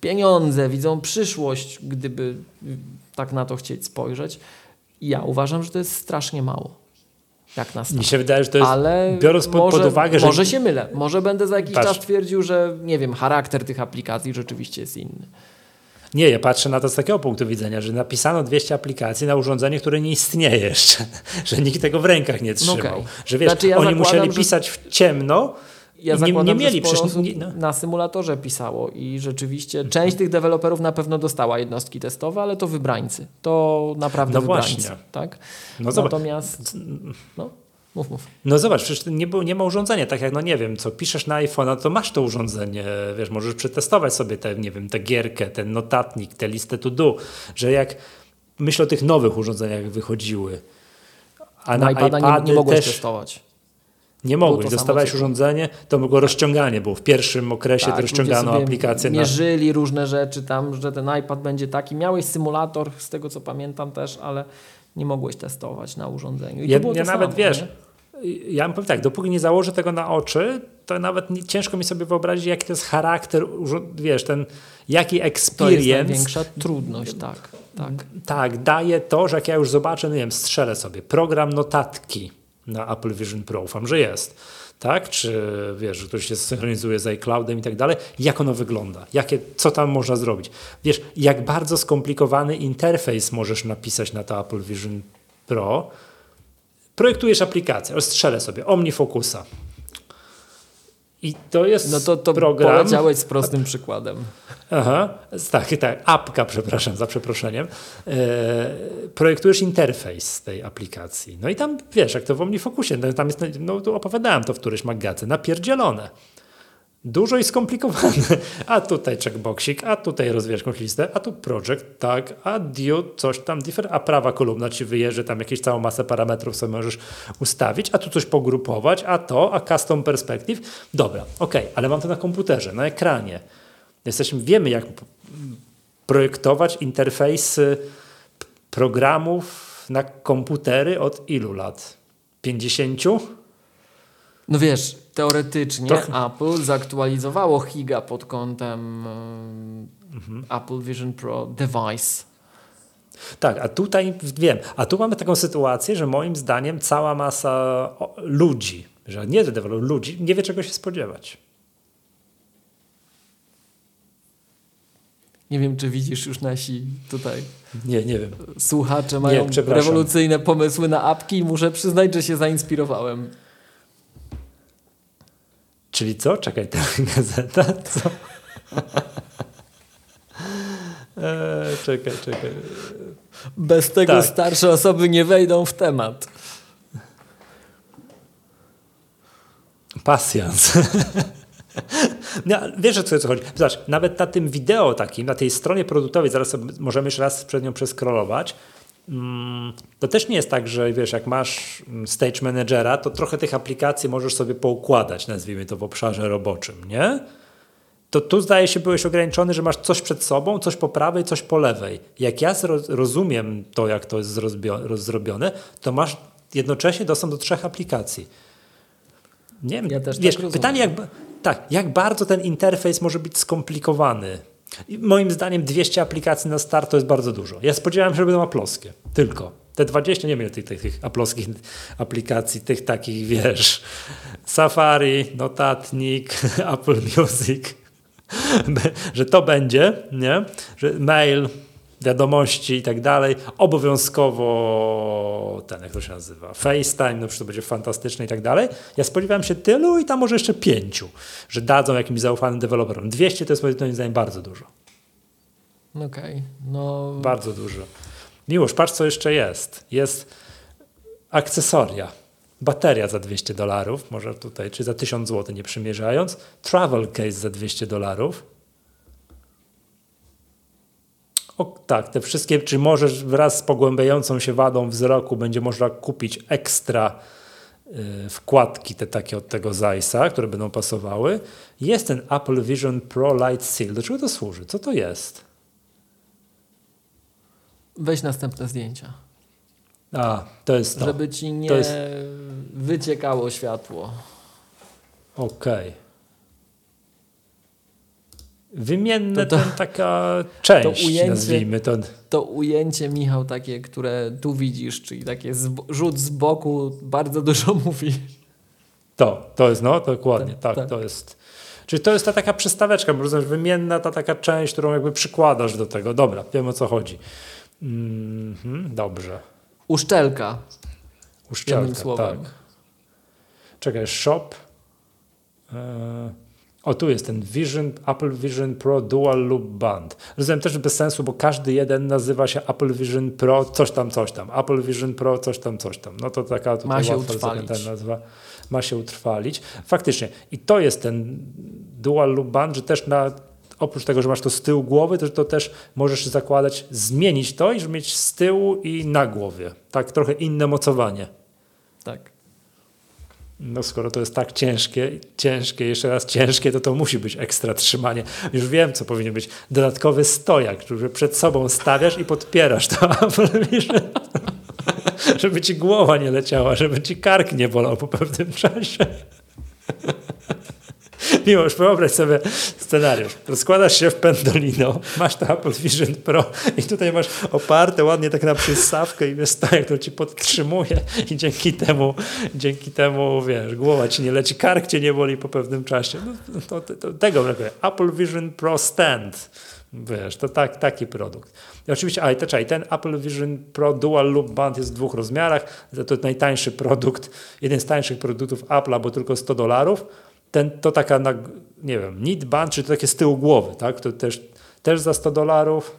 pieniądze, widzą przyszłość, gdyby tak na to chcieć spojrzeć. Ja uważam, że to jest strasznie mało. Jak na. Mi się wydaje, że to jest, Ale biorąc pod, może, pod uwagę, że... może się mylę. Może będę za jakiś Patrz. czas twierdził, że nie wiem, charakter tych aplikacji rzeczywiście jest inny. Nie, ja patrzę na to z takiego punktu widzenia, że napisano 200 aplikacji na urządzenie, które nie istnieje jeszcze, [LAUGHS] że nikt tego w rękach nie trzymał. okej. Że wiesz, Znaczy, ja oni zakładam, musieli pisać w ciemno Ja nie, zakładam, nie mieli że sporo Nie, no. na symulatorze pisało i rzeczywiście część tych deweloperów na pewno dostała jednostki testowe, ale to wybrańcy. To naprawdę No wybrańcy. właśnie. Tak? No Natomiast... No, mów, mów. No zobacz, przecież nie, nie ma urządzenia, tak jak, no nie wiem, co piszesz na iPhone'a, to masz to urządzenie, wiesz, możesz przetestować sobie tę, nie wiem, tę gierkę, ten notatnik, tę listę to do, że jak myślę o tych nowych urządzeniach, jak wychodziły, a Na na, iPada nie, nie mogłeś też testować. Nie mogłeś, to samo, dostawałeś co- urządzenie, to było rozciąganie, było w pierwszym okresie to Tak, rozciągano ludzie sobie aplikację na... Mierzyli różne rzeczy tam, że ten iPad będzie taki. Miałeś symulator, z tego co pamiętam też, ale nie mogłeś testować na urządzeniu. I to Ja, było ja to nawet, samo, wiesz, nie? ja bym powiedział tak, dopóki nie założę tego na oczy, to nawet nie, ciężko mi sobie wyobrazić, jaki to jest charakter, wiesz, ten, jaki To jest experience największa trudność, tak. tak. Tak, daje to, że jak ja już zobaczę, nie wiem, strzelę sobie program notatki na Apple Vision Pro, ufam, że jest, tak? Czy wiesz, że ktoś się synchronizuje z iCloudem i tak dalej, jak ono wygląda, jakie, co tam można zrobić. Wiesz, jak bardzo skomplikowany interfejs możesz napisać na to Apple Vision Pro. Projektujesz aplikację, strzelę sobie OmniFocusa. I to jest No to, to program. poleciałeś z prostym przykładem. Aha, tak, tak, apka, przepraszam, za przeproszeniem. E, projektujesz interfejs tej aplikacji. No i tam, wiesz, jak to w OmniFocusie, no, tam jest, no tu opowiadałem to w którymś magazynie, napierdzielone. Dużo i skomplikowane. A tutaj checkboxik, a tutaj rozwijasz jakąś listę, a tu project, tak, a due, coś tam, different, a prawa kolumna ci wyjeżdża, tam jakieś całą masę parametrów sobie możesz ustawić, a tu coś pogrupować, a to, a custom perspective. Dobra, okej, ale mam to na komputerze, na ekranie. Jesteśmy, wiemy, jak projektować interfejsy programów na komputery od ilu lat? 50? No wiesz, teoretycznie Trochę- Apple zaktualizowało Higa pod kątem Mhm. e, Apple Vision Pro device. Tak, a tutaj wiem, a tu mamy taką sytuację, że moim zdaniem cała masa ludzi, że nie deweloperów, ludzi, nie wie czego się spodziewać. Nie wiem, czy widzisz już nasi tutaj Nie, nie wiem. słuchacze mają przepraszam. rewolucyjne pomysły na apki i muszę przyznać, że się zainspirowałem. Czyli co? Czekaj, ta [LAUGHS] gazeta, co? Eee, czekaj, czekaj. Bez tego Tak. starsze osoby nie wejdą w temat. Pasjans. [LAUGHS] No, wiesz, o co, chodzi? Zobacz, nawet na tym wideo takim, na tej stronie produktowej, zaraz możemy jeszcze raz przed nią przeskrolować, to też nie jest tak, że wiesz, jak masz mm, Stage Managera, to trochę tych aplikacji możesz sobie poukładać, nazwijmy to w obszarze roboczym, nie? To tu zdaje się byłeś ograniczony, że masz coś przed sobą, coś po prawej, coś po lewej. Jak ja rozumiem to, jak to jest zrobione, to masz jednocześnie dostęp do trzech aplikacji. Nie wiem, Ja też tak wiesz, rozumiem. pytanie jak, tak, jak bardzo ten interfejs może być skomplikowany. I moim zdaniem 200 aplikacji na start to jest bardzo dużo. Ja spodziewałem się, że będą aploskie. Tylko. Te 20, nie wiem, tych, tych, tych aploskich aplikacji, tych takich, wiesz, Safari, Notatnik, [LAUGHS] Apple Music, [LAUGHS] że to będzie, nie? Że mail, wiadomości i tak dalej, obowiązkowo ten, jak to się nazywa, FaceTime, no to będzie fantastyczne i tak dalej. Ja spodziewałem się tylu i tam może jeszcze pięciu, że dadzą jakimś zaufanym deweloperom. 200 to jest moim zdaniem bardzo dużo. Okej, no Bardzo dużo. Miłosz, patrz co jeszcze jest. Jest akcesoria. Bateria za 200 dolarów, może tutaj, czy za 1000 zł nie przymierzając. Travel case za 200 dolarów. O, tak, te wszystkie, czy możesz wraz z pogłębiającą się wadą wzroku będzie można kupić ekstra y, wkładki te takie od tego Zeissa, które będą pasowały. Jest ten Apple Vision Pro Light Seal. Do czego to służy? Co to jest? weź następne zdjęcia, A, to jest to. żeby ci nie jest- wyciekało światło. Okej. Wymienne To- to, to- taka część, to ujęcie- nazwijmy to. To ujęcie, Michał, takie, które tu widzisz, czyli takie zb- rzut z boku, bardzo dużo [LAUGHS] mówi. To, to jest, no dokładnie, Tak, tak, tak. to jest. Czyli to jest ta taka przystaweczka, bo rozumiesz, wymienna ta taka część, którą jakby przykładasz do tego. Dobra, wiem o co chodzi. Mhm, dobrze. Uszczelka. Uszczelka, tak. Czekaj, shop. E, O, tu jest ten Vision, Apple Vision Pro Dual Loop Band. Rozumiem też bez sensu, bo każdy jeden nazywa się Apple Vision Pro coś tam, coś tam. Apple Vision Pro coś tam, coś tam. No to taka tutaj Ma się łatwa utrwalić. nazwa. Ma się utrwalić. Faktycznie. I to jest ten Dual Loop Band, że też na oprócz tego, że masz to z tyłu głowy, to, to też możesz zakładać, zmienić to i żeby mieć z tyłu i na głowie. Tak trochę inne mocowanie. Tak. No skoro to jest tak ciężkie, ciężkie, jeszcze raz ciężkie, to to musi być ekstra trzymanie. Już wiem, co powinien być. Dodatkowy stojak, który przed sobą stawiasz i podpierasz to, [LAUGHS] żeby ci głowa nie leciała, żeby ci kark nie bolał po pewnym czasie. [LAUGHS] Miłosz, wyobraź sobie scenariusz. Rozkładasz się w pendolino, masz to Apple Vision Pro i tutaj masz oparte ładnie tak na przystawkę i jest stojak, który ci podtrzymuje i dzięki temu, dzięki temu, wiesz, głowa ci nie leci, kark cię nie boli po pewnym czasie. No, to, to, to, tego brakuje. Apple Vision Pro Stand. Wiesz, to tak, taki produkt. I oczywiście, a i to, czekaj, ten Apple Vision Pro Dual Loop Band jest w dwóch rozmiarach. To, to najtańszy produkt, jeden z tańszych produktów Apple'a, bo tylko 100 dolarów. Ten, to taka, nie wiem, knit band, czy to takie z tyłu głowy, tak? To też, też za 100 dolarów.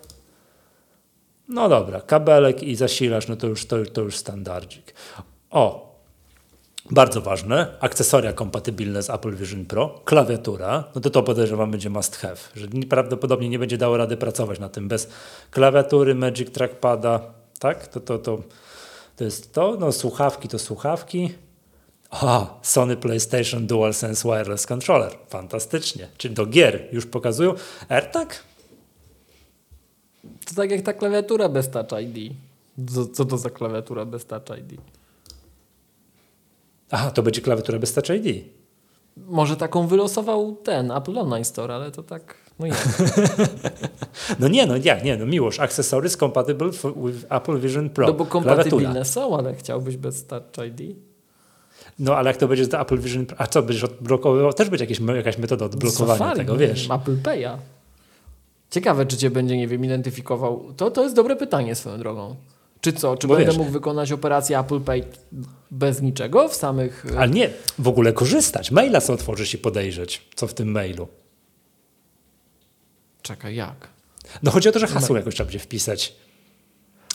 No dobra, kabelek i zasilacz, no to już, to, to już standardzik. O, bardzo ważne, akcesoria kompatybilne z Apple Vision Pro, klawiatura, no to to podejrzewam będzie must have, że prawdopodobnie nie będzie dało rady pracować na tym bez klawiatury, Magic Trackpada, tak? To, to, to, to jest to, no słuchawki to słuchawki. O, Sony PlayStation DualSense Wireless Controller, fantastycznie, czyli do gier już pokazują. AirTag? To tak jak ta klawiatura bez Touch ID. Co, co to za klawiatura bez Touch ID? Aha, to będzie klawiatura bez Touch ID. Może taką wylosował ten Apple Online Store, ale to tak, no jak? [LAUGHS] No nie, no jak, nie, no miłość, accessories compatible with Apple Vision Pro. No bo Klawiatura. kompatybilne są, ale chciałbyś bez Touch ID? No ale jak to będzie z Apple Vision a co, będziesz odblokowywał? Też będzie jakieś, jakaś metoda odblokowania Safari, tego, wiesz. Apple Pay'a. Ciekawe, czy cię będzie, nie wiem, identyfikował. To, to jest dobre pytanie swoją drogą. Czy co? Czy Bo będę wiesz- mógł wykonać operację Apple Pay bez niczego w samych... e, Ale nie, w ogóle korzystać. Maila sobie otworzyć i podejrzeć, co w tym mailu. Czekaj, jak? No chodzi o to, że hasło jakoś trzeba będzie wpisać.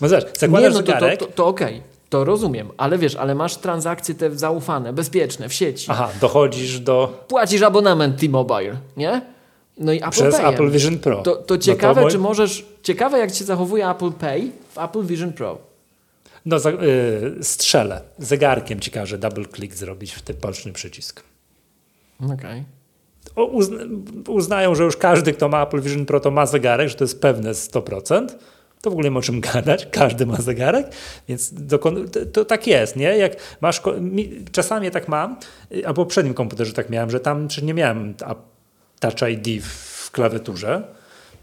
No zobacz, Nie, zakładasz no to, to, zegarek. to, to okej. To rozumiem, ale wiesz, ale masz transakcje te zaufane, bezpieczne, w sieci. Aha, dochodzisz do Płacisz abonament T-Mobile, nie? No i Apple przez Payem. Apple Vision Pro. To, to No ciekawe, moi- czy możesz... Ciekawe, jak się zachowuje Apple Pay w Apple Vision Pro. No, za, y, strzelę. Zegarkiem ci każe double click zrobić w ten palczny przycisk. Okej. O, uzna, uznają, że już każdy, kto ma Apple Vision Pro, to ma zegarek, że to jest pewne 100%. To w ogóle nie ma o czym gadać, każdy ma zegarek, więc to, to tak jest, nie? Jak masz, czasami tak mam, y, a w poprzednim komputerze tak miałem, że tam czy nie miałem Touch ID w, klawiaturze,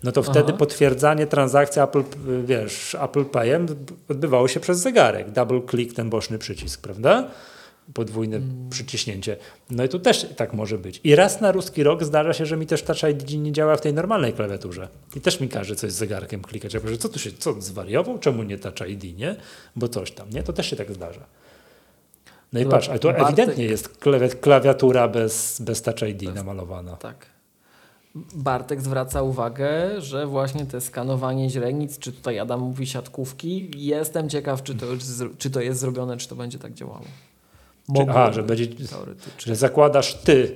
no to wtedy Aha. potwierdzanie transakcji Apple, y, wiesz, Apple Payem odbywało się przez zegarek. Double click, ten boczny przycisk, prawda? Podwójne przyciśnięcie. No i tu też tak może być. I raz na ruski rok zdarza się, że mi też Touch ID nie działa w tej normalnej klawiaturze. I też mi każe coś z zegarkiem klikać. Ja powiem, co tu się, co zwariował? Czemu nie Touch ID, nie? Bo coś tam, nie? To też się tak zdarza. No i Dobra, patrz, ale tu Bartek- ewidentnie jest klawi- klawiatura bez, bez Touch ID namalowana. Tak. Bartek zwraca uwagę, że właśnie te skanowanie źrenic, czy tutaj Adam mówi siatkówki, jestem ciekaw, czy to, czy to jest zrobione, czy to będzie tak działało. Czy, aha, Mogłoby, że będzie, że zakładasz ty,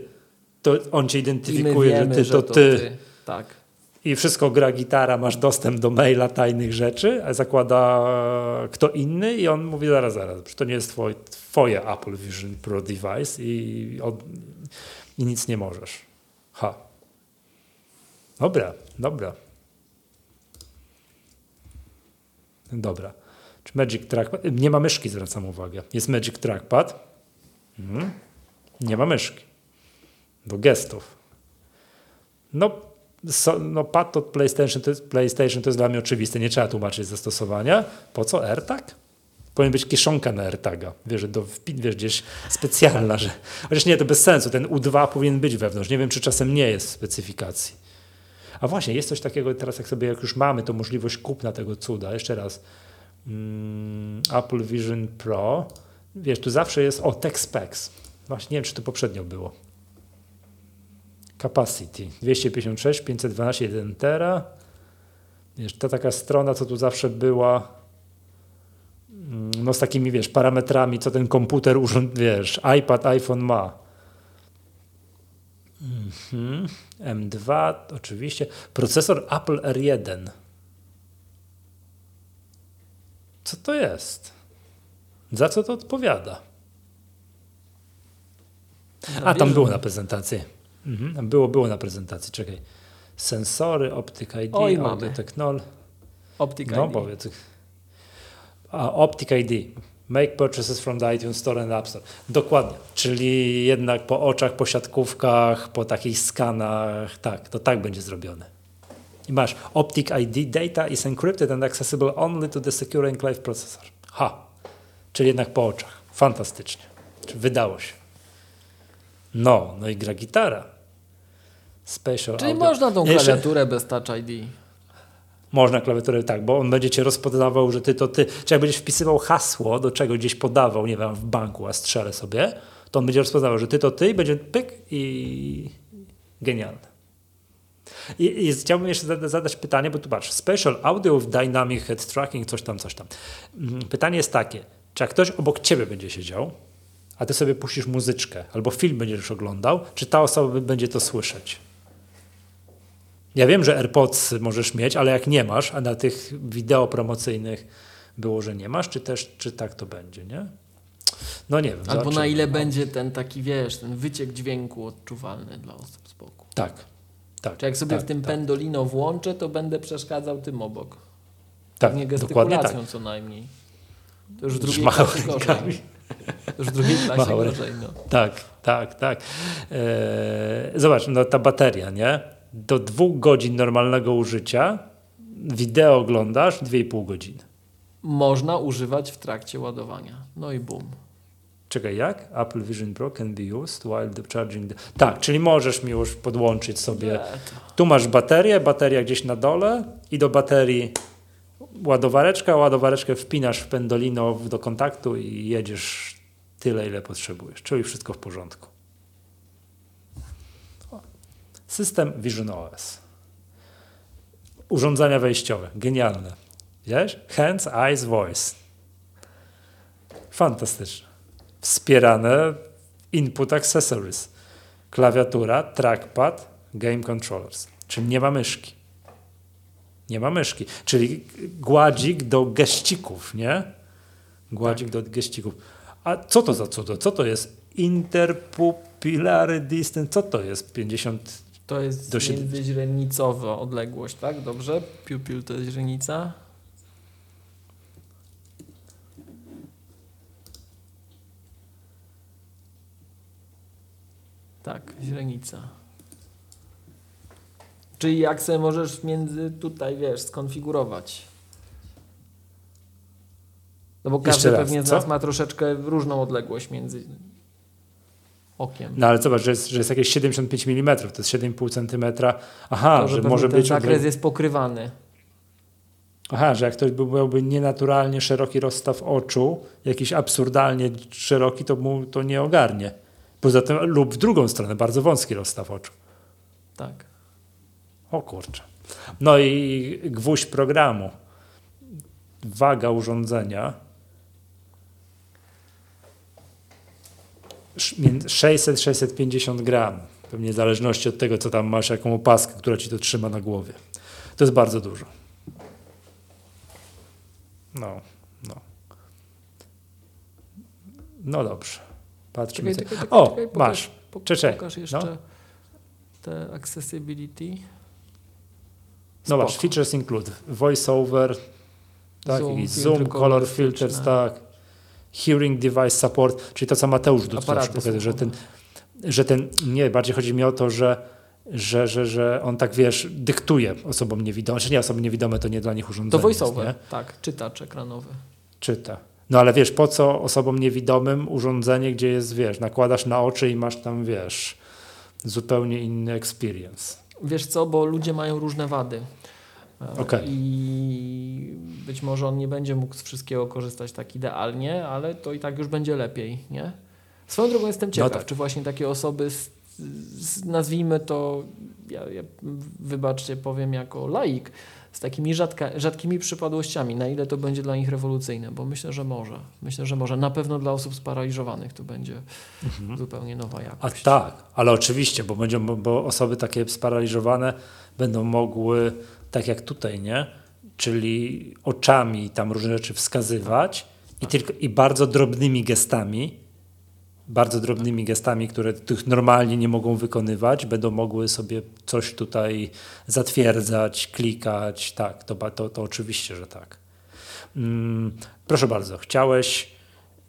to on cię identyfikuje, wiemy, że ty to, ty. Tak. i wszystko gra gitara, masz dostęp do maila tajnych rzeczy, a zakłada kto inny i on mówi zaraz, zaraz, to nie jest twoje, twoje Apple Vision Pro device i, od, i nic nie możesz. Ha. Dobra, dobra. Dobra. Czy Magic Trackpad? Nie ma myszki, zwracam uwagę. Jest Magic Trackpad. Mhm. Nie ma myszki. do gestów. No, so, no pad od PlayStation to, jest, PlayStation to jest dla mnie oczywiste, nie trzeba tłumaczyć zastosowania. Po co AirTag? Powinien być kieszonka na AirTaga, wiesz, do, wiesz, gdzieś specjalna, że... Chociaż nie, to bez sensu, ten U2 powinien być wewnątrz. Nie wiem, czy czasem nie jest w specyfikacji. A właśnie, jest coś takiego teraz, jak sobie, jak już mamy to możliwość kupna tego cuda, jeszcze raz, mm, Apple Vision Pro, wiesz, tu zawsze jest, o, Tech Specs. Właśnie, nie wiem, czy to poprzednio było. Capacity 256, 512, 1 tera. Wiesz, ta taka strona, co tu zawsze była, mm, no z takimi, wiesz, parametrami, co ten komputer, wiesz, iPad, iPhone ma. Mhm. M2, oczywiście. Procesor Apple R1. Co to jest? Za co to odpowiada? A, tam było na prezentacji. Mhm. Było, było na prezentacji, czekaj. Sensory, Optic ID, Oj, Audio mamy. Technol. Optic No ID. powiedz. A, Optic ID. Make purchases from the iTunes Store and App Store. Dokładnie. Czyli jednak po oczach, po siatkówkach, po takich skanach, tak, to tak będzie zrobione. I masz Optic ID data is encrypted and accessible only to the secure enclave processor. Ha. Czyli jednak po oczach. Fantastycznie. Wydało się. No, no i gra gitara. Special Czyli audio. można tą Jeszcze- klawiaturę bez Touch ID. można klawiaturę tak, bo on będzie cię rozpoznawał, że ty to ty. Czy jak będziesz wpisywał hasło, do czego gdzieś podawał, nie wiem, w banku, a strzelę sobie, to on będzie rozpoznawał, że ty to ty i będzie pyk i genialne. I, i chciałbym jeszcze zada- zadać pytanie, bo tu patrz, Special Audio with Dynamic Head Tracking, coś tam, coś tam. Mm, Pytanie jest takie, czy jak ktoś obok ciebie będzie siedział, a ty sobie puścisz muzyczkę, albo film będziesz oglądał, czy ta osoba będzie to słyszeć? Ja wiem, że AirPods możesz mieć, ale jak nie masz, a na tych wideo promocyjnych było, że nie masz, czy też, czy tak to będzie, nie? No nie wiem. Albo na ile No. będzie ten taki, wiesz, ten wyciek dźwięku odczuwalny dla osób z boku. Tak, tak. Czy jak sobie tak, w tym tak, pendolino włączę, to będę przeszkadzał tym obok. tak, nie dokładnie gestykulacją tak. co najmniej. To już w drugiej machał klasie gorzej. już w drugiej klasie Machał gorzej, no. Tak, tak, tak. Eee, zobacz, no ta bateria, nie? Do dwóch godzin normalnego użycia wideo oglądasz 2,5 godziny. Można używać w trakcie ładowania. No i bum. Czekaj, jak? Apple Vision Pro can be used while the charging... The... Tak, czyli możesz mi już podłączyć sobie... Tu masz baterię, bateria gdzieś na dole i do baterii ładowareczka, ładowareczkę wpinasz w pendolino do kontaktu i jedziesz tyle, ile potrzebujesz. Czyli wszystko w porządku. System Vision OS. Urządzenia wejściowe. Genialne. Wiesz? Hands, eyes, voice. Fantastyczne. Wspierane input accessories. Klawiatura, trackpad, game controllers. Czyli nie ma myszki. Nie ma myszki. Czyli gładzik do geścików, nie? Gładzik do geścików. A co to za cudo? Co to jest? Interpupillary distance. Co to jest? 50. To jest Do międzyźrenicowa odległość, tak? Dobrze? Pupil to jest źrenica. Tak, źrenica. Czyli jak sobie możesz między tutaj, wiesz, skonfigurować. No bo każdy raz, pewnie z co? nas ma troszeczkę różną odległość między okiem. No ale zobacz, że jest, że jest jakieś 75 mm, to jest 7,5 cm. Aha, to, że, pewnie może ten być. zakres odle- jest pokrywany. Aha, że jak ktoś by- miałby nienaturalnie szeroki rozstaw oczu, jakiś absurdalnie szeroki, to mu to nie ogarnie. Poza tym, lub w drugą stronę, bardzo wąski rozstaw oczu. Tak. O kurczę. No i gwóźdź programu. Waga urządzenia. Sz- między 600-650 gram. Pewnie w zależności od tego, co tam masz, jaką opaskę, która ci to trzyma na głowie. To jest bardzo dużo. No, no. No dobrze. Patrzmy. Czekaj, czekaj, czekaj, o, pokaż, masz. po- Czekaj, Pokaż jeszcze no. te accessibility. No masz, Spoko. features include voiceover, tak, Zoom, filtry zoom, color filters, tak, hearing device support, czyli to, co Mateusz pokazuje, że ten, że ten, nie, bardziej chodzi mi o to, że, że, że, że on tak, wiesz, dyktuje osobom niewidomym, czy nie, osoby niewidome to nie dla nich urządzenie To voiceover, jest, tak, czytacz ekranowy. Czyta. No ale wiesz, po co osobom niewidomym urządzenie, gdzie jest, wiesz, nakładasz na oczy i masz tam, wiesz, zupełnie inny experience. Wiesz co, bo ludzie mają różne wady. E, Okej. I być może on nie będzie mógł z wszystkiego korzystać tak idealnie, ale to i tak już będzie lepiej, nie? Swoją drogą jestem ciekaw, tak. czy właśnie takie osoby, z, z, nazwijmy to, ja, ja, wybaczcie, powiem jako laik, z takimi rzadka, rzadkimi przypadłościami, na ile to będzie dla nich rewolucyjne, bo myślę, że może. Myślę, że może. Na pewno dla osób sparaliżowanych to będzie zupełnie nowa A jakość. tak, ale oczywiście, bo, będą, bo- osoby takie sparaliżowane będą mogły, tak jak tutaj, nie? Czyli oczami tam różne rzeczy wskazywać i, tylko, i bardzo drobnymi gestami, bardzo drobnymi gestami, które tych normalnie nie mogą wykonywać, będą mogły sobie coś tutaj zatwierdzać, klikać. Tak, to, to, to oczywiście, że tak. Mm, proszę bardzo, chciałeś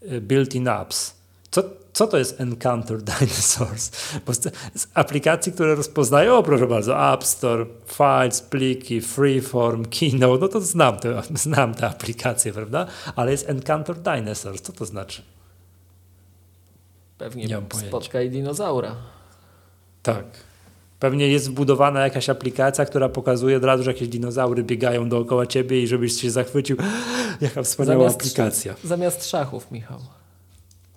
y, built-in apps. Co, co to jest Encounter [LAUGHS] Dinosaurs? Bo z aplikacji, które rozpoznają, o proszę bardzo, App Store, Files, pliki, Freeform, Keynote, no to znam te, [LAUGHS] znam te aplikacje, prawda? Ale jest Encounter Dinosaurs. Co to znaczy? Pewnie Nie pojęcia. spotkaj dinozaura. Tak. Pewnie jest wbudowana jakaś aplikacja, która pokazuje od razu, że jakieś dinozaury biegają dookoła ciebie i żebyś się zachwycił. [LAUGHS] Jaka wspaniała Zamiast- aplikacja. Zamiast szachów, Michał.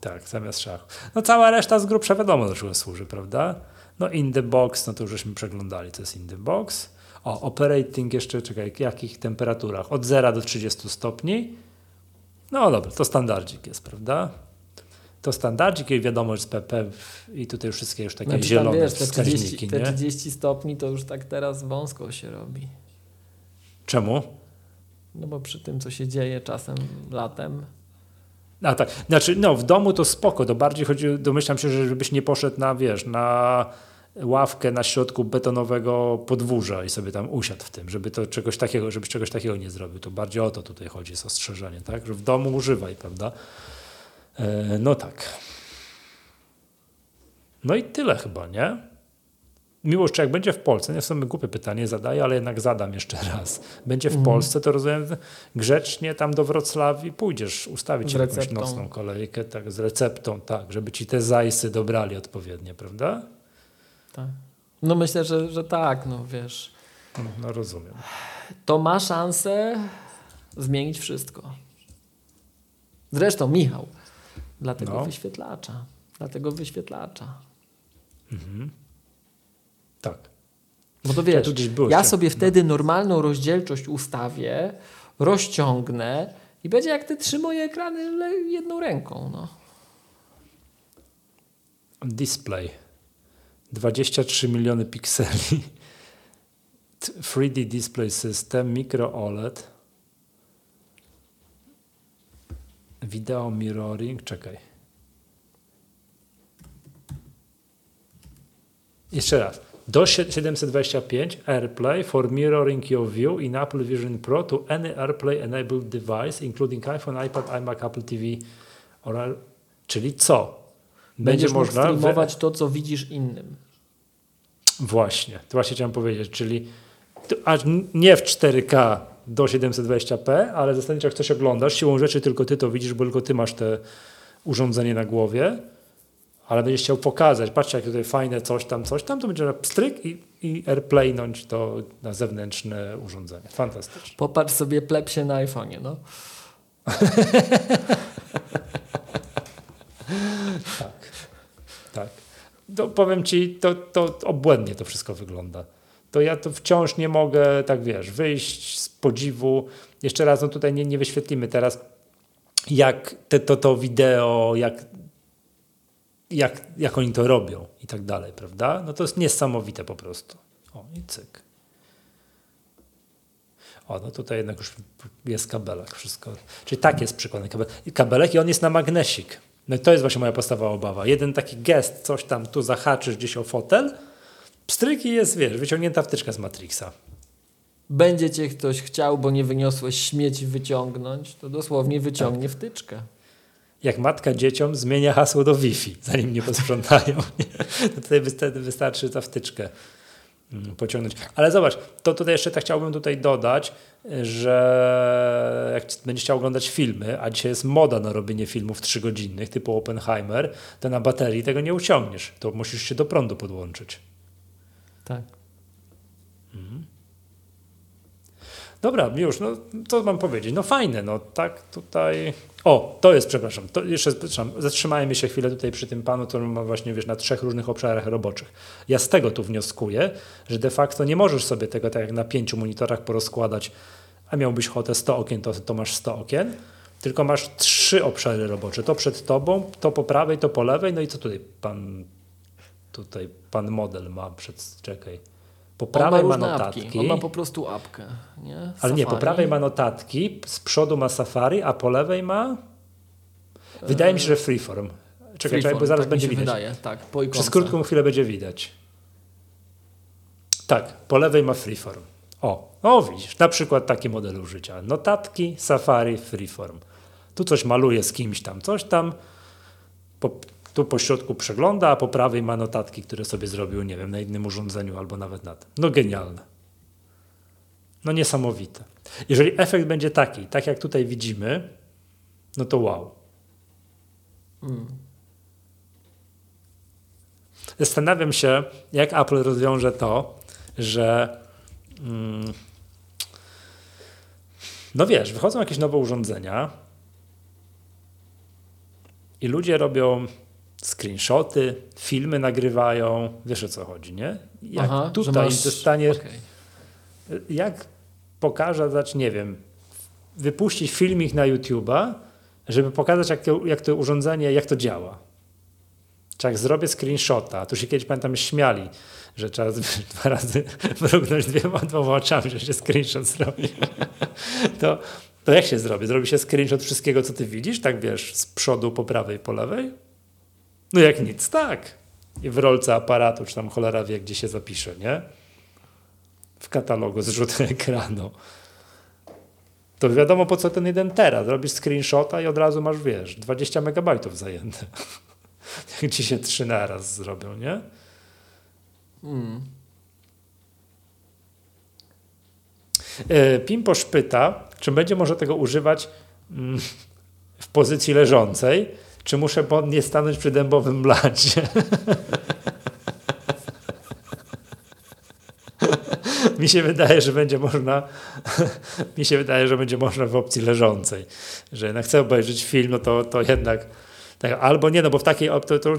Tak, zamiast szachu. No cała reszta z grubsza wiadomo do czego służy, prawda? No in the box, no to już żeśmy przeglądali, to jest in the box. O, operating jeszcze, czekaj, w jakich temperaturach? Od 0 do 30 stopni. No dobra, to standardzik jest, prawda? To standardzik i wiadomo, że z PP i tutaj już wszystkie już takie Znaczy, zielone wiesz, te 30, wskaźniki, te nie? 30 stopni to już tak teraz wąsko się robi. Czemu? No bo przy tym, co się dzieje czasem latem, A tak, znaczy no w domu to spoko, to bardziej chodzi, domyślam się, że żebyś nie poszedł na, wiesz, na ławkę na środku betonowego podwórza i sobie tam usiadł w tym, żeby to czegoś takiego, żebyś czegoś takiego nie zrobił. To bardziej o to tutaj chodzi, jest ostrzeżenie, tak? Że w domu używaj, prawda? E, no tak. No i tyle chyba, nie? Miłość, czy jak będzie w Polsce, nie w sumie głupie pytanie zadaję, ale jednak zadam jeszcze raz. Będzie w Mhm. Polsce, to rozumiem grzecznie tam do Wrocławii pójdziesz ustawić jakąś nocną kolejkę, tak, z receptą, tak, żeby ci te zajsy dobrali odpowiednie, prawda? tak. No myślę, że, że tak, no wiesz. No, no rozumiem. To ma szansę zmienić wszystko. Zresztą, Michał, dla tego No. wyświetlacza, dla tego wyświetlacza. Tak. Bo to wiesz, byłeś, ja sobie wtedy normalną rozdzielczość ustawię, rozciągnę i będzie jak te trzy moje ekrany jedną ręką. No. Display. 23 miliony pikseli. T- 3D Display System, Micro OLED. Video mirroring, czekaj. Jeszcze raz. Do sie- 725 AirPlay for mirroring your view in Apple Vision Pro to any AirPlay enabled device, including iPhone, iPad, iMac, Apple TV. Or, czyli co? Będziesz mógł wy- streamować to, co widzisz innym. Właśnie, to właśnie chciałem powiedzieć, czyli aż nie w 4K do 720p, ale zasadniczo jak coś oglądasz, siłą rzeczy tylko ty to widzisz, bo tylko ty masz te urządzenie na głowie, ale będziesz chciał pokazać, patrzcie jak tutaj fajne coś tam, coś tam, to będzie pstryk i, i airplaynąć to na zewnętrzne urządzenie. Fantastycznie. Popatrz sobie plepsie na iPhone'ie, no. [LAUGHS] Tak. To powiem ci, to, to obłędnie to wszystko wygląda. To ja to wciąż nie mogę, tak wiesz, wyjść z podziwu. Jeszcze raz, no tutaj nie, nie wyświetlimy teraz, jak te, to, to wideo, jak, jak, jak oni to robią i tak dalej, prawda? No to jest niesamowite po prostu. O, i cyk. O, no tutaj jednak już jest kabelek, wszystko. Czyli tak jest przykładny kabelek. Kabelek i on jest na magnesik. No i to jest właśnie moja podstawowa obawa. Jeden taki gest, coś tam tu zahaczysz gdzieś o fotel, pstryk i jest, wiesz, wyciągnięta wtyczka z Matrixa. Będzie cię ktoś chciał, bo nie wyniosłeś śmieci wyciągnąć, to dosłownie wyciągnie wtyczkę. jak matka dzieciom zmienia hasło do Wi-Fi, zanim nie posprzątają. [LAUGHS] [LAUGHS] to tutaj wystarczy ta wtyczkę mm, pociągnąć. Ale zobacz, to tutaj jeszcze tak chciałbym tutaj dodać, że jak będziesz chciał oglądać filmy, a dzisiaj jest moda na robienie filmów trzygodzinnych typu Oppenheimer, to na baterii tego nie uciągniesz. To musisz się do prądu podłączyć. Tak. Mhm. Dobra, już, no co mam powiedzieć? No fajne, no tak tutaj... O, to jest, przepraszam, to jeszcze przepraszam, zatrzymajmy się chwilę tutaj przy tym panu, który ma właśnie, wiesz, na trzech różnych obszarach roboczych. Ja z tego tu wnioskuję, że de facto nie możesz sobie tego tak jak na pięciu monitorach porozkładać, a miałbyś ochotę 100 okien, to, to masz 100 okien, tylko masz trzy obszary robocze. To przed tobą, to po prawej, to po lewej, no i co tutaj pan, tutaj pan model ma przed, czekaj. Po prawej ma, ma notatki. Apki. On ma po prostu apkę. Nie? Ale nie, po prawej ma notatki, z przodu ma Safari, a po lewej ma. Wydaje mi się, że Freeform. Czekaj, freeform, czekaj bo zaraz tak będzie widać. Wydaje, tak, po Przez krótką chwilę będzie widać. Tak, po lewej ma Freeform. O, o widzisz, na przykład taki model użycia. Notatki, Safari, Freeform. Tu coś maluje z kimś tam, coś tam. Po, tu po środku przegląda, a po prawej ma notatki, które sobie zrobił, nie wiem, na innym urządzeniu albo nawet na tym. No genialne. No niesamowite. Jeżeli efekt będzie taki, tak jak tutaj widzimy, no to wow. Hmm. Zastanawiam się, jak Apple rozwiąże to, że mm, no wiesz, wychodzą jakieś nowe urządzenia i ludzie robią screenshoty, filmy nagrywają, wiesz o co chodzi, nie? Jak Aha, tutaj masz... dostaniesz, okay. jak pokaże, znaczy nie wiem, wypuścić filmik na YouTube'a, żeby pokazać jak to, jak to urządzenie, jak to działa. Czy jak zrobię screenshota, tu się kiedyś pamiętam śmiali, że trzeba [LAUGHS] dwa razy mrugnąć dwiema, dwoma oczami, że się screenshot zrobi. [LAUGHS] to, to jak się zrobi? Zrobi się screenshot wszystkiego, co ty widzisz, tak wiesz, z przodu, po prawej, po lewej? No jak nic, tak. I w rolce aparatu, czy tam cholera wie, gdzie się zapisze, nie? W katalogu zrzutu [LAUGHS] ekranu. To wiadomo po co ten jeden teraz. Robisz screenshota i od razu masz, wiesz, 20 megabajtów zajęte. [LAUGHS] jak ci się trzy naraz zrobią, nie? E, Pimposz pyta, czy będzie można tego używać mm, w pozycji leżącej czy muszę nie stanąć przy dębowym blacie? [LAUGHS] mi się wydaje, że będzie można [LAUGHS] mi się wydaje, że będzie można w opcji leżącej, że jak chcę obejrzeć film, no to, to jednak tak, albo nie, no bo w takiej opcji to,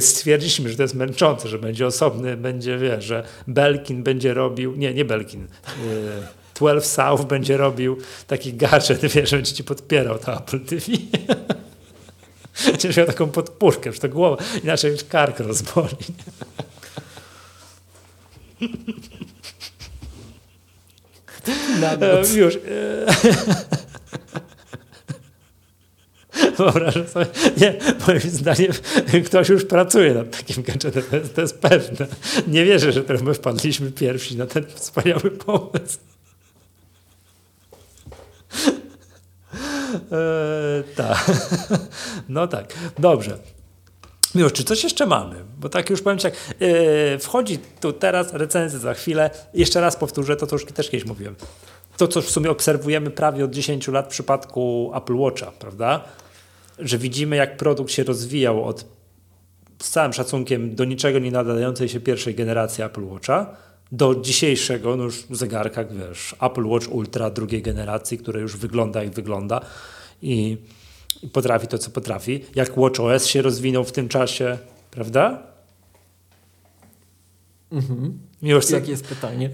stwierdziliśmy, że to jest męczące, że będzie osobny, będzie, że Belkin będzie robił, nie, nie Belkin, y, 12 South będzie robił taki gadżet, [LAUGHS] wiesz, będzie ci podpierał to Apple TV. Będziesz miał taką podpórkę, że to głowa, inaczej kark rozboli. Nawet. Już. E, wyobrażam sobie, nie, moim zdaniem ktoś już pracuje nad takim gadżetem, to jest, to jest pewne. Nie wierzę, że my wpadliśmy pierwsi na ten wspaniały pomysł. Tak. [LAUGHS] No tak. Dobrze. Miłosz, czy coś jeszcze mamy? Bo tak już powiem Ci, yy, wchodzi tu teraz recenzja za chwilę. Jeszcze raz powtórzę to, co już też kiedyś mówiłem. To, co w sumie obserwujemy prawie od 10 lat w przypadku Apple Watcha, prawda? Że widzimy, jak produkt się rozwijał od z całym szacunkiem do niczego nie nadającej się pierwszej generacji Apple Watcha do dzisiejszego no już zegarka, wiesz, Apple Watch Ultra drugiej generacji, które już wygląda jak wygląda i, i potrafi to, co potrafi. Jak Watch OS się rozwinął w tym czasie, prawda? Mhm. Miłość, Jakie jest pytanie?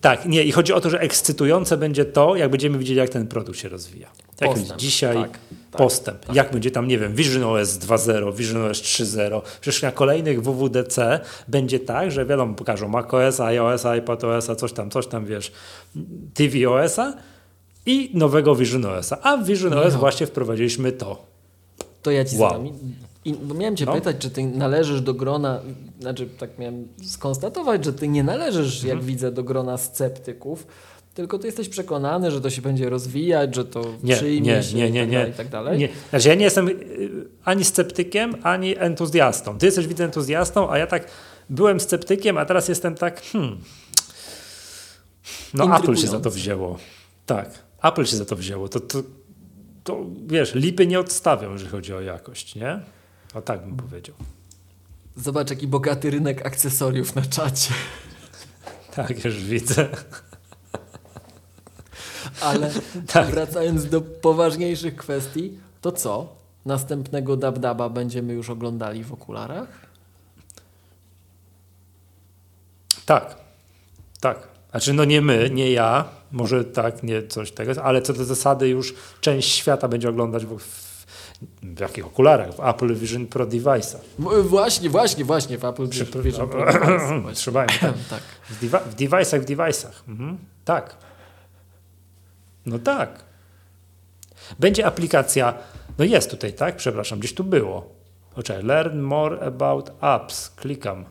Tak, nie, i chodzi o to, że ekscytujące będzie to, jak będziemy widzieli, jak ten produkt się rozwija. Jak postęp, dzisiaj tak, tak, postęp. Tak. Jak będzie tam, nie wiem, Vision OS 2.0, Vision OS 3.0. Przecież na kolejnych WWDC będzie tak, że wiadomo, pokażą macOS, iOS, iPadOS, coś tam, coś tam, wiesz, tvOS-a i nowego Vision OS-a. A w Vision OS no. właśnie wprowadziliśmy to. To ja ci wow. zadam i, miałem cię no. pytać, czy ty należysz do grona, znaczy tak miałem skonstatować, że ty nie należysz, mhm. jak widzę, do grona sceptyków, Tylko ty jesteś przekonany, że to się będzie rozwijać, że to Nie, przyjmie nie, się nie, i nie, tak nie. dalej, i tak dalej. Nie. Znaczy ja nie jestem y, ani sceptykiem, ani entuzjastą. Ty jesteś widzę entuzjastą, a ja tak byłem sceptykiem, a teraz jestem tak hmm. No Apple się za to wzięło. Tak, Apple się za to wzięło. To, to, to wiesz, lipy nie odstawią, jeżeli chodzi o jakość, nie? O tak bym powiedział. Zobacz, jaki bogaty rynek akcesoriów na czacie. [LAUGHS] Tak, już widzę. [LAUGHS] Ale [LAUGHS] Tak. wracając do poważniejszych kwestii, to co? Następnego Dabdaba będziemy już oglądali w okularach? Tak, tak. Znaczy, no nie my, nie ja, może tak, nie coś tego, ale co do zasady już część świata będzie oglądać w, w, jakich okularach? W Apple Vision Pro device'ach. Właśnie, właśnie, właśnie w Apple Przy- Vision Pro [CLEARS THROAT] Device, im, [CLEARS THROAT] tak. tak. W, devi- w device'ach, w device'ach. Mhm. Tak. No tak. Będzie aplikacja, no jest tutaj, tak? Przepraszam, gdzieś tu było. Poczekaj, learn more about apps. Klikam.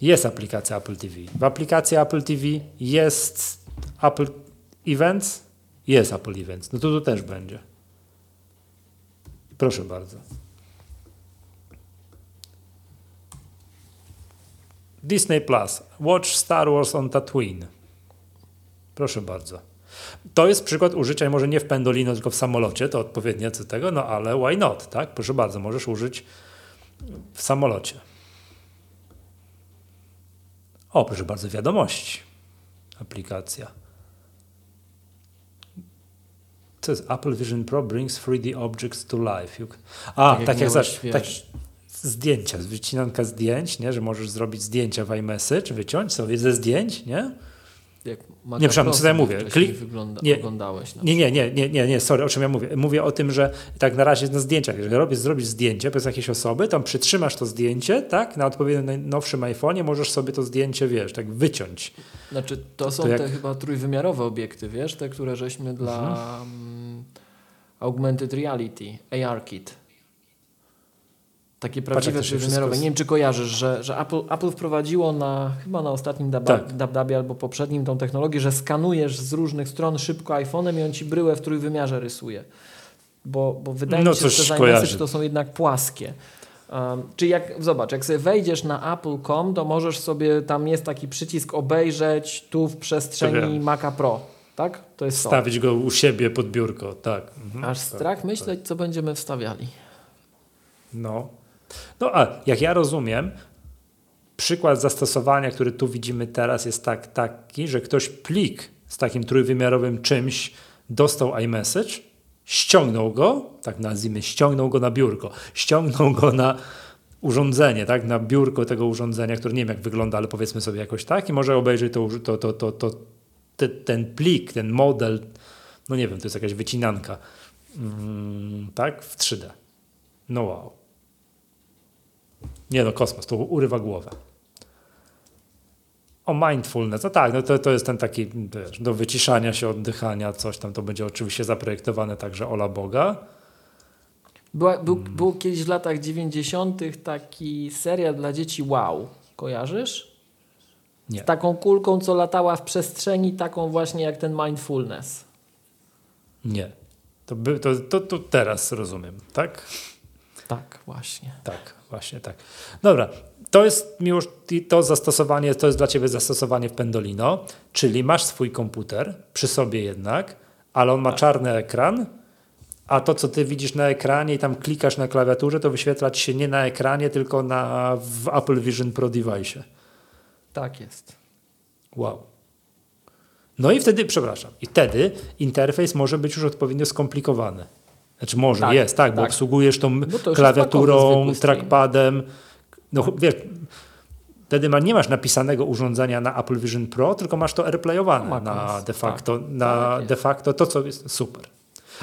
Jest aplikacja Apple TV. W aplikacji Apple TV jest Apple Events. Jest Apple Events. No to tu też będzie. Proszę bardzo. Disney Plus. Watch Star Wars on Tatooine. Proszę bardzo. To jest przykład użycia, może nie w pendolino, tylko w samolocie, to odpowiednie co tego, no ale why not, tak? Proszę bardzo, możesz użyć w samolocie. O, proszę bardzo, wiadomości. Aplikacja. Co jest Apple Vision Pro brings 3D objects to life. You... A, tak, jak, miałeś, zaś, tak, zdjęcia, wycinanka zdjęć, nie? że możesz zrobić zdjęcia w iMessage, wyciąć sobie ze zdjęć, nie? Jak Nie, przepraszam, co ja mówię? Klik... Wygląda, nie. oglądałeś. Nie, nie, nie, nie, nie, nie, sorry, o czym ja mówię? Mówię o tym, że tak na razie na zdjęciach, jeżeli robisz, zrobisz zdjęcie bez jakiejś osoby, tam przytrzymasz to zdjęcie, tak, na odpowiednim najnowszym iPhone'ie możesz sobie to zdjęcie, wiesz, tak wyciąć. Znaczy, to są to jak- te chyba trójwymiarowe obiekty, wiesz? Te, które żeśmy dla Mhm. mm, Augmented Reality, AR Kit. Takie prawdziwe to trójwymiarowe. Nie wiem, czy kojarzysz, że, że Apple, Apple wprowadziło na chyba na ostatnim Tak. DabDabie albo poprzednim tą technologię, że skanujesz z różnych stron szybko iPhone'em i on ci bryłę w trójwymiarze rysuje. Bo, bo wydaje No, mi się, że te kojarzy. to są jednak płaskie. Um, czyli jak, zobacz, jak sobie wejdziesz na apple.com, to możesz sobie, tam jest taki przycisk obejrzeć tu w To przestrzeni. Maca Pro, tak? To jest to. Stawić go u siebie pod biurko, tak. Mhm. Aż strach myśleć, co będziemy wstawiali. No. No a jak ja rozumiem, przykład zastosowania, który tu widzimy teraz jest tak, taki, że ktoś plik z takim trójwymiarowym czymś dostał iMessage, ściągnął go, tak nazwijmy, ściągnął go na biurko, ściągnął go na urządzenie, tak, na biurko tego urządzenia, które nie wiem jak wygląda, ale powiedzmy sobie jakoś tak i może obejrzeć to, to, to, to, to, te, ten plik, ten model, no nie wiem, to jest jakaś wycinanka, mm, tak, w 3D. No wow. Nie no, kosmos, to urywa głowę. O mindfulness, no tak, no to, to jest ten taki, wiesz, do wyciszania się, oddychania, coś tam, to będzie oczywiście zaprojektowane także ola Boga. Była, był, Hmm. był kiedyś w latach 90. taki serial dla dzieci Wow. Kojarzysz? Nie. Z taką kulką, co latała w przestrzeni, taką właśnie jak ten mindfulness. Nie. To, by, to, to, to teraz rozumiem, tak? Tak, właśnie. Tak, właśnie tak. Dobra, to jest miłość, to zastosowanie, to jest dla Ciebie zastosowanie w Pendolino, czyli masz swój komputer przy sobie jednak, ale on ma czarny ekran, a to, co Ty widzisz na ekranie i tam klikasz na klawiaturze, to wyświetla Ci się nie na ekranie, tylko na, w Apple Vision Pro device. Tak jest. Wow. No i wtedy, przepraszam, i wtedy interfejs może być już odpowiednio skomplikowany. Znaczy może, Tak, jest, tak, bo tak. obsługujesz tą Bo to już jest klawiaturą, trackpadem. No wiesz, wtedy ma, nie masz napisanego urządzenia na Apple Vision Pro, tylko masz to airplayowane No, na de facto, tak, na tak de facto to, co jest super.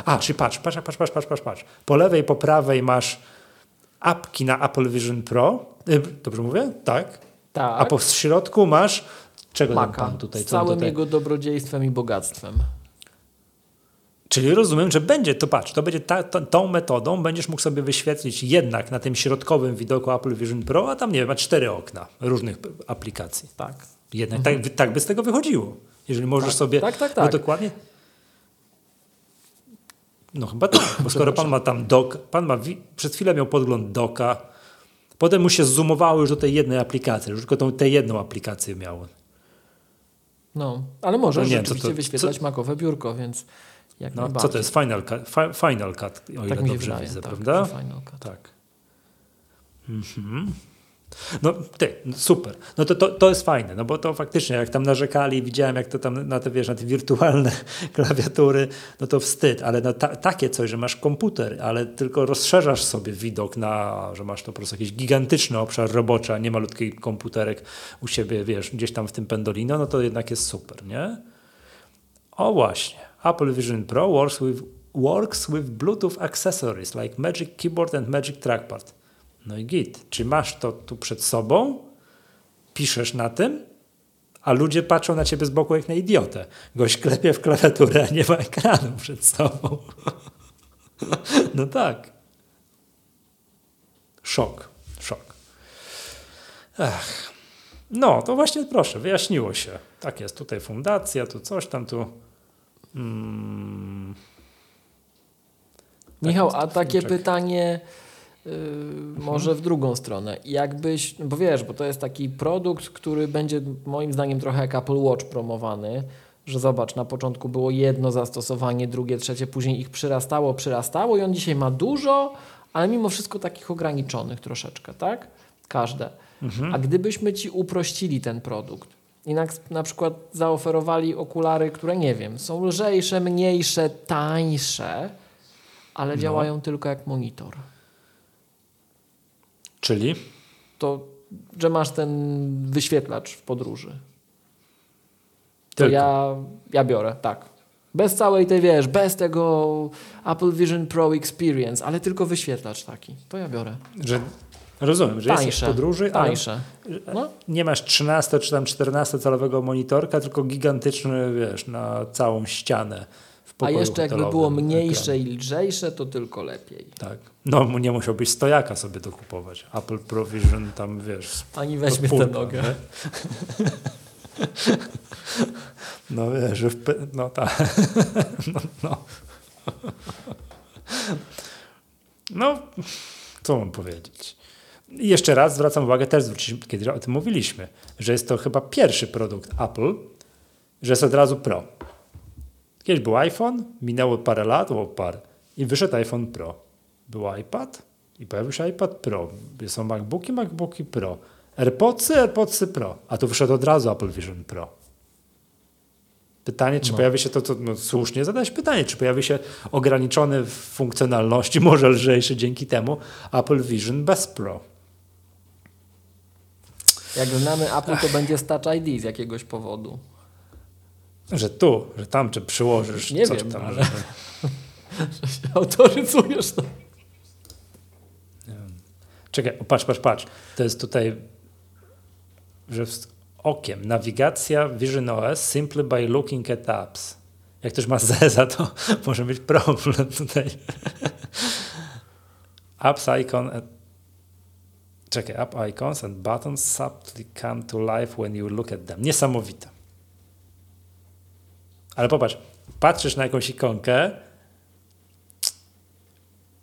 A, czyli patrz, patrz, patrz, patrz, patrz, patrz, patrz. Po lewej, po prawej masz apki na Apple Vision Pro. Y, Dobrze mówię? Tak. Tak. A po środku masz czego tam Maka pan tutaj? z całym tutaj? jego dobrodziejstwem i bogactwem. Czyli rozumiem, że będzie, to patrz, to będzie ta, to, tą metodą będziesz mógł sobie wyświetlić jednak na tym środkowym widoku Apple Vision Pro, a tam nie wiem, ma cztery okna różnych aplikacji. Tak. Jednak tak, tak by z tego wychodziło. Jeżeli możesz Tak. sobie... Tak, tak, No tak. dokładnie. No chyba tak, bo skoro pan ma tam dok, pan ma, przed chwilą miał podgląd doka, potem mu się zoomowało już do tej jednej aplikacji, już tylko tą, tę jedną aplikację miał. No, ale może No nie rzeczywiście co to- wyświetlać makowe biurko, więc jak No, co to jest? Final Cut, fi, final cut o ile Tak się dobrze wydaje, widzę, tak, prawda? Final Cut. Tak. Mhm. No ty, no super. No to, to, to jest fajne, no bo to faktycznie jak tam narzekali, widziałem jak to tam na te, wiesz, na te wirtualne [LAUGHS] klawiatury, no to wstyd, ale na ta, takie coś, że masz komputer, ale tylko rozszerzasz sobie widok na, że masz to po prostu jakiś gigantyczny obszar roboczy, a nie malutki komputerek u siebie, wiesz, gdzieś tam w tym pendolino, no to jednak jest super, nie? O właśnie, Apple Vision Pro works with, works with Bluetooth accessories like Magic Keyboard and Magic Trackpad. No i git. Czy masz to tu przed sobą, piszesz na tym, a ludzie patrzą na ciebie z boku jak na idiotę. Goś klepie w klawiaturę, a nie ma ekranu przed sobą. [LAUGHS] No tak. Szok, szok. Ach. No, to właśnie proszę, wyjaśniło się. Tak jest, tutaj fundacja, tu coś tam, tu... Mm, Michał, a takie pytanie yy, może w drugą stronę. Jakbyś, bo wiesz, bo to jest taki produkt, który będzie moim zdaniem trochę jak Apple Watch promowany, że zobacz, na początku było jedno zastosowanie, drugie, trzecie, później ich przyrastało, przyrastało i on dzisiaj ma dużo, ale mimo wszystko takich ograniczonych troszeczkę, tak? Każde. Mhm. A gdybyśmy ci uprościli ten produkt i na, na przykład zaoferowali okulary, które nie wiem, są lżejsze, mniejsze, tańsze, ale No. działają tylko jak monitor. czyli? To, że masz ten wyświetlacz w podróży. To Tylko. ja, ja biorę, tak. Bez całej tej, wiesz, bez tego Apple Vision Pro Experience, ale tylko wyświetlacz taki. To ja biorę. Że, rozumiem, że jesteś Tańsze. w podróży, ale Tańsze. No, nie masz 13 czy tam 14 calowego monitorka, tylko gigantyczny, wiesz, na całą ścianę a jeszcze jakby było ekran. mniejsze i lżejsze, to tylko lepiej. Tak. No, mu nie musiałbyś stojaka sobie dokupować. Apple Provision tam, wiesz, Ani weźmie tę nogę. [LAUGHS] No wiesz, że w, no tak. [LAUGHS] No, no. no, co mam powiedzieć? I jeszcze raz zwracam uwagę, też zwróciliśmy, kiedy o tym mówiliśmy, że jest to chyba pierwszy produkt Apple, że jest od razu Pro. Kiedyś był iPhone, minęło parę lat, o parę, i wyszedł iPhone Pro. Był iPad i pojawił się iPad Pro. Są MacBooki, MacBooki Pro. AirPodsy, AirPodsy Pro. A tu wyszedł od razu Apple Vision Pro. Pytanie, czy No. pojawi się to, co no, słusznie zadać pytanie, czy pojawi się ograniczony w funkcjonalności, [LAUGHS] może lżejszy dzięki temu Apple Vision bez Pro. Jak znamy Apple, to będzie z Touch ID z jakiegoś powodu. Że tu, że tam, czy przyłożysz Nie coś wiem, tam. ale- Żeby... [LAUGHS] Autoryzujesz to. Czekaj, o, patrz, patrz, patrz. To jest tutaj, że w, okiem, nawigacja Vision OS simply by looking at apps. Jak ktoś ma [LAUGHS] zeza, to może być problem tutaj. [LAUGHS] apps icon, czekaj, app icons and buttons subtly come to life when you look at them. Niesamowite. Ale popatrz, patrzysz na jakąś ikonkę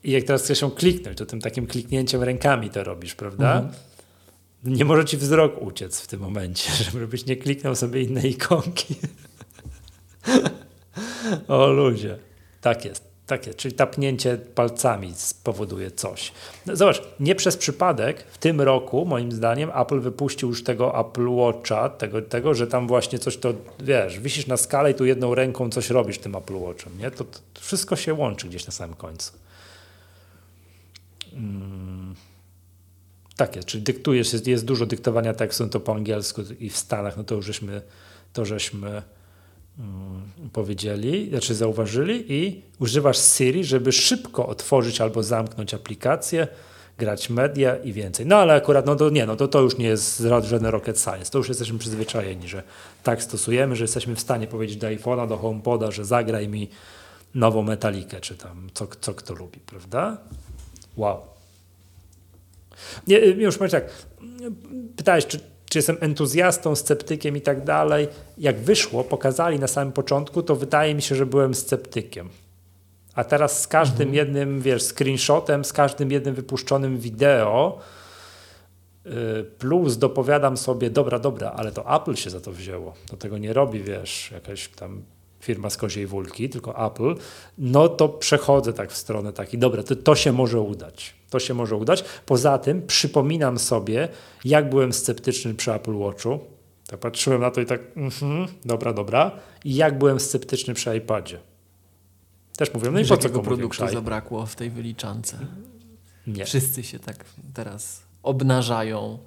i jak teraz chcesz ją kliknąć, to tym takim kliknięciem rękami to robisz, prawda? Mhm. Nie może ci wzrok uciec w tym momencie, [LAUGHS] żebyś nie kliknął sobie innej ikonki. [LAUGHS] o ludzie. Tak jest. Tak jest. Czyli tapnięcie palcami spowoduje coś. No, zobacz, nie przez przypadek w tym roku, moim zdaniem, Apple wypuścił już tego Apple Watcha, tego, tego że tam właśnie coś to, wiesz, wisisz na skalę i tu jedną ręką coś robisz tym Apple Watchem, nie? To, to wszystko się łączy gdzieś na samym końcu. Mm. Tak jest, czyli dyktujesz, jest, jest dużo dyktowania tekstu, no to po angielsku i w Stanach, no to już żeśmy, to żeśmy powiedzieli, znaczy zauważyli i używasz Siri, żeby szybko otworzyć albo zamknąć aplikację, grać media i więcej. No ale akurat, no to nie, no to, to już nie jest żaden rocket science, to już jesteśmy przyzwyczajeni, że tak stosujemy, że jesteśmy w stanie powiedzieć do iPhone'a, do HomePoda, że zagraj mi nową metalikę, czy tam co, co kto lubi, prawda? Wow. Nie, już powiem tak, pytałeś, czy czy jestem entuzjastą, sceptykiem i tak dalej. Jak wyszło, pokazali na samym początku, to wydaje mi się, że byłem sceptykiem. A teraz z każdym mhm. jednym, wiesz, screenshotem, z każdym jednym wypuszczonym wideo, y, plus dopowiadam sobie, dobra, dobra, ale to Apple się za to wzięło. Do tego nie robi, wiesz, jakaś tam firma z koziej wólki, tylko Apple, no to przechodzę tak w stronę takiej, dobra, to, to się może udać. To się może udać. Poza tym przypominam sobie, jak byłem sceptyczny przy Apple Watchu. Tak patrzyłem na to i tak, mm dobra, dobra. I jak byłem sceptyczny przy iPadzie. Też mówiłem, no i po co go produktu zabrakło w tej wyliczance? Nie. Wszyscy się tak teraz obnażają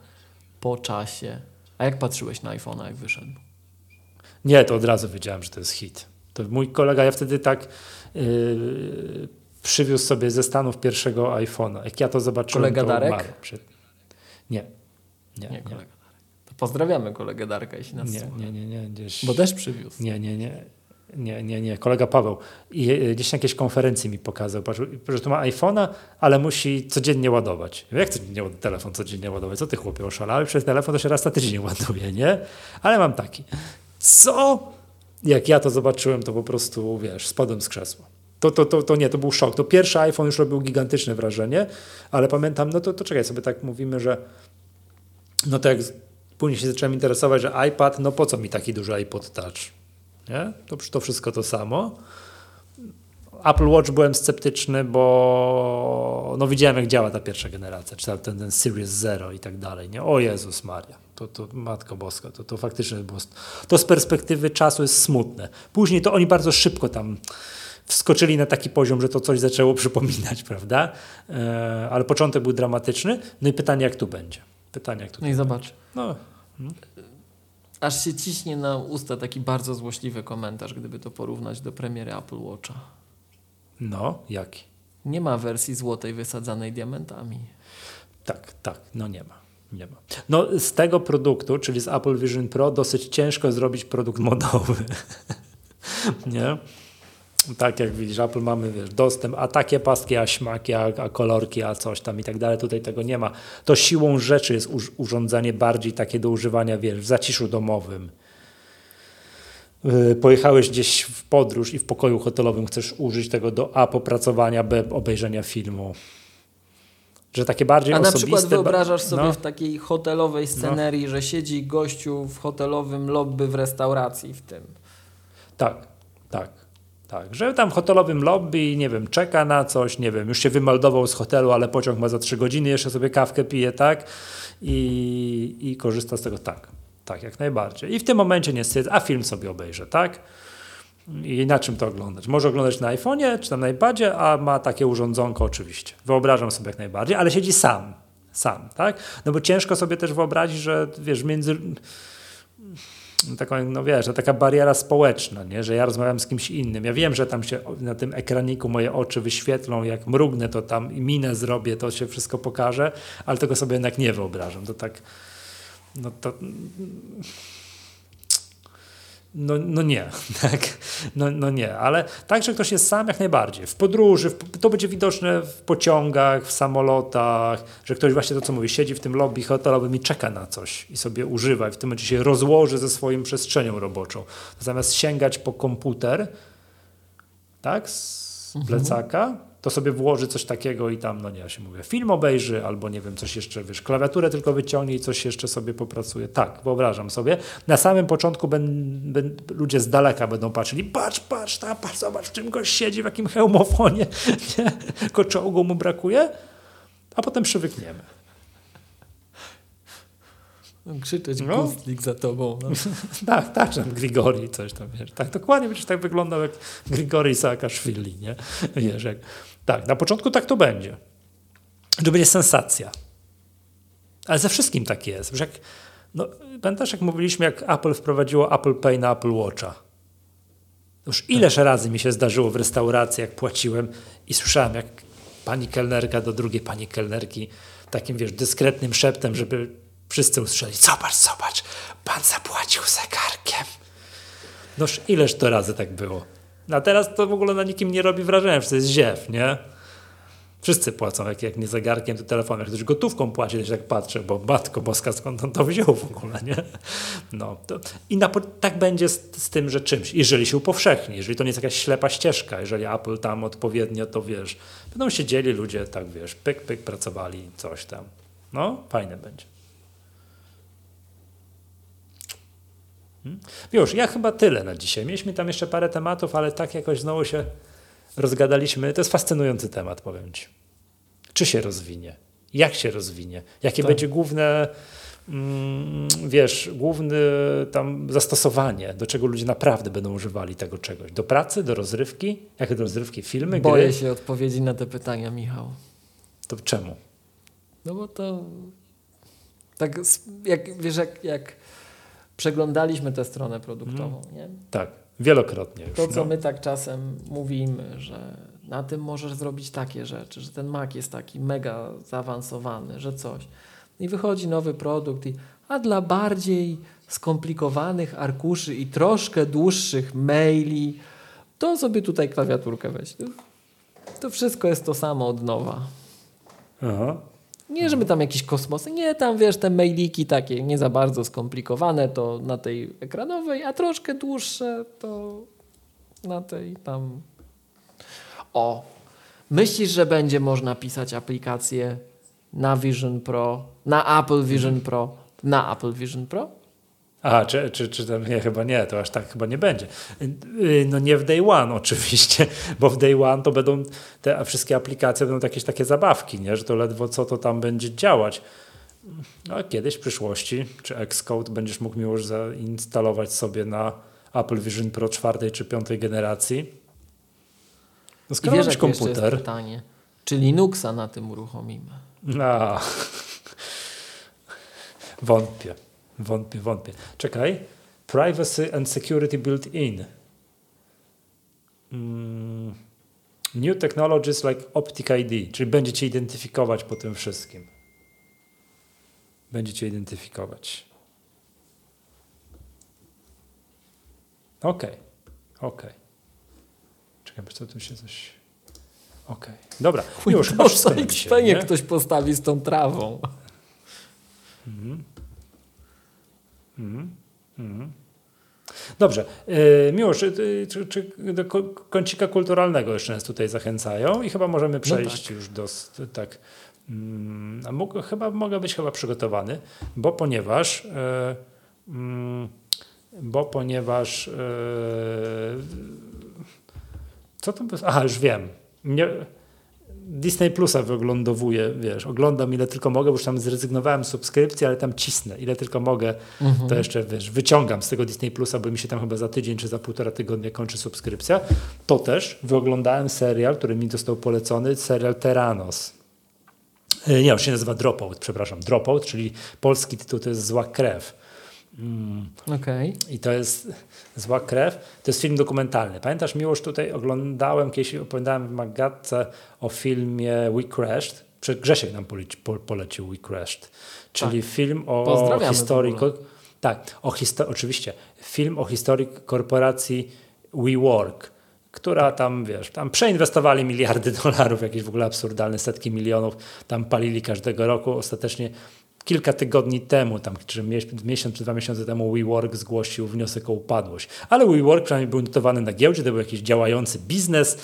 po czasie. A jak patrzyłeś na iPhone'a, jak wyszedł? Nie, to od razu wiedziałem, że to jest hit. To mój kolega, ja wtedy tak yy, przywiózł sobie ze Stanów pierwszego iPhone'a. Jak ja to zobaczyłem, kolega to Darek? Nie. Nie, nie, nie. To pozdrawiamy kolegę Darka, jeśli nas nie, słucha. Nie, nie, nie. Gdzieś... Bo też przywiózł. Nie, nie, nie. Nie, nie, nie, kolega Paweł. I e, gdzieś na jakiejś konferencji mi pokazał, że tu ma iPhone'a, ale musi codziennie ładować. Jak codziennie telefon codziennie ładować? Co ty chłopie oszalałeś? Przez telefon to się raz na tydzień ładuje, nie? Ale mam taki. Co? Jak ja to zobaczyłem, to po prostu, wiesz, spadłem z krzesła. To, to, to, to nie, to był szok. To pierwszy iPhone już robił gigantyczne wrażenie, ale pamiętam, no to, to czekaj, sobie tak mówimy, że no to jak później się zacząłem interesować, że iPad, no po co mi taki duży iPod Touch? Nie? To, to wszystko to samo. Apple Watch byłem sceptyczny, bo no widziałem jak działa ta pierwsza generacja, czy ten, ten Series Zero i tak dalej. Nie? O Jezus Maria, to, to Matko Boska, to, to faktycznie było, to z perspektywy czasu jest smutne. Później to oni bardzo szybko tam wskoczyli na taki poziom, że to coś zaczęło [LAUGHS] przypominać, prawda? E, ale początek był dramatyczny. No i pytanie, jak tu będzie? Pytanie, jak tu No i zobacz. No. Hmm? Aż się ciśnie na usta taki bardzo złośliwy komentarz, gdyby to porównać do premiery Apple Watcha. No, jaki? Nie ma wersji złotej wysadzanej diamentami. Tak, tak, no nie ma. Nie ma. No z tego produktu, czyli z Apple Vision Pro, dosyć ciężko zrobić produkt [LAUGHS] modowy. nie? Tak jak widzisz, Apple mamy wiesz, dostęp, a takie pastki, a śmaki, a, a, kolorki, a coś tam i tak dalej, tutaj tego nie ma. To siłą rzeczy jest urządzenie bardziej takie do używania wiesz, w zaciszu domowym. Yy, pojechałeś gdzieś w podróż i w pokoju hotelowym chcesz użyć tego do A popracowania, B obejrzenia filmu. Że takie bardziej A na przykład wyobrażasz sobie no. w takiej hotelowej no. scenerii, no. że siedzi gościu w hotelowym lobby w restauracji w tym. Tak, tak. Tak, że tam w hotelowym lobby, nie wiem, czeka na coś, nie wiem, już się wymeldował z hotelu, ale pociąg ma za trzy godziny, jeszcze sobie kawkę pije, tak? I, i korzysta z tego, tak, tak, jak najbardziej. I w tym momencie nie stwierdza, a film sobie obejrzę, tak? I na czym to oglądać? Może oglądać na iPhone'ie czy tam na iPadzie, a ma takie urządzonko oczywiście. Wyobrażam sobie jak najbardziej, ale siedzi sam. Sam, tak? No bo ciężko sobie też wyobrazić, że wiesz, między taką, no wiesz, taka bariera społeczna, nie? że ja rozmawiam z kimś innym. Ja wiem, że tam się na tym ekraniku moje oczy wyświetlą, jak mrugnę, to tam minę zrobię, to się wszystko pokaże, ale tego sobie jednak nie wyobrażam. To tak, no to no, no nie, [LAUGHS] tak. No, no nie, ale tak, że ktoś jest sam jak najbardziej. W podróży, w, to będzie widoczne w pociągach, w samolotach, że ktoś właśnie to, co mówi, siedzi w tym lobby hotelowym i czeka na coś i sobie używa i w tym momencie się rozłoży ze swoją przestrzenią roboczą. Zamiast sięgać po komputer, tak, z mhm. plecaka, to sobie włoży coś takiego i tam, no nie, ja się mówię, film obejrzy, albo nie wiem, coś jeszcze, wiesz, klawiaturę tylko wyciągnie i coś jeszcze sobie popracuje. Tak, wyobrażam sobie. Na samym początku ben, ben, ludzie z daleka będą patrzyli, patrz, patrz, tam, patrz, zobacz, w czym goś siedzi, w jakim hełmofonie, [LAUGHS] nie? tylko czołgu mu brakuje, a potem przywykniemy. Krzyczeć no. Gustlik za tobą. No. [LAUGHS] tak, tak, że Grigori coś tam, wiesz. Tak, dokładnie będziesz tak wyglądał jak Grigori Saakaszwili, nie? Wiesz, jak tak, na początku tak to będzie. To będzie sensacja. Ale ze wszystkim tak jest. Jak, no, pamiętasz, jak mówiliśmy, jak Apple wprowadziło Apple Pay na Apple Watcha? Już ileż razy mi się zdarzyło w restauracji, jak płaciłem i słyszałem, jak pani kelnerka do drugiej pani kelnerki takim, wiesz, dyskretnym szeptem, żeby wszyscy usłyszeli, zobacz, zobacz, pan zapłacił zegarkiem. Noż ileż to razy tak było. A teraz to w ogóle na nikim nie robi wrażenia, że to jest ziew, nie? Wszyscy płacą, jak, jak nie zegarkiem, to telefonem. Jak ktoś gotówką płaci, to się tak patrzę, bo matko boska, skąd on to wziął w ogóle, nie? No, to, I na, tak będzie z, z, tym, że czymś, jeżeli się upowszechni, jeżeli to nie jest jakaś ślepa ścieżka, jeżeli Apple tam odpowiednio, to wiesz, będą siedzieli ludzie, tak wiesz, pyk, pyk, pracowali, coś tam. No, fajne będzie. Już, ja chyba tyle na dzisiaj. Mieliśmy tam jeszcze parę tematów, ale tak jakoś znowu się rozgadaliśmy. To jest fascynujący temat, powiem Ci. Czy się rozwinie? Jak się rozwinie? Jakie tak. będzie główne, mm, wiesz, główne tam zastosowanie, do czego ludzie naprawdę będą używali tego czegoś? Do pracy, do rozrywki? Jakie do rozrywki? Filmy, Boję gry? się odpowiedzi na te pytania, Michał. To czemu? No bo to tak, jak, wiesz, jak, jak przeglądaliśmy tę stronę produktową, hmm. nie? Tak. Wielokrotnie już. To, co no. my tak czasem mówimy, że na tym możesz zrobić takie rzeczy, że ten Mac jest taki mega zaawansowany, że coś. I wychodzi nowy produkt, i, a dla bardziej skomplikowanych arkuszy i troszkę dłuższych maili, to sobie tutaj klawiaturkę weź. To wszystko jest to samo od nowa. Aha. Nie, żeby tam jakieś kosmosy, nie, tam wiesz, te mailiki takie nie za bardzo skomplikowane to na tej ekranowej, a troszkę dłuższe to na tej tam. O, myślisz, że będzie można pisać aplikację na Vision Pro, na Apple Vision Pro, na Apple Vision Pro? Aha, czy, czy, czy tam, nie, chyba nie, to aż tak chyba nie będzie. Y, no nie w day one oczywiście, [LAUGHS] bo w day one to będą te wszystkie aplikacje będą jakieś takie zabawki, nie? że to ledwo co to tam będzie działać. No, kiedyś w przyszłości, czy Xcode będziesz mógł już zainstalować sobie na Apple Vision Pro czwartej czy piątej generacji. No, skoro wiesz, komputer. Jest pytanie, czy Linuxa na tym uruchomimy? No. [LAUGHS] Wątpię. Wątpię, wątpię. Czekaj. Privacy and security built in. Mm. New technologies like Optic ID, czyli będzie cię identyfikować po tym wszystkim. Będzie cię identyfikować. OK. OK. Czekaj, co tu się coś... OK. Dobra, już, chyba wszystko na ktoś postawi z tą trawą. Mhm. Mhm. Mhm. Dobrze. Yy, Miłosz, czy, czy, czy, do kącika kulturalnego jeszcze nas tutaj zachęcają i chyba możemy no przejść no tak. już do tak. Mm, a mógł, chyba mogę być chyba przygotowany, bo ponieważ yy, yy, bo ponieważ yy, co to Aha, już wiem. Nie, Disney Plusa wyoglądowuję, wiesz, oglądam ile tylko mogę, bo już tam zrezygnowałem z subskrypcji, ale tam cisnę, ile tylko mogę, mhm. to jeszcze, wiesz, wyciągam z tego Disney Plusa, bo mi się tam chyba za tydzień czy za półtora tygodnia kończy subskrypcja. To też wyoglądałem serial, który mi został polecony, serial Terranos. E, nie, on się nazywa Dropout, przepraszam, Dropout, czyli polski tytuł to jest Zła Krew. Mm. Okay. I to jest Zła Krew. To jest film dokumentalny. Pamiętasz, Miłosz, tutaj oglądałem, kiedyś opowiadałem w Magatce o filmie We Crashed. Grzesiek nam poleci, po, polecił We Crashed. Czyli tak. film o historii... Tak, o histo oczywiście. Film o historii korporacji WeWork która tam, wiesz, tam przeinwestowali miliardy [LAUGHS] dolarów, jakieś w ogóle absurdalne setki milionów, tam palili każdego roku. Ostatecznie kilka tygodni temu, tam, czy miesiąc czy dwa miesiące temu WeWork zgłosił wniosek o upadłość. Ale WeWork przynajmniej był notowany na giełdzie, to był jakiś działający biznes,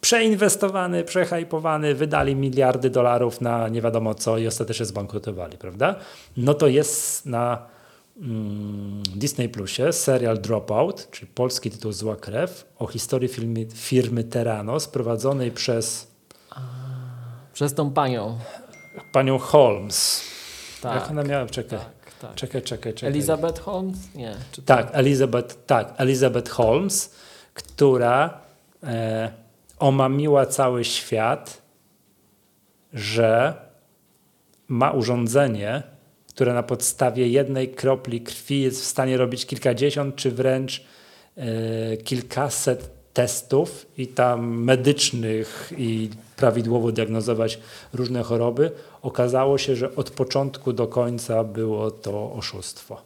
przeinwestowany, przehajpowany, wydali miliardy dolarów na nie wiadomo co i ostatecznie zbankrutowali, prawda? No to jest na mm, Disney Plusie serial Dropout, czyli polski tytuł Zła Krew, o historii firmy, firmy Terranos prowadzonej przez... Przez tą panią. Panią Holmes. Tak, Jak ona miała? Czekaj. Tak, tak. Czekaj, czekaj, czekaj. Elizabeth Holmes? Nie. tak, Elizabeth, tak, Elizabeth Holmes, która e, omamiła cały świat, że ma urządzenie, które na podstawie jednej kropli krwi jest w stanie robić kilkadziesiąt czy wręcz e, kilkaset testów i tam medycznych i prawidłowo diagnozować różne choroby, okazało się, że od początku do końca było to oszustwo.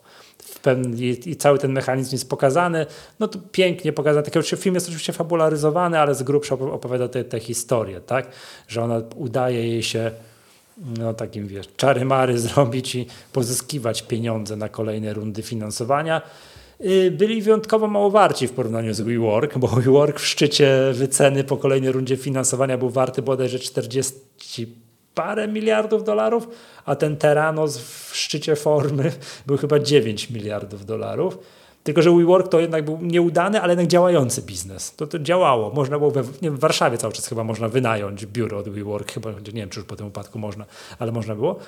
i, i, cały ten mechanizm jest pokazany, no to pięknie pokazany. Taki film jest oczywiście fabularyzowany, ale z grubsza opowiada tę te, te historię, tak? Że ona udaje jej się no takim wiesz, czary mary [LAUGHS] zrobić i pozyskiwać pieniądze na kolejne rundy finansowania. Y, byli wyjątkowo mało warci w porównaniu z WeWork, bo [LAUGHS] WeWork w szczycie wyceny po kolejnej rundzie finansowania był warty bodajże 40 parę miliardów dolarów, a ten Teranos w szczycie formy [LAUGHS] był chyba 9 miliardów dolarów. Tylko, że WeWork to jednak był nieudany, ale jednak działający biznes. To, to działało. Można było we, nie w Warszawie cały czas chyba można wynająć biuro od WeWork, chyba nie wiem, czy już po tym upadku można, ale można było.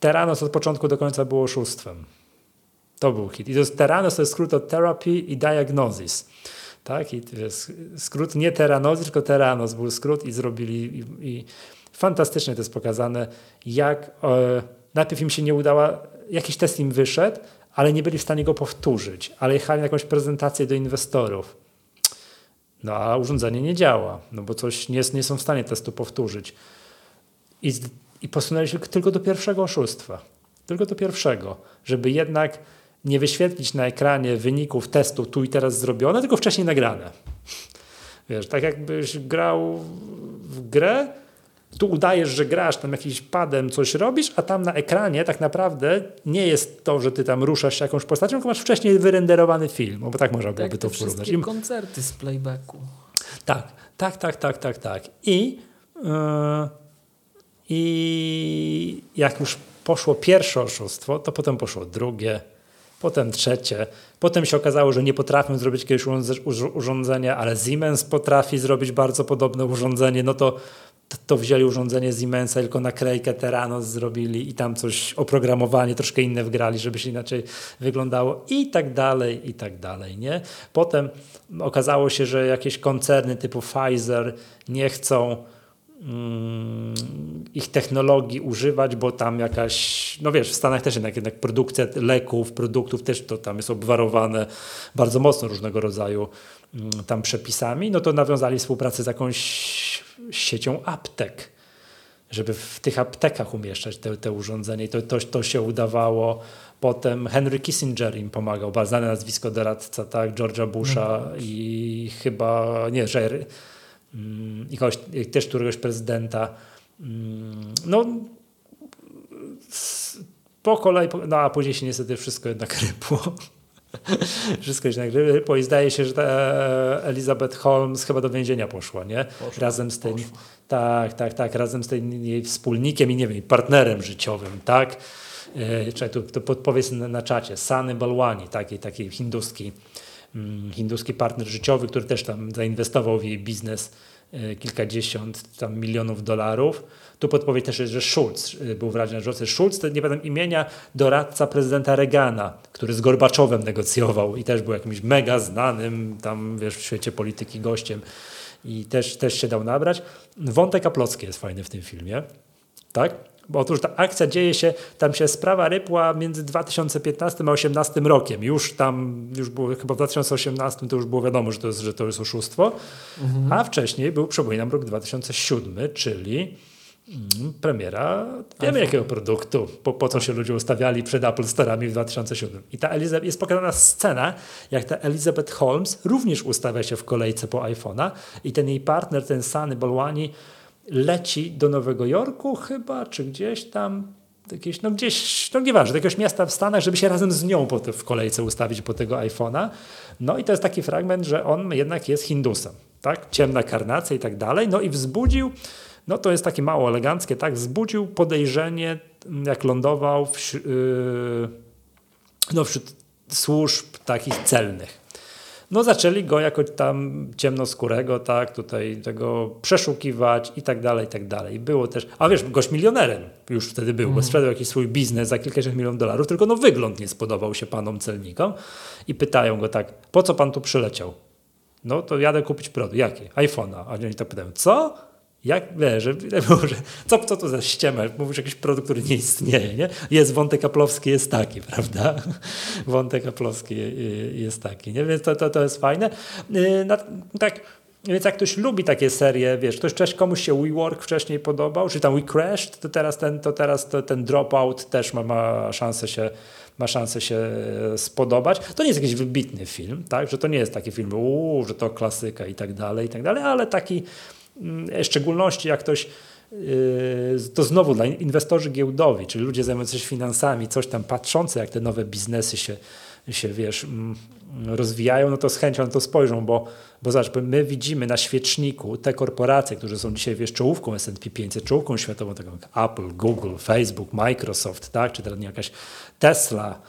Teranos od początku do końca było oszustwem. To był hit. I to jest Teranos to jest skrót od therapy i diagnosis. Tak? I skrót nie Teranosis, tylko Teranos był skrót i zrobili i, i fantastycznie to jest pokazane, jak e, najpierw im się nie udała, jakiś test im wyszedł, ale nie byli w stanie go powtórzyć, ale jechali na jakąś prezentację do inwestorów. No a urządzenie nie działa, no bo coś nie, nie są w stanie testu powtórzyć. I, I posunęli się tylko do pierwszego oszustwa. Tylko do pierwszego, żeby jednak nie wyświetlić na ekranie wyników testu tu i teraz zrobione, tylko wcześniej nagrane. Wiesz, tak jakbyś grał w grę, tu udajesz, że grasz, tam jakiś padem coś robisz, a tam na ekranie tak naprawdę nie jest to, że ty tam ruszasz się jakąś postacią, tylko masz wcześniej wyrenderowany film, bo tak można byłoby to porównać. I koncerty z playbacku. Tak, tak, tak, tak, tak, tak. I, yy, I jak już poszło pierwsze oszustwo, to potem poszło drugie, potem trzecie. Potem się okazało, że nie potrafią zrobić jakiegoś urządzenia, ale Siemens potrafi zrobić bardzo podobne urządzenie, no to to wzięli urządzenie Siemensa, tylko naklejkę Teranos zrobili i tam coś, oprogramowanie troszkę inne wgrali, żeby się inaczej wyglądało i tak dalej, i tak dalej, nie? Potem okazało się, że jakieś koncerny typu Pfizer nie chcą mm, ich technologii używać, bo tam jakaś, no wiesz, w Stanach też jednak, jednak produkcja leków, produktów też to tam jest obwarowane bardzo mocno różnego rodzaju mm, tam przepisami, no to nawiązali współpracę z jakąś siecią aptek, żeby w tych aptekach umieszczać te, te urządzenia i to, to, to się udawało. Potem Henry Kissinger im pomagał, bardzo znane nazwisko doradca, tak, George'a Busha no. i chyba, nie, że mm, i kogoś, też któregoś prezydenta. Mm, no, po kolei, no a później się niestety wszystko jednak rypło. [LAUGHS] Wszystko się nagrywa i zdaje się, że ta e, Elizabeth Holmes chyba do więzienia poszła, nie? Poszła, razem z tym, tak, tak, tak, razem z tym jej wspólnikiem i nie wiem, partnerem życiowym, tak? E, czekaj, tu, tu podpowiedz na, na czacie, Sany Balwani, taki, taki hinduski, mm, hinduski partner życiowy, który też tam zainwestował w jej biznes kilkadziesiąt tam milionów dolarów tu podpowiedź też jest, że Schulz y, był w Radzie Nadzorcy. Schulz nie pamiętam imienia, doradca prezydenta Reagana, który z Gorbaczowem negocjował i też był jakimś mega znanym tam wiesz, w świecie polityki gościem i też, też się dał nabrać. Wątek Aplocki jest fajny w tym filmie. Tak? Bo otóż ta akcja dzieje się, tam się sprawa rypła między 2015 a 2018 rokiem. Już tam, już było, chyba w 2018 to już było wiadomo, że to jest, że to jest oszustwo, mhm. a wcześniej był, przypominam, rok 2007, czyli Mm, premiera, wiemy jakiego produktu, po, po co się ludzie ustawiali przed Apple Store'ami w 2007. I ta Elizabeth, jest pokazana scena, jak ta Elizabeth Holmes również ustawia się w kolejce po iPhone'a i ten jej partner, ten Sunny Balwani leci do Nowego Jorku chyba, czy gdzieś tam, jakieś, no gdzieś, no nieważne, do jakiegoś miasta w Stanach, żeby się razem z nią po te, w kolejce ustawić po tego iPhone'a. No i to jest taki fragment, że on jednak jest Hindusem, tak? Ciemna karnacja i tak dalej. No i wzbudził no to jest takie mało eleganckie, tak? Wzbudził podejrzenie, jak lądował w, yy, no wśród służb takich celnych. No zaczęli go jako tam ciemnoskórego, tak, tutaj tego przeszukiwać i tak dalej, i tak dalej. Było też, a wiesz, gość milionerem już wtedy był, mm. bo mhm. sprzedał jakiś swój biznes za kilkadziesiąt milionów dolarów, tylko no wygląd nie spodobał się panom celnikom i pytają go tak, po co pan tu przyleciał? No to jadę kupić produkt. Jaki? iPhone'a. A oni tak pytają, co? Jak, wiesz, że, [LAUGHS] że, co, co to za ściema? Mówisz jakiś produkt, który nie istnieje, nie? Jest wątek aplowski, jest taki, [LAUGHS] prawda? Wątek aplowski jest taki, nie? Więc to, to, to jest fajne. Y, tak, Więc jak ktoś lubi takie serie, wiesz, ktoś cześć, komuś się WeWork wcześniej podobał, czy tam We Crashed, to teraz ten, to teraz to, ten Dropout też ma, ma szansę się ma szansę się spodobać. To nie jest jakiś wybitny film, tak? że to nie jest taki film, uu, że to klasyka i tak dalej, i tak dalej, ale taki w szczególności jak ktoś Yy, to znowu dla inwestorzy giełdowi, czyli ludzie zajmujący się finansami, coś tam patrzący, jak te nowe biznesy się, się wiesz, mm, rozwijają, no to z chęcią na to spojrzą, bo, bo zobacz, my widzimy na świeczniku te korporacje, które są dzisiaj wiesz, czołówką S&P 500, czołówką światową, taką jak Apple, Google, Facebook, Microsoft, tak, czy teraz jakaś Tesla,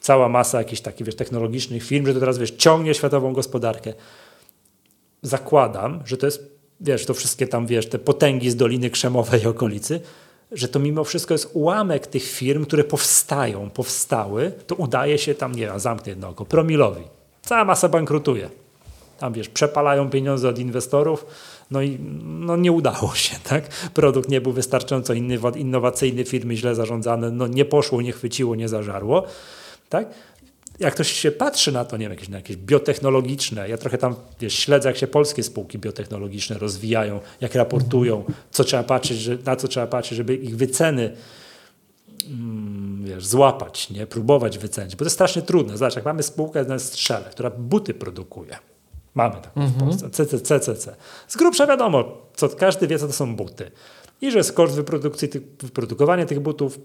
cała masa jakichś takich wiesz, technologicznych firm, że to teraz wiesz, ciągnie światową gospodarkę. Zakładam, że to jest wiesz, to wszystkie tam, wiesz, te potęgi z Doliny Krzemowej okolicy, że to mimo wszystko jest ułamek tych firm, które powstają, powstały, to udaje się tam, nie wiem, zamknę jedno oko, promilowi. Cała masa bankrutuje. Tam, wiesz, przepalają pieniądze od inwestorów, no i no nie udało się, [LAUGHS] tak? Produkt nie był wystarczająco innowacyjny, firmy źle zarządzane, no nie poszło, nie chwyciło, nie zażarło, tak? Jak ktoś się patrzy na to, nie wiem, jakieś, na jakieś biotechnologiczne, ja trochę tam wiesz, śledzę, jak się polskie spółki biotechnologiczne rozwijają, jak raportują, co trzeba patrzeć, że, na co trzeba patrzeć, żeby ich wyceny mm, wiesz, złapać, nie? próbować wycenić, bo to jest strasznie trudne. Zobacz, jak mamy spółkę na Strzele, która buty produkuje, mamy taką mhm. w Polsce, CCC, CCC. Z grubsza wiadomo, co, każdy wie, co to są buty. I że jest koszt wyprodukcji, wyprodukowania tych butów,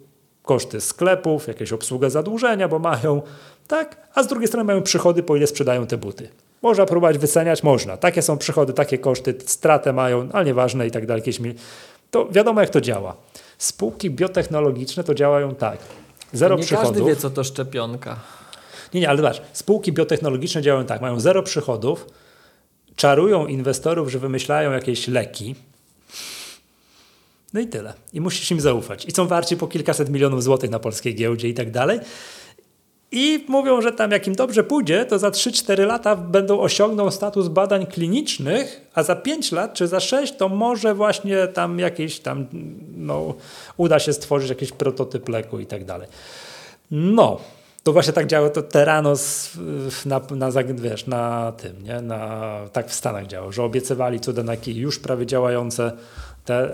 koszty sklepów, jakieś obsługa zadłużenia, bo mają, tak? A z drugiej strony mają przychody, po ile sprzedają te buty. Można próbować wyceniać, można. Takie są przychody, takie koszty, stratę mają, ale nieważne i tak dalej. To wiadomo, jak to działa. Spółki biotechnologiczne to działają tak. Zero nie przychodów. każdy wie, co to szczepionka. Nie, nie, ale zobacz, spółki biotechnologiczne działają tak. Mają zero przychodów, czarują inwestorów, że wymyślają jakieś leki, no i tyle. I musisz im zaufać. I są warci po kilkaset milionów złotych na polskiej giełdzie i tak dalej. I mówią, że tam jak im dobrze pójdzie, to za 3-4 lata będą osiągną status badań klinicznych, a za 5 lat czy za 6 to może właśnie tam jakieś tam, no, uda się stworzyć jakiś prototyp leku i tak dalej. No, to właśnie tak działa to Teranos na, na, wiesz, na tym, nie? Na, tak w Stanach działał, że obiecywali cuda na już prawie działające te,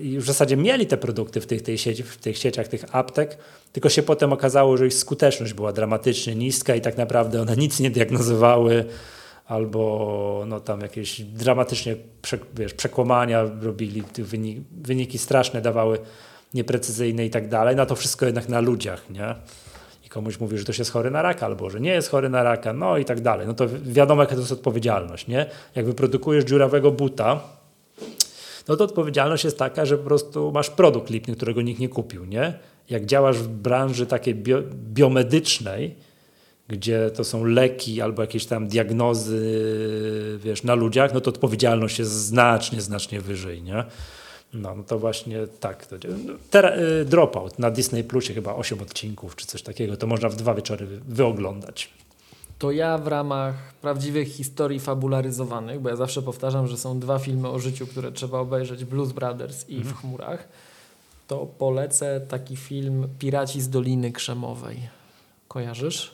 w zasadzie mieli te produkty w tych, tej sieci, w tych sieciach, tych aptek, tylko się potem okazało, że ich skuteczność była dramatycznie niska i tak naprawdę one nic nie diagnozowały albo no, tam jakieś dramatycznie wiesz, przekłamania robili, wyniki, wyniki straszne dawały, nieprecyzyjne i tak dalej. Na to wszystko jednak na ludziach, nie? I komuś mówi, że ktoś jest chory na raka, albo że nie jest chory na raka, no i tak dalej. No to wiadomo, jaka to jest odpowiedzialność, nie? Jak wyprodukujesz dziurawego buta, no to odpowiedzialność jest taka, że po prostu masz produkt lipny, którego nikt nie kupił, nie? Jak działasz w branży takiej bio, biomedycznej, gdzie to są leki albo jakieś tam diagnozy, wiesz, na ludziach, no to odpowiedzialność jest znacznie, znacznie wyżej, nie? No, no to właśnie tak. To, Tera, y, dropout na Disney Plusie chyba 8 odcinków czy coś takiego, to można w dwa wieczory wyoglądać to ja w ramach prawdziwych historii fabularyzowanych, bo ja zawsze powtarzam, że są dwa filmy o życiu, które trzeba obejrzeć, Blues Brothers i mhm. W chmurach, to polecę taki film Piraci z Doliny Krzemowej. Kojarzysz?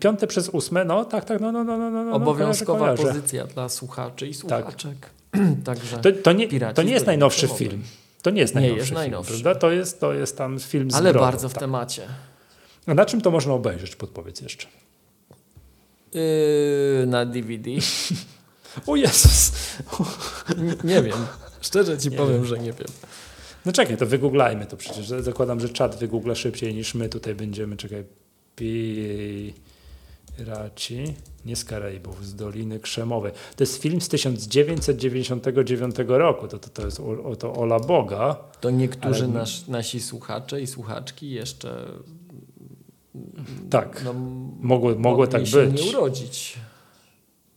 Piąte przez ósme, no tak, tak, no, no, no, no, no, no Obowiązkowa kojarzę, kojarzę. pozycja dla słuchaczy i słuchaczek. Tak. [CLEARS THROAT] Także to, to, nie, to nie jest najnowszy film. To nie jest najnowszy, nie jest film, najnowszy. Prawda? To, jest, to jest tam film z Ale bardzo w tak. temacie. A na czym to można obejrzeć? Podpowiedz jeszcze. Yy, na DVD. [LAUGHS] o Jezus. nie, nie wiem. Szczerze ci nie powiem, wiem. że nie wiem. No czekaj, to wygooglajmy to przecież. Zakładam, że czat wygoogla szybciej niż my tutaj będziemy. Czekaj. Piraci, nie z Karaibów, z Doliny Krzemowej. To jest film z 1999 roku. To, to, to jest o, to Ola Boga. To niektórzy ale... nas, nasi słuchacze i słuchaczki jeszcze tak, no, mogło, mogło tak się być. nie urodzić.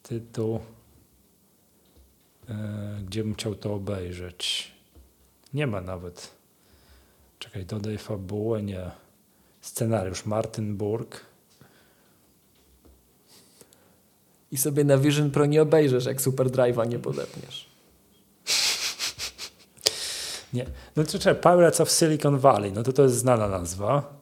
Tytuł, e, gdzie bym chciał to obejrzeć. Nie ma nawet. Czekaj, dodaj fabułę, nie. Scenariusz Martin Burg. I sobie na Vision Pro nie obejrzysz, jak Super Drive'a nie podepniesz. [LAUGHS] nie. No to czekaj, Pirates of Silicon Valley, no to to jest znana nazwa.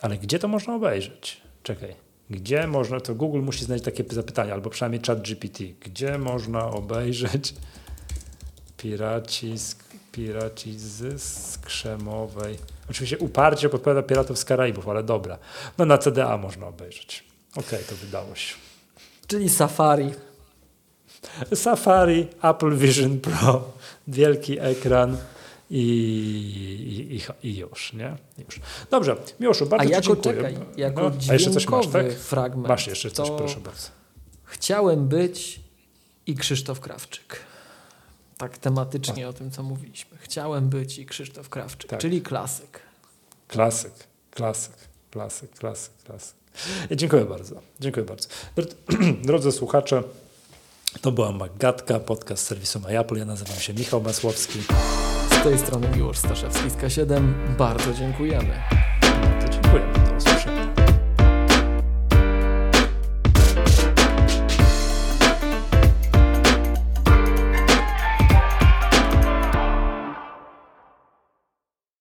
Ale gdzie to można obejrzeć? Czekaj. Gdzie można, to Google musi znaleźć takie zapytania, albo przynajmniej chat GPT. Gdzie można obejrzeć piraci z, piraci z Skrzemowej? Oczywiście uparcie podpowiada Piratów z Karaibów, ale dobra. No na CDA można obejrzeć. Okej, to wydało się. Czyli Safari. Safari, Apple Vision Pro, wielki ekran i, i, i już, nie? Już. Dobrze, Miłoszu, bardzo A jako, dziękuję. czekaj, jako No, a jeszcze coś masz, tak? fragment. Masz jeszcze coś, proszę bardzo. Chciałem być i Krzysztof Krawczyk. Tak tematycznie o tym, co mówiliśmy. Chciałem być i Krzysztof Krawczyk, Tak. czyli klasyk. Klasyk, klasyk, klasyk, klasyk, klasyk. Dziękuję bardzo. Dziękuję bardzo. [CLEARS THROAT] Drodzy słuchacze, to była Magatka, podcast serwisu MyApple. Ja nazywam się Michał Masłowski. Z tej strony Miłosz Staszewski z K7. Bardzo dziękujemy.